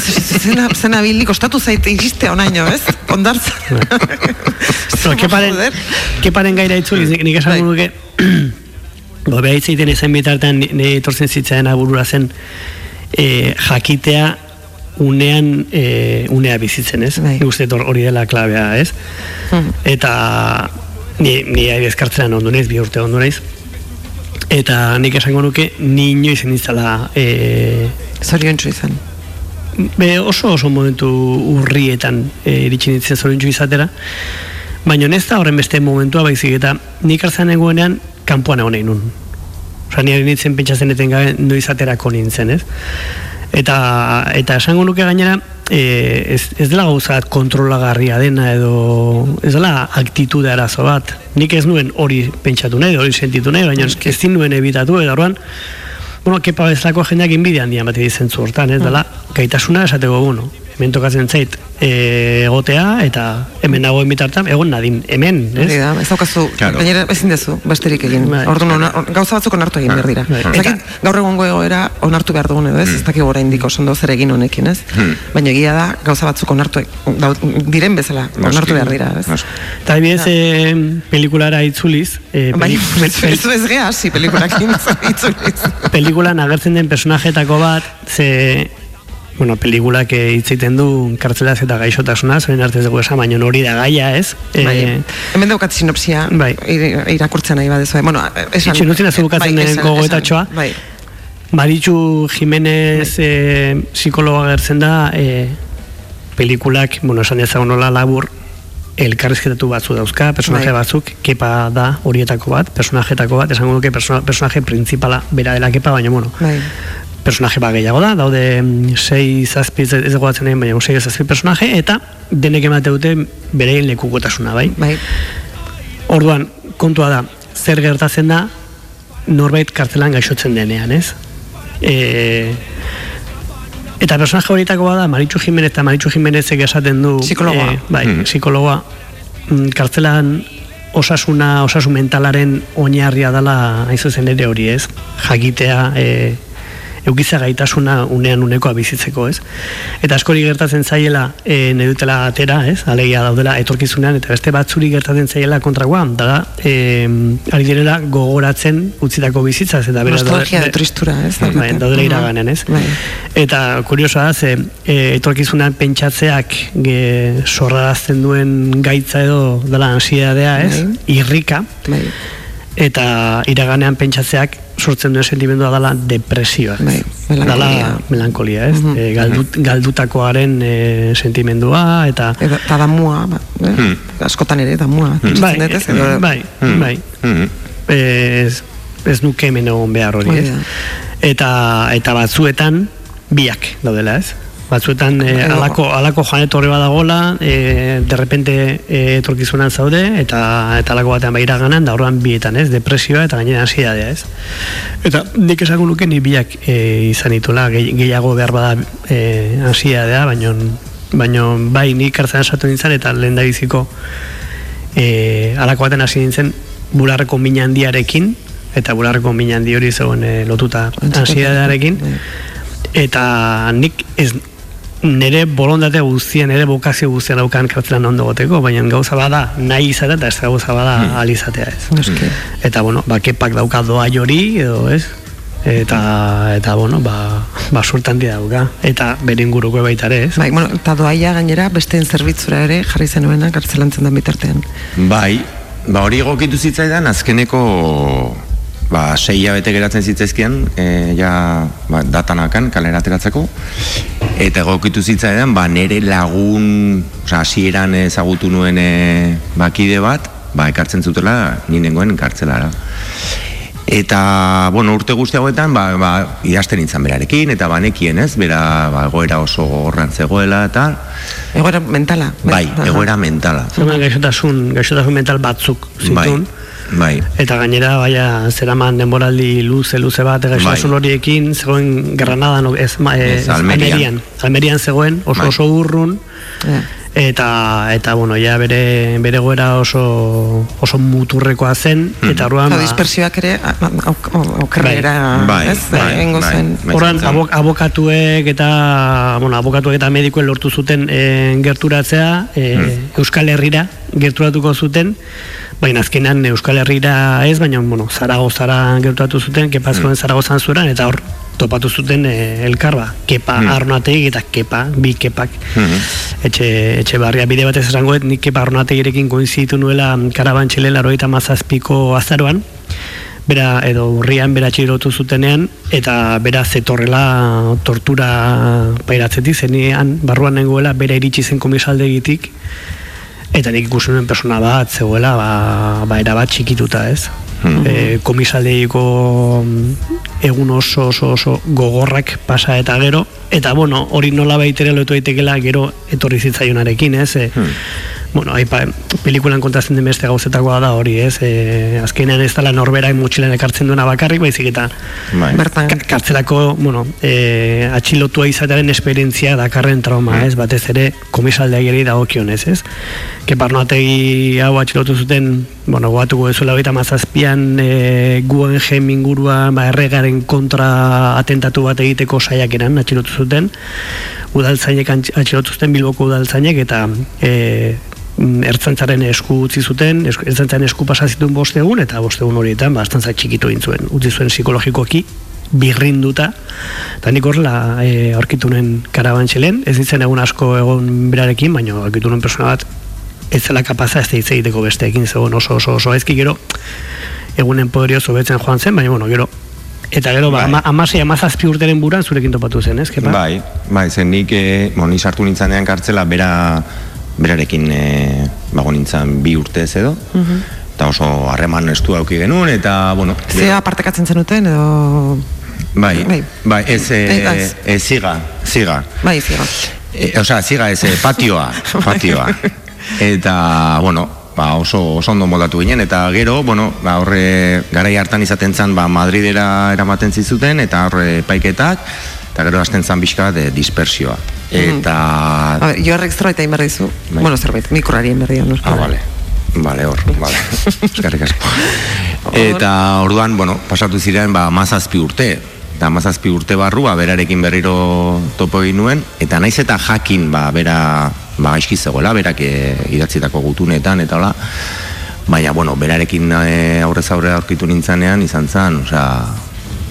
Z- zena, zena bili, kostatu zait iriste onaino, ez? Ondartzan. <laughs> No, keparen, keparen gaira itzuli, nik- nik esan nuke, <clears throat> bo, beha hitz egiten izan bitartean, nire etortzen zitzaren aburura zen, e, jakitea unean, e, unea bizitzen, ez? Nik uste hori dela klabea, ez? Eta ni, ni ari ezkartzenan ondo naiz, bi urte ondo naiz, eta nik esango nuke, ni inoiz nintzala e, Zorion izan. Be oso oso momentu urrietan e, iritsi nintzen zoriontsu izatera, baina ez da horren beste momentua baizik eta nik hartzen egoenean kanpoan egon nahi nun. Osa, nire nintzen pentsatzen eten gabe noiz aterako nintzen, ez? Eta, eta esango nuke gainera, e, ez, ez dela gauza bat kontrolagarria dena edo ez dela aktitude arazo bat. Nik ez nuen hori pentsatu nahi, hori sentitu nahi, baina ez nuen ebitatu, eta orduan, bueno, kepa bezalako jendeak inbidia handia bate dizentzu hortan, ez dela, gaitasuna esateko, bueno, hemen tokatzen zait e, egotea, eta hemen nagoen bitartan, egon nadin, hemen, ez? Hori da, ez daukazu, Claro. gainera ezin dezu, besterik egin. Bai. Orduan, ona- gauza batzuk onartu egin behar dira. Bai. Dakit, gaur egungo egoera onartu behar dugun edo ez, ez dakit oraindik oso ondo zer egin honekin, ez? Baina egia da, gauza batzuk onartu, dau- diren bezala, onartu behar dira, ez? Eta adibidez, e, pelikulara itzuliz, e, Bai, peli- <laughs> ez ez ez gea hasi pelikulakin <laughs> itzuliz. pelikulan agertzen den personajetako bat, ze, bueno, pelikulak eh, hitz egiten du kartzelaz eta gaixotasuna, zoren arte ez dugu esan, baina hori da gaia, ez? E, Bai. Hemen daukat sinopsia, Bai. ir- irakurtzen nahi badezu. Bueno, esan... Itxunutzen azubukatzen Bai, den esan, gogoetatxoa. esan, Bai. Maritxu Jimenez e, psikologa agertzen da e, pelikulak, bueno, esan dezagun nola labur elkarrizketatu batzu dauzka, personaje Bai. batzuk, kepa da horietako bat, personajetako bat, esango persona, personaje principala bera dela kepa, baina bueno, Bai. Personaje bat gehiago da, daude mm, sei zazpi ez gogatzen egin, baina sei zazpi personaje, eta denek emate dute bere lekukotasuna, bai? Bai. Orduan, kontua da, zer gertatzen da, norbait kartzelan gaixotzen denean, ez? E, eta personaje horietako bada, Maritxu Jimenez eta Maritxu Jimenezek esaten du... Psikologoa. E, bai, Mhm. psikologoa. mm, Kartzelan osasuna, osasun mentalaren oinarria dela hain zuzen ere hori, ez? Jakitea, e, eukitza gaitasuna unean unekoa bizitzeko, ez? Eta askori gertatzen zaiela e, nahi dutela atera, ez? Alegia daudela etorkizunean, eta beste batzuri gertatzen zaiela kontrakoa, da, e, ari direla gogoratzen utzitako bizitzaz, eta beraz Nostalgia de tristura, ez? Bai, daukate. daudela iraganean, ez? Bai. Eta kuriosoa da, ze e, etorkizunean pentsatzeak ge, sorrarazten duen gaitza edo dela ansiedadea, ez? Irrika. Bai. Eta iraganean pentsatzeak sortzen duen sentimendua dela depresioa. Bai, Dala melankolia. melankolia, ez? E, galdut, galdutakoaren e, sentimendua eta Eta, eta damua, ba, eh? askotan ere damua. Bai, pentsatzen dut, ez? Edo- bai, Mm. bai. Ez, ez nuke hemen egon behar hori, Hori ez? da. Eta, eta batzuetan biak daudela, ez? Batzuetan e, Edo- alako, alako joan etorri badagola, e, derrepente e, etorkizunan zaude, eta, eta alako batean baira ganan, da horrean bietan, ez? Depresioa eta gainera ansiedadea, ez? Eta nik esango nuke ni biak e, izan ditula, gehi- gehiago behar bada e, ansiedadea, baino, baino bai nik hartzen esatu nintzen, eta lehen da biziko e, alako baten hasi nintzen bularreko mina handiarekin eta bularreko mina handi hori zegoen e, lotuta ansiedadearekin eta nik ez nire bolondate guztia, nire bokazio guztia daukan kartzelan ondo goteko, baina gauza bada nahi izatea eta ez gauza bada Hmm. ahal izatea ez. Noski. Eta bueno, ba, kepak dauka doa jori edo ez, eta, eta bueno, ba, ba suerte handia dauka, eta bere inguruko baita ere ez. Bai, bueno, eta doaia gainera besteen zerbitzura ere jarri zenuena kartzelantzen den bitartean. Bai, ba hori egokitu zitzaidan azkeneko ba, sei hilabete geratzen zitzaizkian, e, ja, ba, datanakan kalera ateratzeko, eta egokitu zitzaidan, ba, nere lagun, osea, hasieran ezagutu nuen e, bakide bat, ba, ekartzen zutela, ni nengoen kartzelara. Eta, bueno, urte guzti hauetan, ba, ba, idazten nintzen berarekin, eta banekien, ez, bera, ba, egoera oso gorran zegoela, eta... Egoera mentala. Bai, egoera mentala. Zerman gaixotasun, gaixotasun mental batzuk zituen. Bai. Eta gainera, baina, zeraman denboraldi luze, luze bat, gaixotasun Bai. horiekin, zegoen Granadan, no, ez, ma, ez, Ez, Almerian. Almerian. Almerian zegoen, oso Bai. oso urrun, eta eta bueno, ja bere bere goera oso oso muturrekoa zen eta orduan Eta ba, dispersioak ere a- a- auk- au- aukerrera, Bai, ez? bai, Egingo bai, zen. Horran abok, abokatuek eta bueno, abokatuek eta medikuen lortu zuten e, gerturatzea e, Euskal Herrira gerturatuko zuten baina azkenean Euskal Herrira ez, baina bueno, Zaragozara gerturatu zuten, kepazkoen Zaragozan zueran eta hor topatu zuten e, elkarba, kepa Mm. arnategi eta kepa, bi kepak. Etxe, etxe barria bide batez esangoet, nik kepa arnategirekin koinzitu nuela karabantxile laroita mazazpiko azaroan. Bera edo urrian bera txirotu zutenean eta bera zetorrela tortura pairatzetik zenean barruan nengoela bera iritsi zen komisaldegitik eta nik ikusi nuen persona bat zegoela ba, ba era bat txikituta ez? Mhm. e, komisaldeiko mm, egun oso oso oso gogorrak pasa eta gero. Eta bueno hori nola baitere lotu daitekela gero etorri zitzaionarekin ez? E, bueno, aipa, pelikulan kontatzen den beste gauzetakoa da hori, ez? E, azkenean ez dela norberak motxilan ekartzen duena bakarrik, baizik eta Bai. ka kartzelako, bueno, e, atxilotua izatearen esperientzia dakarren trauma, ez? Batez ere, komisaldeagiri dagokionez, ez? Keparnoategi hau atxilotu zuten, bueno, goatuko ezuela baita mazazpian e, Guggenheim inguruan, ba, erregaren kontra atentatu bat egiteko saiakeran atxilotu zuten, udaltzainek atxilotu zuten Bilboko udaltzainek eta e, ertzantzaren esku utzi zuten, esku- ertzaintzaren esku pasa zituen boste egun, eta boste egun horietan, ba, ertzaintza txikitu egin zuen, utzi zuen psikologikoki, birrinduta, eta nik horrela e, aurkitu nuen karabantxelen, ez ditzen egun asko egon berarekin, baina aurkitu nuen persona bat, ez zela kapaza ez da hitz egiteko besteekin zegoen oso oso oso ezki gero egunen poderio zobetzen joan zen, baina bueno, gero eta gero ba, ama, amasei amazazpi urteren buran zurekin topatu zen, ez? Kepa? Bai, bai, zen nik, e, ni sartu nintzanean kartzela, bera, berarekin e, bago nintzen bi urtez edo, eta oso harreman estu auki genuen, eta, bueno... Zea partekatzen zenuten edo... Bai, Bai. bai, ez, e, Eh, az. e, ziga, ziga. Bai, ziga. E, osea, ziga ez, e, patioa, <laughs> patioa. Eta, bueno, ba, oso, oso ondo moldatu ginen, eta gero, bueno, ba, horre garai hartan izaten zen, ba, Madridera eramaten zizuten, eta horre paiketak, eta gero hasten zen pixka bat e, dispersioa. Eta... A ber, jo errek zerbait egin behar dizu. Bai. Bueno, zerbait, mikrorari egin behar dizu. Ah, vale. Vale, hor, vale. <laughs> Eskerrik asko. Eta orduan, bueno, pasatu ziren, ba, mazazpi urte. Eta mazazpi urte barrua, berarekin berriro topo egin nuen, eta naiz eta jakin, ba, bera, ba, gaizki zegoela, berak e, idatzitako gutunetan, eta hola, baina, bueno, berarekin e, aurrez aurre aurkitu nintzanean, izan zen, osea,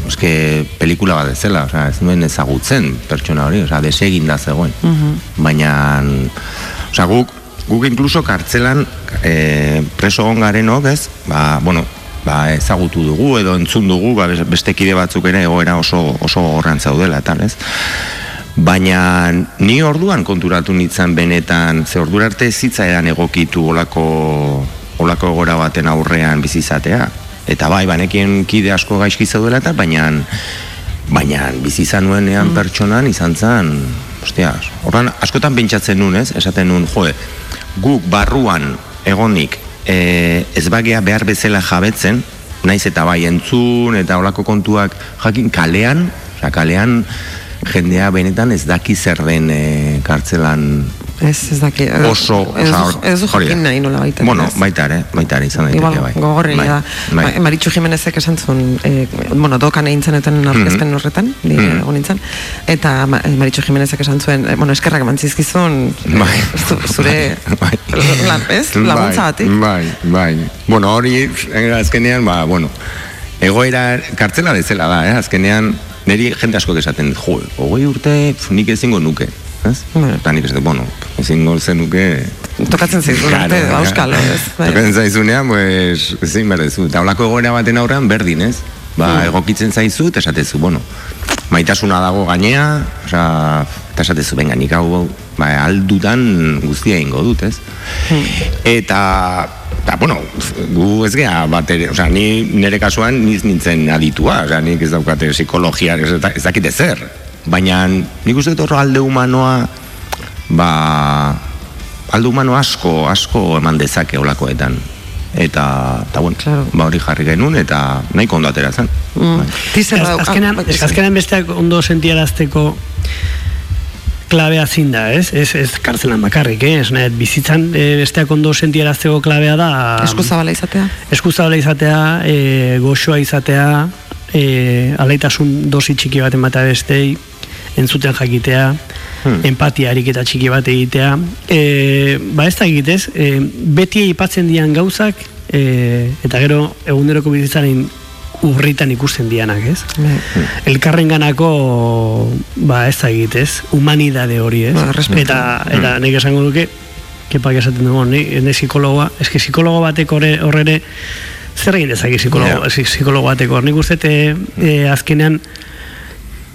eske pelikula bat ezela, osea, ez nuen ezagutzen pertsona hori, osea, desegin da zegoen baina osea, guk guk incluso kartzelan e, preso garenok, ez? Ba, bueno, ba, ezagutu dugu edo entzun dugu ba, bes- beste kide batzuk ere egoera oso oso gogorran zaudela eta, ez? Baina ni orduan konturatu nintzen benetan, ze ordura arte ez zitzaidan egokitu olako olako gora baten aurrean bizi izatea. Eta bai, banekien kide asko gaizki zaudela eta baina baina bizi izan nuenean pertsonan izan zen, ostia, horran askotan pentsatzen nun, ez? Esaten nun, joe, guk barruan egonik e, ez bagea behar bezala jabetzen, naiz eta bai entzun eta olako kontuak jakin kalean, osea, kalean jendea benetan ez daki zer den e, kartzelan Ez, ez daki. oso, ez, osea, du- ez du jakin nahi nola baita. Bueno, baita ere, baita ere izan daiteke, bai. gogorregia Bai, da. bai. Ba, Maritxu Jimenezek esan zuen, eh, bueno, dokan egin zenuten aurkezpen horretan, ni Mhm. egon nintzen, eta eh, Maritxu Jimenezek esan zuen, bueno, eskerrak eman zizkizun, eh, Bai. zure, lan, ez, laguntza batik. Bai, bai. Bueno, hori, azkenean, ba, bueno, egoera kartzela bezala da, eh? Azkenean, niri jende asko esaten, jo, hogei urte, pf, nik ezingo nuke, ez? Eta nik esaten, bueno, ezingo zenuke... Tokatzen zaizun arte, auskalo, ez? Bai. Tokatzen zaizunean, pues, ezin behar dezu. Eta holako egoera baten aurrean berdin, ez? Ba, egokitzen zaizu, eta esatezu, bueno, maitasuna dago gainea, osea, eta esatezu, venga, nik hau, ba, aldutan guztia ingo dut, ez? Eta, Eta, bueno, gu ez gea bat ere, osea, ni nire kasuan niz nintzen aditua, osea, nik ez daukate psikologia, ez, ez dakite zer. Baina nik uste dut alde humanoa, ba, alde humano asko, asko eman dezake olakoetan. Eta, eta bueno, ba hori jarri genuen, eta nahiko ondo ateratzen. Mm. Tizer Az- azkenean, ah, ez, azkenean besteak ondo sentiarazteko klabea zin da, ez? Ez, ez kartzelan bakarrik, eh? Ez nahet, bizitzan e, besteak ondo sentiarazteko klabea da... Eskuzabala izatea. Eskuzabala izatea, e, goxoa izatea, e, alaitasun dosi txiki bat ematea bestei, entzuten jakitea, Hmm. empatia ariketa txiki bat egitea. E, ba ez da egitez, e, beti aipatzen dian gauzak, e, eta gero eguneroko bizitzaren urritan ikusten dianak, ez? Elkarren ganako, ba ez da egitez, humanidade hori, ez? Ba, eta, eta nik esango duke, kepak esaten dugu, ni, ne psikologoa, eske psikologo batek horre, horrere, zer egin dezake psikologo, yeah. psikologo bateko, nik uste e, azkenean,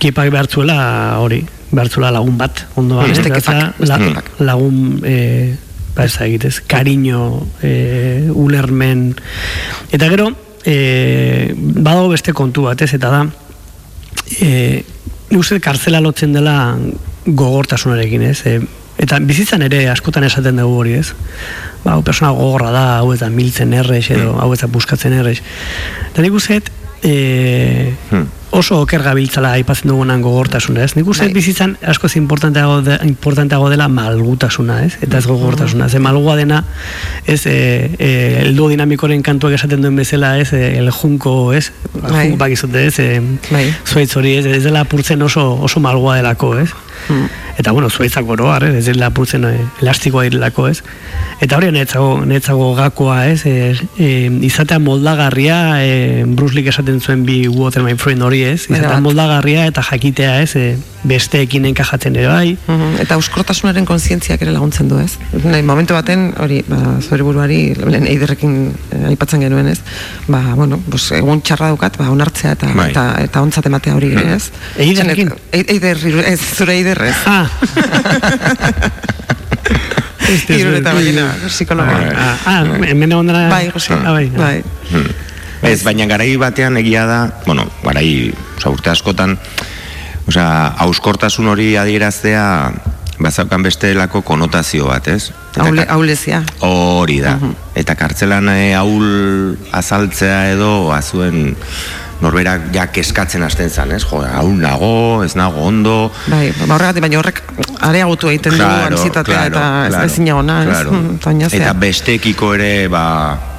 kepak behartzuela hori, behartzuela lagun bat, ondo kepak, la, beste kepak. lagun e, ba ez da egitez, kariño e, ulermen. Eta gero e, badago beste kontu bat ez, eta da e, uste kartzela lotzen dela gogortasunarekin ez, e, eta bizitzan ere askotan esaten dugu hori ez? Ba, hau persona gogorra da, hau ez da miltzen errex edo hau ez da buskatzen errex eta nik uste e, oso oker gabiltzala aipatzen dugunan gogortasuna, ez? Nik uste dut bizitzan askoz importanteago, de, importanteago dela malgutasuna, ez? Eta ez gogortasuna. Ze malgua dena, ez, e, e, eldu dinamikoren kantuak esaten duen bezala, ez? E, el junko, ez? Bai. Junko bakizute, ez? E, Bai. zuaitz hori, ez? Ez dela apurtzen oso, oso malgua delako, ez? Eta, bueno, zuaitzak oroar, ez? Ez dela apurtzen e, elastikoa direlako, ez? Eta hori netzago, netzago gakoa, ez? E, e, izatea moldagarria, e, Bruce Lee esaten zuen bi Water My Friend hori, ez? Izatea moldagarria eta jakitea, ez? E, besteekin enkajatzen ere bai. Mhm, Eta euskortasunaren kontzientziak ere laguntzen du, ez? Nahi, momentu baten, hori, ba, zure buruari, lehen eiderrekin eh, aipatzen genuen, ez? Ba, bueno, pues, egun txarra daukat, ba, onartzea eta, Bai. eta, eta ontzat ematea hori, Mm. ez? Eiderrekin? Eid- Eider, ez, zure eiderrez. Ah. <laughs> Irure eta baina, psikologa. Ah, ah, hemen egon dara... Bai, Jose. Ah, bai. Bai. Ez, baina garai batean egia da, bueno, garai, oza, urte askotan, oza, hauskortasun hori adieraztea, bazaukan bestelako konotazio bat, ez? Eta Haule, haulezia. Hori da. Eta kartzelan eh, ahul azaltzea edo azuen norberak ja keskatzen hasten zan, ez? Jo, ahul nago, ez nago ondo. Bai, ba, horregatik, baina horrek areagotu egiten du ansietatea eta ez ezin egona, ez? claro. Mm. Eta bestekiko ere, ba,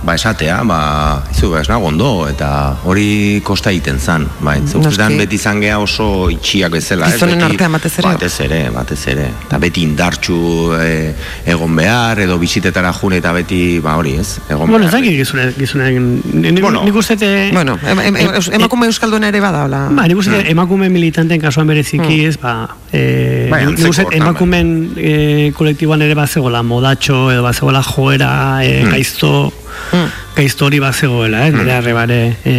ba esatea, ba, izu, ba, ez nago ondo, eta hori kosta egiten zan, bai, zeuzetan beti izan gea oso itxiak bezala, ez? Gizonen artean batez ere. Batez ere, batez ere. Eta beti indartxu eh, egon behar, edo bisitetara june eta beti, ba hori, ez? Egon Bueno, ez behar. gizunen... Nik, Bueno. nik uste... te- Bueno, em, em, em, eus- emakume euskalduna ere bada, hola. Ba, nik uste emakume militanten kasuan bereziki ez, ba, e, Bai, nik uste emakumen e, kolektiboan ere bazegoela modatxo edo bazegoela joera e, Hmm. Gaizto gaizto hori bazegoela, ez, Hmm. nire arrebare e,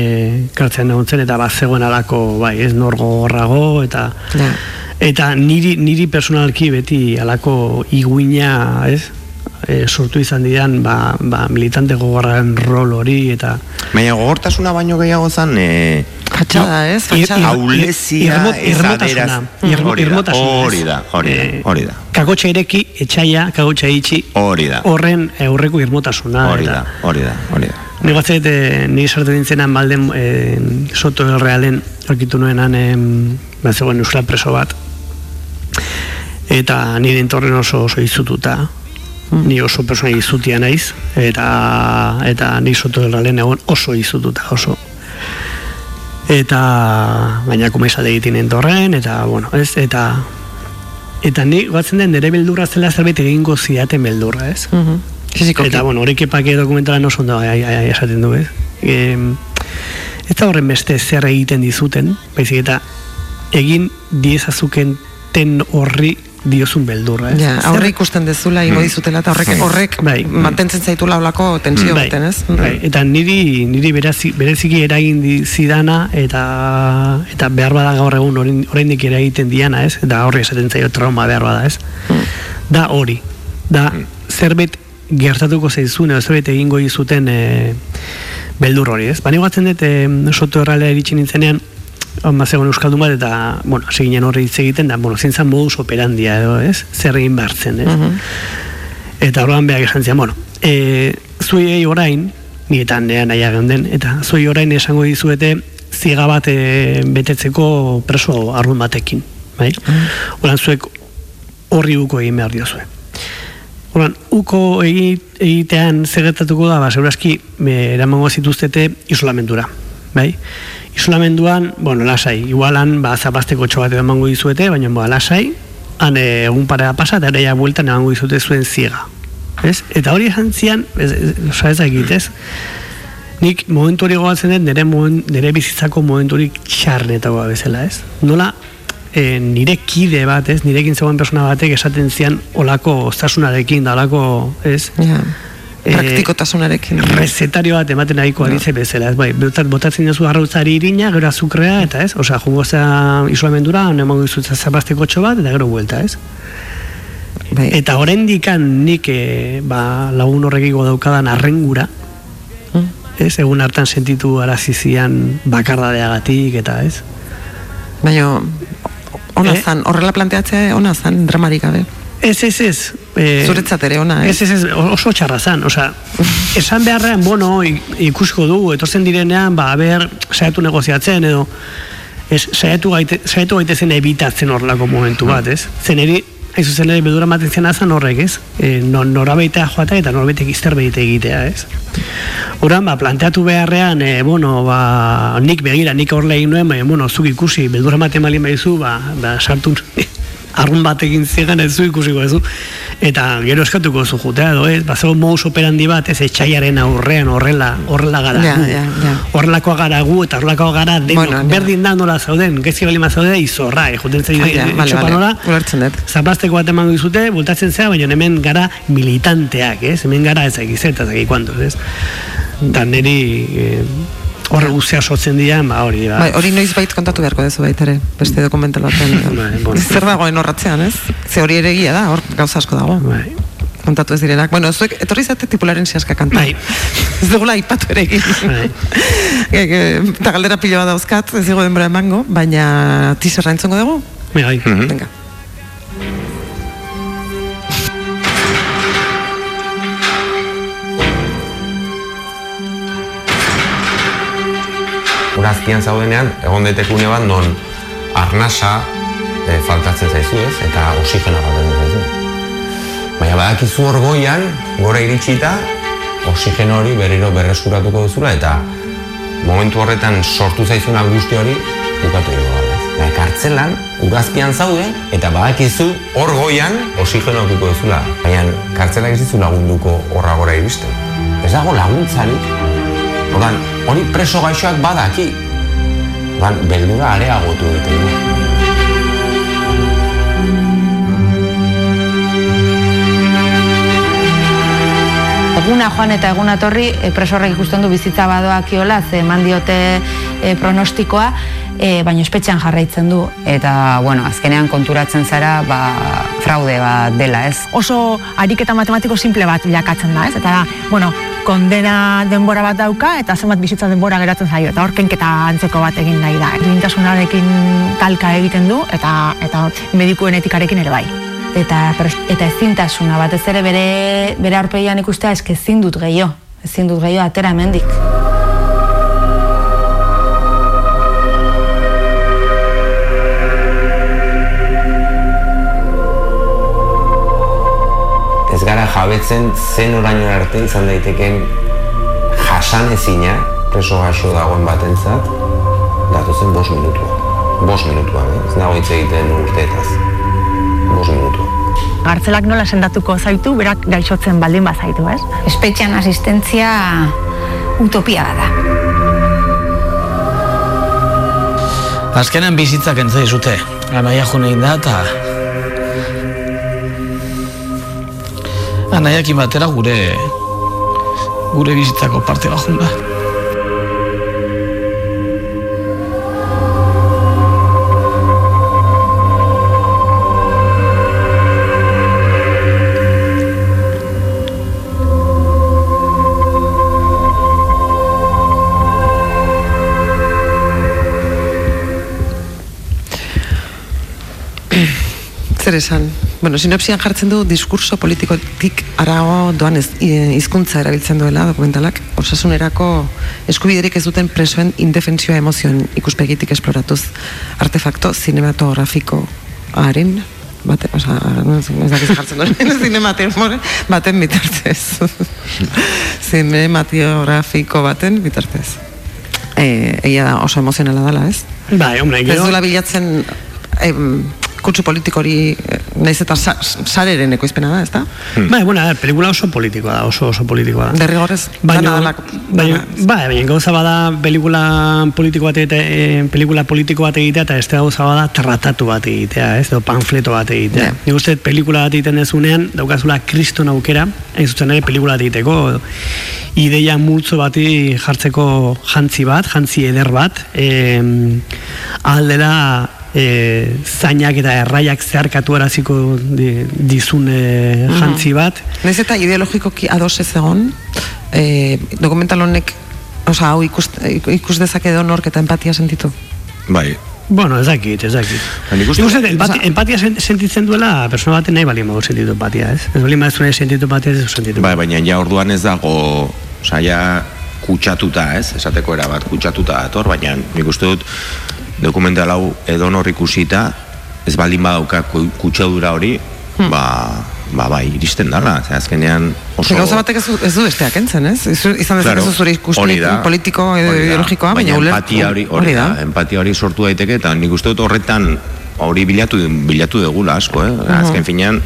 kartzean egon zen, eta bazegoen alako, bai, ez, nor gogorrago, eta eta niri, niri personalki beti alako iguina, ez, e, sortu izan didan, ba, ba, militante gogorraren rol hori, eta Baina gogortasuna baino gehiago zan, e, Fatxada, ez? Fatxada. Aulezia, Irmo- ez irmotasuna. aderaz. Irmo- Hori da, irmotasuna, hori da, hori da, Eh, hori da. Kagotxa ireki, etxaia, kagotxa itxi, Hori da. horren aurreko irmotasuna. Hori eta- da, hori da, hori da. Ni batzet, e, ni sartu dintzenan balden e, soto del realen aurkitu nuenan e, bazegoen euskal preso bat eta nire entorren oso oso izututa ni oso persona izutia naiz eta eta ni soto egon oso izututa oso eta baina kumesade egiten entorren eta bueno ez eta eta ni goatzen den nire beldurra zela zerbait egingo zidaten beldurra ez Mhm. Fisikoki. Eta, bueno, horiek epake dokumentalan oso ondo ai, ai, ai, esaten du, ez? E, ez da horren beste zer egiten dizuten, baizik eta egin diezazuken ten horri diozun beldurra, ez? Ja, aurre ikusten dezula ingo dizutela eta horrek horrek Bai. mantentzen zaitula olako tensio Bai, baten, ez? bai, eta niri niri berazi, bereziki eragin di, zidana eta eta behar bada gaur egun orain- oraindik ere egiten diana, ez? Eta horri esaten zaio trauma behar bada, ez? Da hori. Da zerbait gertatuko zaizun, edo zerbait egingo izuten e, beldur hori, ez? Bani guatzen dut, e, soto erralea iritsi nintzenean, hon zegoen euskaldun bat, eta, bueno, seginen horri hitz egiten, da, bueno, zintzen modus operandia, edo, ez? Zer egin behartzen, ez? Eta horrean behar esan zian, bueno, e, zuei orain, nietan nea nahiak geunden, eta zuei orain esango dizuete ziga bat e, betetzeko preso arrun batekin, bai? Horan zuek horri uko egin behar diozue. Horan, uko egi- egitean zegetatuko da, ba, segurazki, me, eramango zituztete isolamentura, bai? Isolamenduan, bueno, lasai, igualan, ba, zapasteko txo bat emango dizuete, baina, ba, lasai, han eh, egun para pasa, eta ere bueltan emango dizute zuen ziega. Ez? Eta hori esan zian, ez, ez, ez dakit, ez? Nik momentu hori gogatzen dut, nire, momen, nire bizitzako momenturik txarnetagoa bezala, ez? Nola, e, nire kide bat, ez? Nirekin zegoen persona batek esaten zian olako ostasunarekin, da olako, ez? Ja. Eh, Praktikotasunarekin. Rezetario bat ematen nahiko ari ze bezala, ez? Bai, botat- botatzen duzu arrautzari irina, gero azukrea, eta ez? Osea, jungo zea isolamendura, emango dizut zapasteko txo bat, eta gero buelta, ez? Bai. Eta oraindikan nik e, ba, lagun horrekiko daukadan arrengura, ez, egun hartan sentitu arazizian bakardadeagatik eta ez. Baina, ona Eh? zan, horrela planteatzea ona zan, dramarik gabe. Ez, ez, ez. E, Zuretzat ere ona, eh? Ez, ez, ez, oso txarra zan, osea, esan beharrean, bueno, ikusko dugu, etortzen direnean, ba, ber, saiatu negoziatzen, edo, ez, saiatu, gaite, saiatu gaitezen ebitatzen horrelako momentu bat, ez? Zen eri, hain zuzen ere, bedura maten zian azan horrek, ez? E, no, norabeitea joatea eta norbaitek izterbait egitea, ez? Horan, ba, planteatu beharrean, e, bueno, ba, nik begira, nik horrela egin nuen, baina, bueno, zuk ikusi, beldura maten malin baizu, ba, ba, sartu arrun batekin zigan ez zu ikusiko ez eta gero eskatuko zu jutea edo ez, bazego modus operandi bat ez etxaiaren aurrean horrela horrela gara Ja, ja, ja. horrelakoa gara gu eta horrelakoa gara denok. Bueno, berdin da nola zauden gezi bali zaude izorra eh, juten zai Ah, ja, vale, txopanora vale, dut. zapasteko bat emango dizute bultatzen zea baina hemen gara militanteak ez? Hemen gara ez egiz eta ez egin kuantos ez? Eta niri eh, horre guztia sortzen dian ba hori ba, Bai, hori noiz bait kontatu beharko dezu baita ere, beste dokumental baten. <laughs> Bai, bueno. Zer dagoen horratzean, ez? Ze hori ere egia da, hor gauza asko dago. Bai. Kontatu ez direnak. Bueno, zuek, etorri zate tipularen siaska kanta. Bai. <laughs> Ez dugula aipatu ere egin. Bai. <laughs> Eta galdera pilo bat dauzkat, ez digo denbora emango, baina tizerra entzongo dugu? bai, Venga. Urazkian zaudenean, egon daitekune bat non arnasa e, faltatzen zaizu ez, eta oxigena faltatzen zaizu. Baina badakizu hor goian, gora iritsita, oxigeno hori berriro berreskuratuko duzula, eta momentu horretan sortu zaizun angustia hori bukatu dugu gabe. Baina kartzelan, urazkian zaude, eta badakizu hor goian oxigeno okiko duzula. Baina kartzelak ez dizu lagunduko horra gora iristen. Ez dago laguntzarik, Ordan, hori preso gaixoak badaki. Ordan, beldura areagotu egiten du. Eguna joan eta eguna torri, e, presorrek ikusten du bizitza badoakiola, ze eman diote e, pronostikoa, e, baina espetxean jarraitzen du. eta bueno, azkenean konturatzen zara ba, fraude bat dela, ez? oso ariketa matematiko simple bat bilakatzen da, ez? Eta bueno, kondena denbora bat dauka eta zenbat bizitza denbora geratzen zaio eta horkenketa antzeko bat egin nahi da. Duintasunarekin talka egiten du eta eta medikuen etikarekin ere bai. Eta, eta ezintasuna batez ere bere, bere aurpegian ikustea eske ezin dut gehiago. Ezin dut gehiago atera hemendik. Jabetzen zen oraino arte izan daiteken jasan ezina preso gaixo dagoen batentzat datozen bost minutua. Bost minutua, eh? ez nago hitz egiten urteetaz. Bost minutua. Gartzelak nola sendatuko zaitu, berak gaixotzen baldin bazaitu, ez? Espetxean asistentzia utopia da. Azkenean bizitzak entzai zute. Anaia junein da eta... Ah, anaiak batera gure gure bizitzako parte bajunda. zer esan, Bueno, sinopsian jartzen du diskurso politikotik arago doan ez, i- hizkuntza erabiltzen duela dokumentalak, osasunerako eskubiderik ez duten presoen indefensioa emozioen ikuspegitik esploratuz artefakto zinematografikoaren bate, oza, ez dakiz jartzen duen, <laughs> zinematografiko baten bitartez. <laughs> Zinematografiko baten bitartez. E, egia da oso emozionala dela, ez? Bai, hombre, Ez gero... duela bilatzen em, kutsu politiko hori eh, naiz eta sa, sareren ekoizpena da, ezta? Bai, bueno, a ver, pelikula oso politikoa da, oso oso politikoa da. Derrigorrez, Baina, dalako- baina, bai, baina gauza bada pelikula politiko bat egitea, e, pelikula politiko bat egitea eta beste gauza bada tratatu bat egitea, ez, edo panfleto bat egitea. Ja. Nik uste pelikula bat egiten dezunean, daukazula kriston aukera, hain zuzen ere pelikula bat egiteko, ideia multzo bati jartzeko jantzi bat, jantzi eder bat, e, aldera e, zainak eta erraiak zeharkatu eraziko di, dizun e, jantzi bat, Naiz eta ideologikoki ados ez egon, eh, dokumental honek, oza, hau ikus, ikus dezake edo nork eta empatia sentitu. Bai, Bueno, ez dakit, ez dakit. Ba, nik uste- empati- empatia sen- sentitzen duela persona baten nahi balien badu sentitu empatia, ez? Ez balien badu sentitu empatia, ez sentitu. Bai, baina ja orduan ez dago, osea, ja kutsatuta, ez? Esateko era bat kutsatuta dator, baina nik uste dut dokumental hau edonor ikusita, ez baldin badauka ku- kutsadura hori, ba, ba, bai, iristen dala. Ze azkenean oso... Gauza batek ez ez du besteak entzen, ez? Izan Claro, dezakezu zure hori ikuspegi da, politiko edo ideologikoa, baina, baina empatia hori, hori, da, empatia hori sortu daiteke eta nik uste dut horretan hori bilatu bilatu degula asko, eh? Azken finean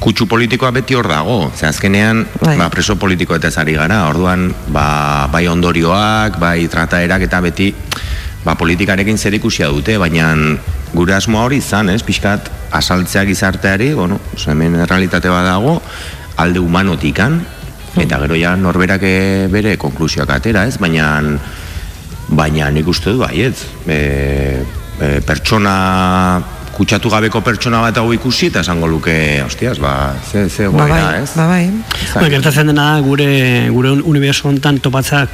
kutsu politikoa beti hor dago. Ze azkenean, ba, preso politiko eta ari gara, orduan ba, bai ondorioak, bai trataerak eta beti ba, politikarekin zer ikusia dute, baina gure asmoa hori izan, ez, pixkat asaltzea gizarteari, bueno, hemen realitate bat dago, alde humanotikan, eta gero ja norberak eh, bere konklusioak atera, ez, baina baina nik uste du baietz, e, e, pertsona kutsatu gabeko pertsona bat hau ikusi eta esango luke, hostias, ba, ze, ze Ba goera, bai, ez? ba bai. Ba, gertatzen dena da gure gure uniberso hontan topatza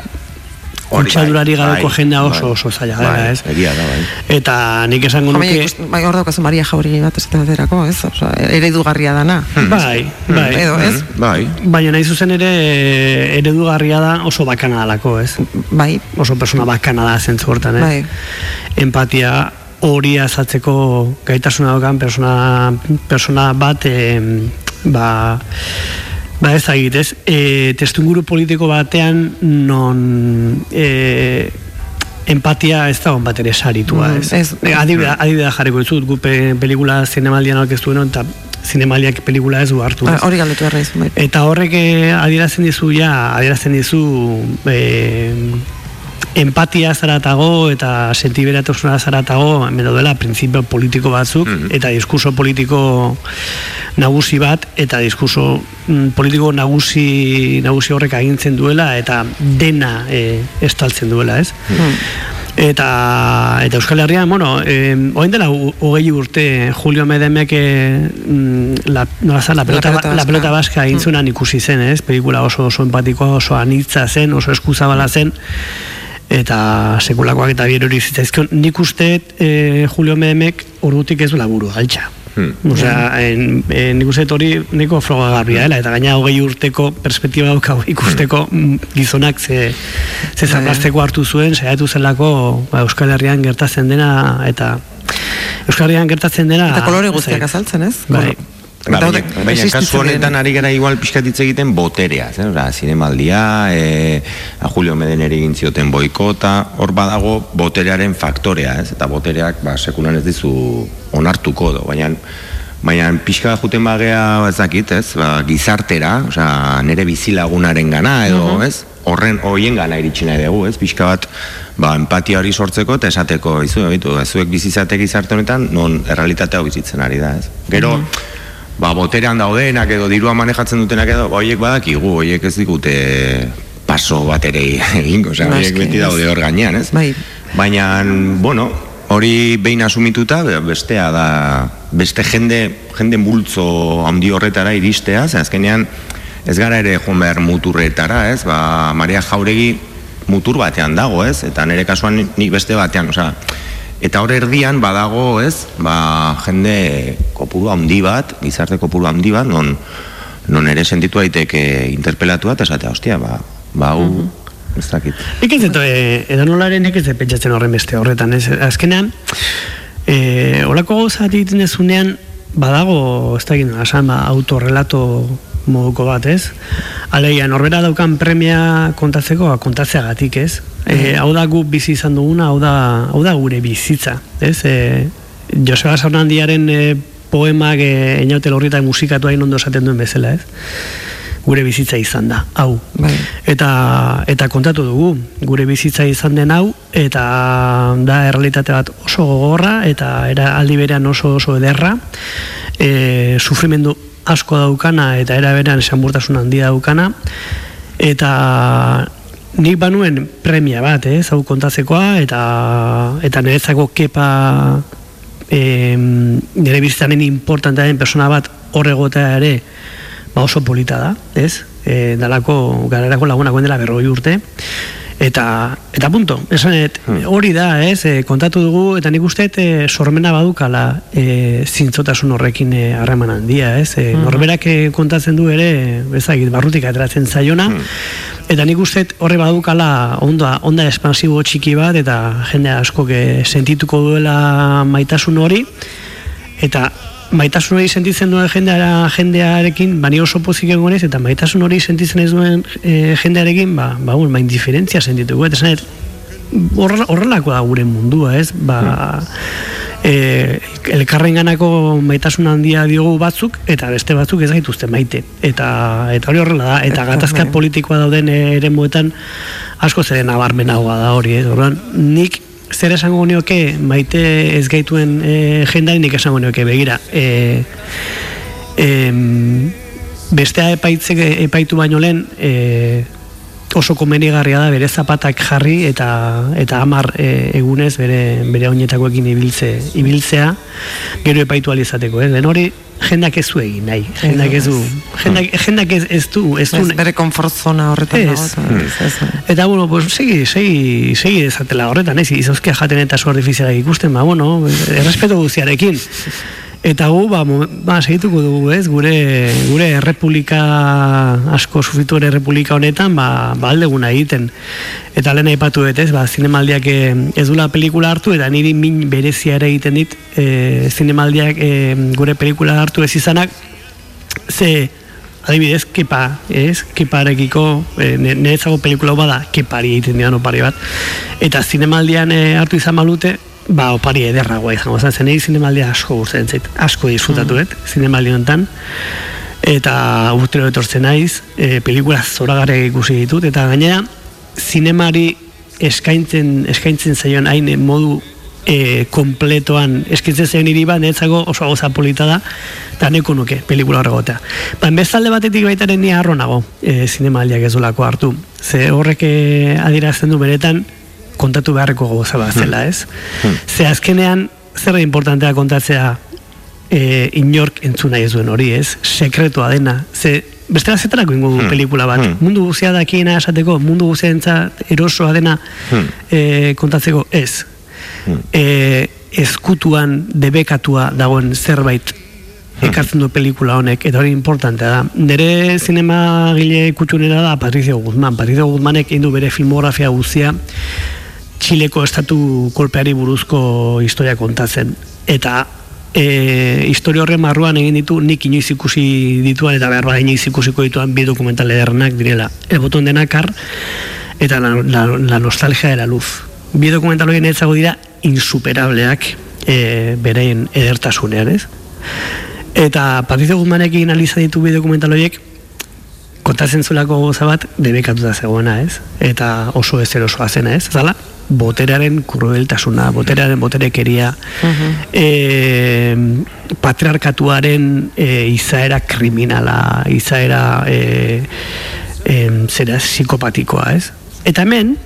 kutsadurari bai, gabeko bai, jendea oso bai. oso zaila Bai, dela, ez? Egia da, bai. Eta nik esango nuke... ikusten- bai, hor daukazu Maria Jauregi bat esate baterako, ez? Osa, eredugarria dana. Bai, bai. Edo, ez? Bai. Baina nahi zuzen ere eh, eredugarria da oso bakana dalako, ez? Bai. Oso persona bakana da zentzu hortan, ez? Bai. Empatia hori azaltzeko gaitasuna daukan persona, persona bat eh, ba, ba ez dakit, ez? E, testunguru politiko batean non e, empatia ez da bat ere saritua, Mm, ez? ez. E, adibidea, adibidea jarriko dizut, gu pe, pelikula zinemaldian aurkeztu genuen, eta zinemaldiak pelikula ez du hartu. Ba, ez? Hori galdetu erraiz, bai. Eta horrek eh, adierazten dizu ja, adierazten dizu eh, empatia zaratago eta sentiberatasuna zaratago hemen daudela printzipio politiko batzuk eta diskurso politiko nagusi bat eta diskurso mm, politiko nagusi nagusi horrek agintzen duela eta dena eh, estaltzen duela, ez? Eta, eta Euskal Herrian, bueno, eh, oain dela hogei urte Julio Medemek eh, mm, la, nola zen, la, pelota, pelota la vasca. pelota baska intzunan ikusi zen, ez? Pelikula oso oso empatikoa, oso anitza zen, oso eskuzabala zen eta sekulakoak eta bier hori zitzaizkion. Nik uste eh, Julio Medemek ordutik ez du laburu, altxa. Hmm. Osea, en, en, nik uste hori neko frogagarria dela, eta gaina hogei urteko perspektiba daukagu ikusteko mm, gizonak ze, ze zarrasteko hartu zuen, saiatu zelako ba, Euskal Herrian gertatzen dena, eta Euskal Herrian gertatzen dena... Eta kolore guztiak azaltzen, ez? Bai. Ba, baina, Daude- baina existitzen kasu honetan ari gara igual pixkatitz egiten boterea, zen? Osa, zinemaldia, e, a Julio Medeneri egin zioten boikota, hor badago boterearen faktorea, ez? Eta botereak, ba, sekulan ez dizu onartuko do, baina Baina pixka juten bagea ez dakit, ez? Ba, gizartera, osea, nere bizilagunaren gana edo, Mhm. ez? Horren hoien gana iritsi nahi dugu, ez? Pixka bat, ba, empatia hori sortzeko eta esateko, izu, egitu, zuek bizizate gizarte honetan, non errealitatea bizitzen ari da, ez? Gero, ba, boterean daudenak edo dirua manejatzen dutenak edo, horiek badakigu, horiek ez digute paso bat ere egingo, osea, horiek beti daude hor gainean, ez? Bai. Baina, bueno, hori behin asumituta, be- bestea da, beste jende, jende multzo handi horretara iristea, ze azkenean ez gara ere joan behar muturretara, ez? Ba, Maria Jauregi mutur batean dago, ez? Eta nire kasuan nik beste batean, osea, Eta hor erdian badago, ez, ba, jende kopuru handi bat, gizarte kopuru handi bat, non, non ere sentitu daiteke interpelatua eta esatea, ostia, ba, ba, hau, ez dakit. Nik ez dut, e, edanolaren nik ez dut pentsatzen horren beste horretan, ez? Azkenean, e, olako gauzat egiten dezunean, badago, ez da egin, asan, ba, autorrelato moduko bat, ez? Aleia, norbera daukan premia kontatzeko, ba, kontatzeagatik, ez? E, hau da gu bizi izan duguna, hau da, hau da gure bizitza, ez? E, Joseba Sarnandiaren e, poemak e, einaute lorrita musikatu hain ondo esaten duen bezala, ez? Gure bizitza izan da, hau. Eta, eta kontatu dugu, gure bizitza izan den hau, eta da errealitate bat oso gogorra, eta era aldi berean oso oso ederra, e, sufrimendu asko daukana, eta era berean esanburtasun handia daukana, eta nik banuen premia bat, ez, hau kontatzekoa, eta, eta niretzako kepa em, nire bizitzaren importantea den persona bat horregotea ere ba oso polita da, ez? E, dalako, garerako lagunak dela berroi urte, eta, eta punto, esanet, hori da, ez, e, kontatu dugu, eta nik uste e, sormena badukala e, zintzotasun horrekin e, harreman handia, ez? E, Norberak e, kontatzen du ere, ezagit, barrutik ateratzen zaiona, eta nik uste horre badukala onda, onda espansibo txiki bat, eta jende asko sentituko duela maitasun hori, eta maitasun hori sentitzen duen jendeara, jendearekin, bani oso pozik egonez, eta maitasun hori sentitzen ez duen e, jendearekin, ba, ba, bueno, ba, indiferentzia sentituko, eta zanet, horrela- horrelako da gure mundua, ez? Ba, e, elkarren ganako maitasun handia diogu batzuk, eta beste batzuk ez gaituzte maite. Eta, eta hori horrela da, eta gatazka politikoa dauden ere muetan, asko zeren nabarmenagoa da hori, ez? Orduan, nik zer esango nioke maite ez gaituen e, jendari nik esango nioke begira e, em, bestea epaitze, epaitu baino lehen e, oso komenigarria da bere zapatak jarri eta eta hamar e, egunez bere bere oinetakoekin ibiltze ibiltzea gero epaitu izateko, eh? Den hori jendak ez du egin nahi. Jendak ez du jendak, jendak ez, ez du ez du Ez bere konfort zona horretan dago, eta- ez. Eta bueno, pues segi, segi, segi dezatela horretan, ez, izozkia jaten eta su artifizialak ikusten, ba, bueno, errespeto guztiarekin. Eta gu, ba, ba, segituko dugu, ez, gure, gure errepublika asko sufitu ere errepublika honetan, ba, ba aldeguna egiten. Eta lehen aipatu dut, ez, ba, zinemaldiak eh, ez dula pelikula hartu, eta niri min berezia ere egiten dit, e, zinemaldiak eh, gure pelikula hartu ez izanak, ze adibidez, kepa, ez? Keparekiko, e, niretzago pelikula bada, kepari egiten dian opari bat. Eta zinemaldian e, hartu izan balute, ba, opari ederragoa izango zen, zen zinemaldia asko guztetzen zait, asko disfrutatu, mm. zinemaldi honetan. Eta urtero etortzen naiz, e, pelikula zoragarriak ikusi ditut, eta gainera, zinemari eskaintzen, eskaintzen zaion hain modu e, kompletoan eskaintzen zaion hiri bat, niretzako oso gauza polita da, eta neko nuke pelikula horregotea. Ba, bestalde batetik baitaren ni harro nago e, zinemaldiak ez hartu. Ze horrek adierazten du beretan kontatu beharreko gauza bat zela, ez? Ze azkenean, zer importantea kontatzea e, inork entzuna ez duen hori, ez? Sekretoa dena. Ze, bestela zetarako ingo du pelikula bat. Mundu guzia dakiena esateko, mundu guzia erosoa dena e, kontatzeko, ez. E, ezkutuan debekatua dagoen zerbait ekartzen du pelikula honek, eta hori importantea da. Nere zinema gile kutxunera da Patricio Guzman. Patricio Guzmanek egin du bere filmografia guztia Txileko estatu kolpeari buruzko historia kontatzen. Eta e, historia horren marruan egin ditu nik inoiz ikusi dituan eta behar bada inoiz ikusiko dituan bi dokumental ederrenak direla. El botón de Nakar eta la, la, la nostalgia de la luz. Bi dokumental horien etzago dira insuperableak e, berein edertasunean, ez? Eta Patricio Guzmanekin analiza ditu bi dokumental horiek kontatzen zuelako goza bat debekatuta zegoena, ez? Eta oso ez erosoa zena, ez? Zala, boterearen krudeltasuna, boterearen boterekeria, e, patriarkatuaren e, izaera kriminala, izaera e, e, zera psikopatikoa, ez? Eta hemen,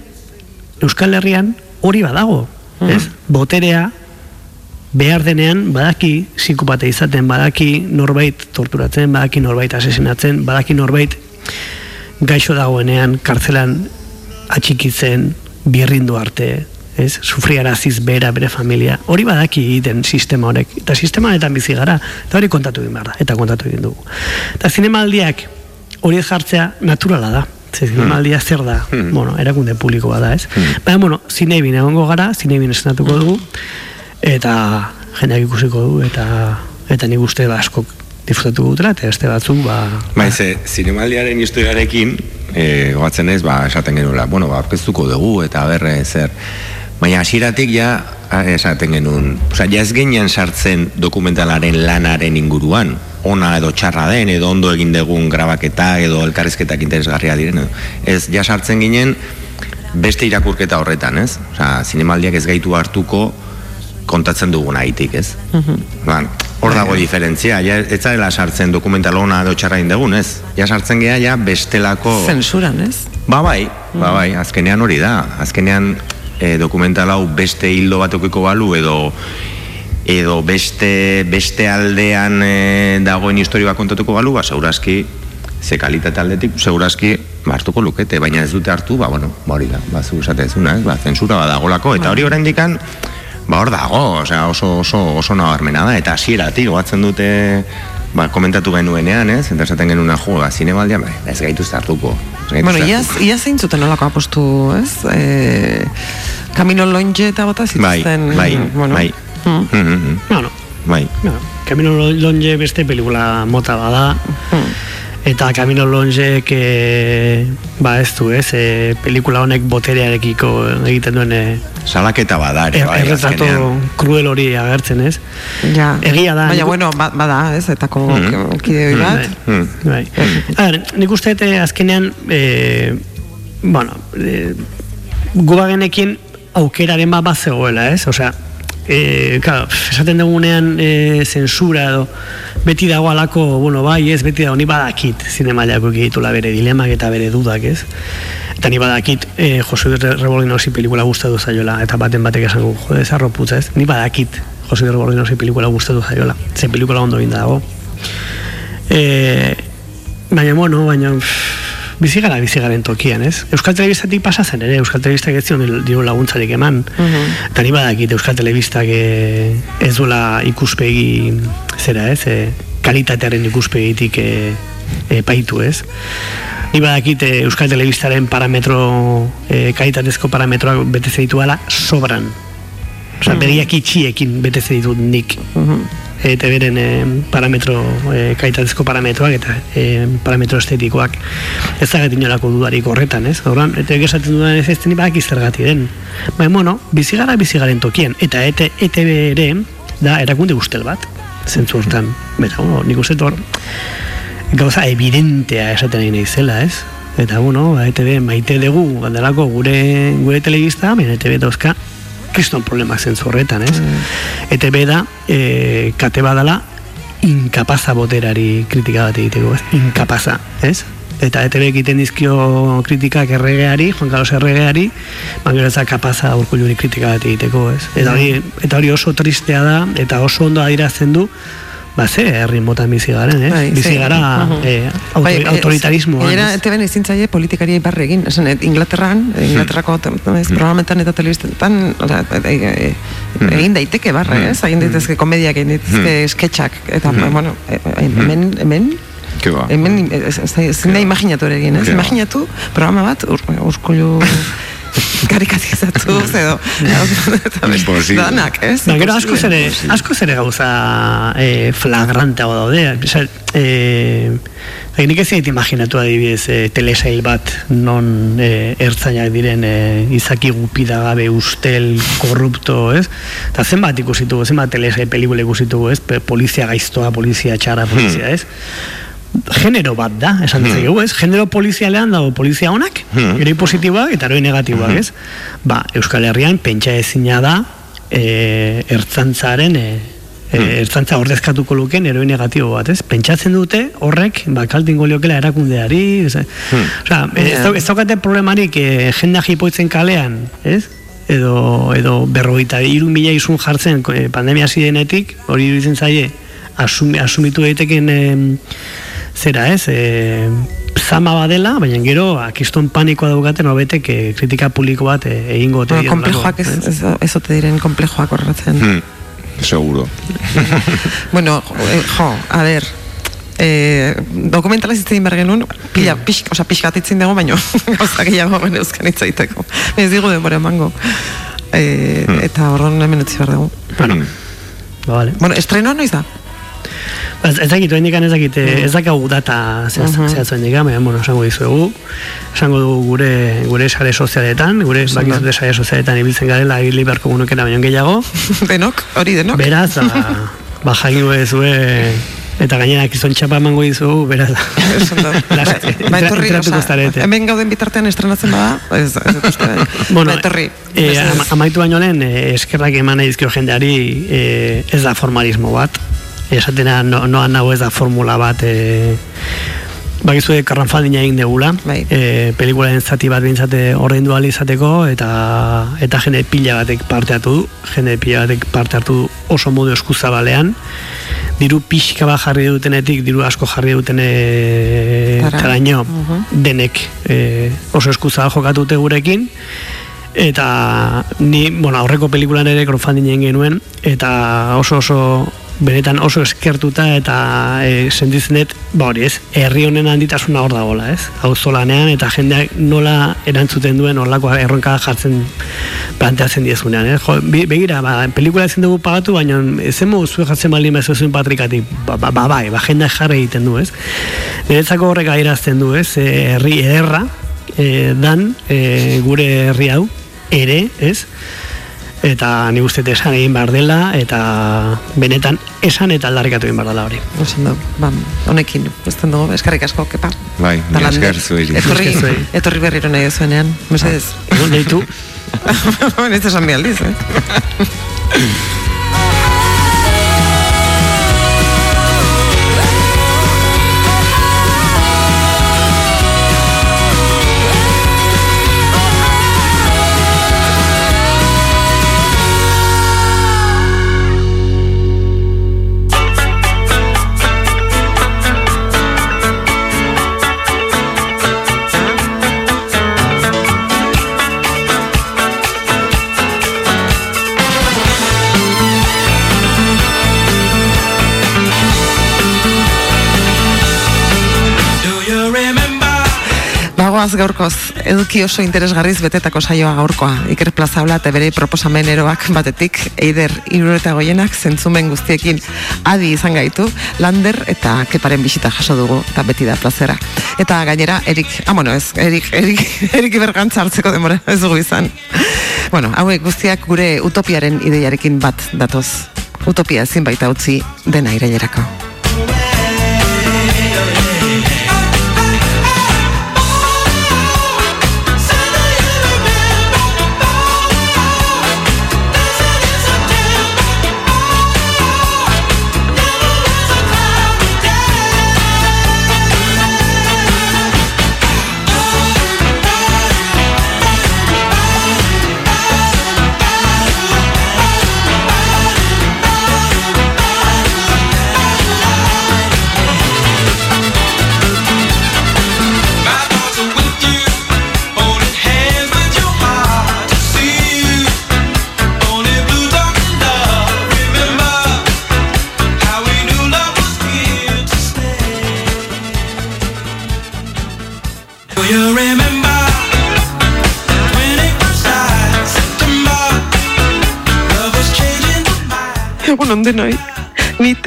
Euskal Herrian hori badago, ez? Boterea behar denean badaki psikopata izaten, badaki norbait torturatzen, badaki norbait asesinatzen, badaki norbait gaixo dagoenean kartzelan atxikitzen birrindu arte ez? Sufriaraziz bera, bere familia. Hori badaki egiten sistema horrek. Eta sistema honetan bizi gara, eta hori kontatu egin behar da, eta kontatu egin dugu. Eta zinemaldiak hori jartzea naturala da. Ze zinemaldia zer da, bueno, erakunde publikoa da, ez? Baina, bueno, zinebin egongo gara, zinebin esenatuko dugu, eta jendeak ikusiko du, eta eta nik uste ba, askok disfrutatu dutela, eta beste batzuk, ba... Ba, ze, zinemaldiaren historiarekin, e, goatzen ez, ba, esaten genuela, bueno, ba, aurkeztuko dugu, eta berre, zer, baina hasieratik ja, esaten genuen, osea, ja ez genian sartzen dokumentalaren lanaren inguruan, ona edo txarra den, edo ondo egin dugun grabaketa, edo elkarrizketak interesgarria diren, edo. ez, ja sartzen ginen, beste irakurketa horretan, ez? Osea, zinemaldiak ez gaitu hartuko kontatzen dugun aitik, ez? Ba, hor dago diferentzia, ja, ez zarela sartzen dokumental ona edo txarra indegun, ez? Ja sartzen gea, ja, bestelako... Zensuran, ez? Ba bai, ba bai, azkenean hori da. Azkenean e, dokumental hau beste hildo bat eukiko balu edo edo beste, beste aldean e, dagoen historia bat kontatuko balu, ba, segurazki, ze kalitate aldetik, segurazki, ba, hartuko lukete, baina ez dute hartu, ba, bueno, ba, hori da, ba, zu esatezuna, ez, ba, zensura badagolako, eta hori oraindikan, ba, hor dago, osea, oso, oso, oso nabarmena da, eta hasieratik goatzen dute, ba, komentatu genuenean, ez, eta esaten genuen jo, ba, zinemaldia, ba, ez gaitu hartuko. Bueno, iaz, iaz zein zuten olako apostu, ez? E, Camino Longe eta bota Bai, zituzten. bai, bueno. bai. Mm. Mm, mm, mm. Bueno, Bai. no, Camino Longe beste pelikula mota bada, eta Camino Longe que ba ez du, ez, e, pelikula honek boterearekiko egiten duen e, Salaketa badare, er, bai, erretrato cruel hori agertzen, ez? Ja. Egia da. Baina, bueno, ba- bada, ez, etako Mm. kide hori bat. Mm. Bai. A ber, nik uste eh, azkenean, e, bueno, e, gubagenekin aukeraren bat bat zegoela, ez? Osea, e, claro, esaten dugunean e, zensura edo beti dago alako, bueno, bai, ez, beti dago, ni badakit zinemaiako egitula bere dilemak eta bere dudak, ez? Eta ni badakit e, Jose Luis Rebolinosi pelikula gustatu zaiola, eta baten batek esan gu, jode, zarro putza, ez? Ni badakit Jose Rebolinosi pelikula gustatu zaiola, ze pelikula ondo binda dago. E, baina, bueno, baina pff, bizi gara, bizi garen tokian, ez? Euskal Telebistatik pasa zen ere, Euskal Telebistak ez zion diru laguntzarik eman. Eta ni badakit Euskal Telebistak eh, ez duela ikuspegi zera, ez? E, kalitatearen ikuspegitik e, e, paitu, ez? Ni badakit Euskal Telebistaren parametro, e, kalitatezko parametroak bete zeituala sobran. Osea, begiak itxiekin bete ditut nik eta beren e, parametro, e, kaitatezko parametroak eta e, parametro estetikoak ez da inolako dudarik horretan, ez? Horran, eta esaten dudan ez ez ni badaki zergati den. Baina, bueno, bizi gara bizi garen tokien, eta ET, ETB ere da erakunde ustel bat, zentzu hortan. Baina, bueno, nik uste hor, gauza evidentea esaten nahi naizela, ez? Eta, bueno, ba, ETB maite dugu, gandelako gure, gure telebista, baina ETB dauzka, kriston problemak zentzu horretan, ez? ETB da, e, kate badala, inkapaza boterari kritika bat egiteko, ez? Inkapaza, ez? Eta ETB egiten dizkio kritikak erregeari, Juan Carlos erregeari, baina ez da kapaza urkulluri kritika bat egiteko, ez? Eta hori, eta hori oso tristea da, eta oso ondo adirazten du, ba ze, herri motan bizi garen, ez? Bai, bizi gara Mhm. eh, auto, Bai, eh, autoritarismoan, Gainera, ez? eteben ezin zaie politikari barre egin. Esan, Inglaterran, Inglaterrako te- ez, programetan eta telebistetan, e, e, egin daiteke barre, ez? Egin daitezke komediak, egin daitezke sketchak, eta, bueno, e, e, hemen, hemen, ba. hemen, ez, ez, da imaginatu ere egin, ez? Ba. Imaginatu programa bat, ur, urkullu karikatizatu, <laughs> edo, beste, Imposible. danak, ez? Ba, gero asko zere, asko zere gauza e, flagranteago daude. Esa, e, nik ez zait imaginatu adibidez e, telesail bat non e, ertzainak diren e, izaki gupida gabe ustel, korrupto, ez? Eta zenbat ikusitugu, zenbat telesail pelikula ikusitugu, ez? Polizia gaiztoa, polizia txara, polizia, ez? Genero bat da, esan dezakegu, ez? Genero polizialean dago polizia honak, Hmm. heroi positiboak eta heroi negatiboak, ez? Ba, Euskal Herrian pentsa ezina da e, ertzantzaren e, e, ertzantza ordezkatuko luken heroi negatibo bat, ez? Pentsatzen dute horrek, ba, kaltingo liokela erakundeari, ez? Osea, ez, dau- ez daukate problemarik e, jendea jipoitzen kalean, ez? Edo, edo berrogeita hiru mila izun jartzen e, pandemia zidenetik, hori iruditzen zaie, asumi, asumitu daiteken em, zera ez, e, zama badela, baina gero, akiston panikoa daugaten, hobetek eh, kritika publiko bat eh, egingo ote Bueno, dielako, komplejoak ez, ez, ez ote diren komplejoak horretzen. Hmm, seguro. <laughs> Bueno, eh, jo, a ver, eh, dokumentala zitzen behar genuen, pila, pix, oza, pixkat itzin dugu, baino, <laughs> gauza gehiago ben euskan itzaiteko. Ez digu denbora emango. Eh, Eta horren hemen utzi behar dugu. Bueno, ba, vale. Bueno, estreno noiz da? Ez, ez dakit, oraindik ez dakit, eh, ez dakagu data zehaz, Mhm. zehaz baina, baina, bueno, esango dizuegu, esango dugu gure, gure sare sozialetan, gure bakizute sare sozialetan ibiltzen garela, ibili beharko gunukera baino gehiago. <laughs> denok, hori denok. Beraz, ba, <laughs> ba jakingo dezue, eta gainera kizon txapa emango dizugu, beraz, <laughs> las- Ba, etorri, entratuko oza, zarete. hemen gauden bitartean estrenatzen bada, ez, ez uste. Bueno, ba, etorri. E, mesedez. ama, amaitu baino lehen, eskerrak eman nahi dizkio jendeari e, ez da formalismo bat. Esatena no, noan nago ez da formula bat e, Bakizue karranfaldina egin degula bai. e, Pelikularen zati bat bintzate horrein dual izateko eta, eta jende pila batek parte hartu du Jende pila batek parte hartu du oso modu eskuzabalean Diru pixka bat jarri dutenetik, diru asko jarri dutene Tara. taraino Mhm. denek e, oso eskuzabal jokatute gurekin eta ni, bueno, aurreko pelikulan ere crowdfunding genuen eta oso oso benetan oso eskertuta eta e, sentitzen dut, ba hori ez, herri honen handitasuna hor dagoela, ez? Auzolanean eta jendeak nola erantzuten duen horlako erronka jartzen planteatzen diezunean, ez? Jo, begira, ba, pelikula ezin dugu pagatu, baina ezen modu zuen jartzen baldin ez zuen patrikatik, ba, ba, ba, bai, ba, jendeak jarri egiten du, ez? Niretzako horrek airazten du, ez? E, herri ederra, e, dan e, gure herri hau, ere, ez? Eta ni uste esan egin behar dela, eta benetan esan eta aldarrikatu egin behar dela hori. Osan du, ba, honekin, uzten dugu, eskarrik asko, kepa. Bai, esker zuei. Etorri, etorri berriro nahi zuenean, mesedez. Egon deitu. <laughs> Ez esan bi aldiz, eh? <laughs> Bagoaz gaurkoz, eduki oso interesgarriz betetako saioa gaurkoa. Iker Plaza Ola eta bere proposamen eroak batetik, eider irureta goienak zentzumen guztiekin adi izan gaitu, lander eta keparen bisita jaso dugu, eta beti da plazera. Eta gainera, Erik, ah, bueno, ez, Erik, Erik, <laughs> Erik Ibergantza hartzeko demora, ez dugu izan. Bueno, hauek guztiak gure utopiaren ideiarekin bat datoz. Utopia ezin baita utzi dena irailerako.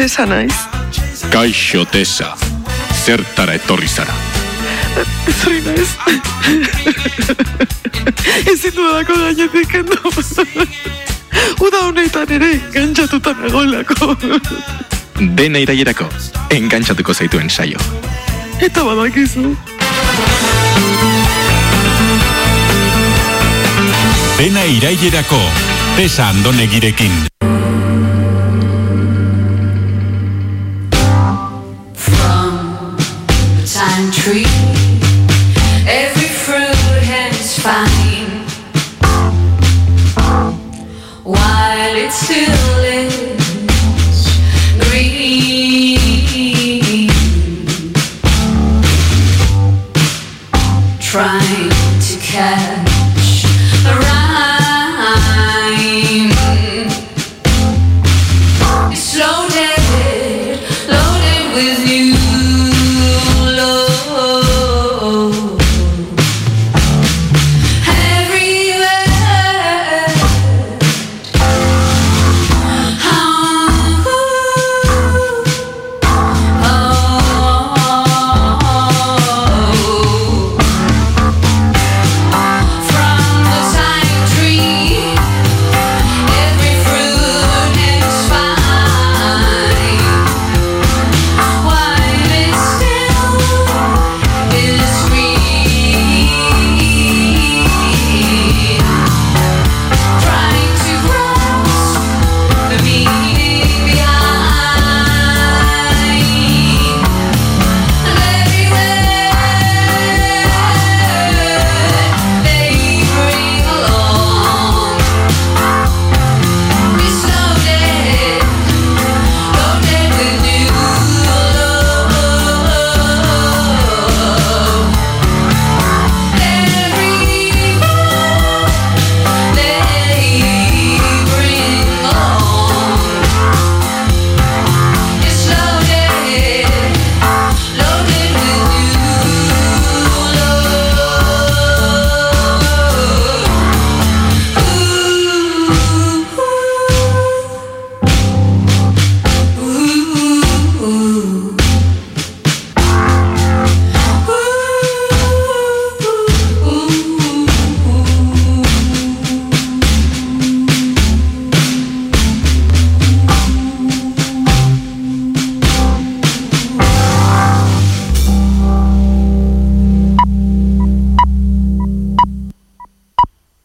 Tesa naiz. Kaixo Tesa, zertara etorri zara. Ez hori naiz. Ezin dudako gainetik kendu. Uda honetan ere gantzatuta nagoelako. Dena irailerako, engantzatuko zaituen saio. Eta badakizu. Dena irailerako, Tesa Andonegirekin.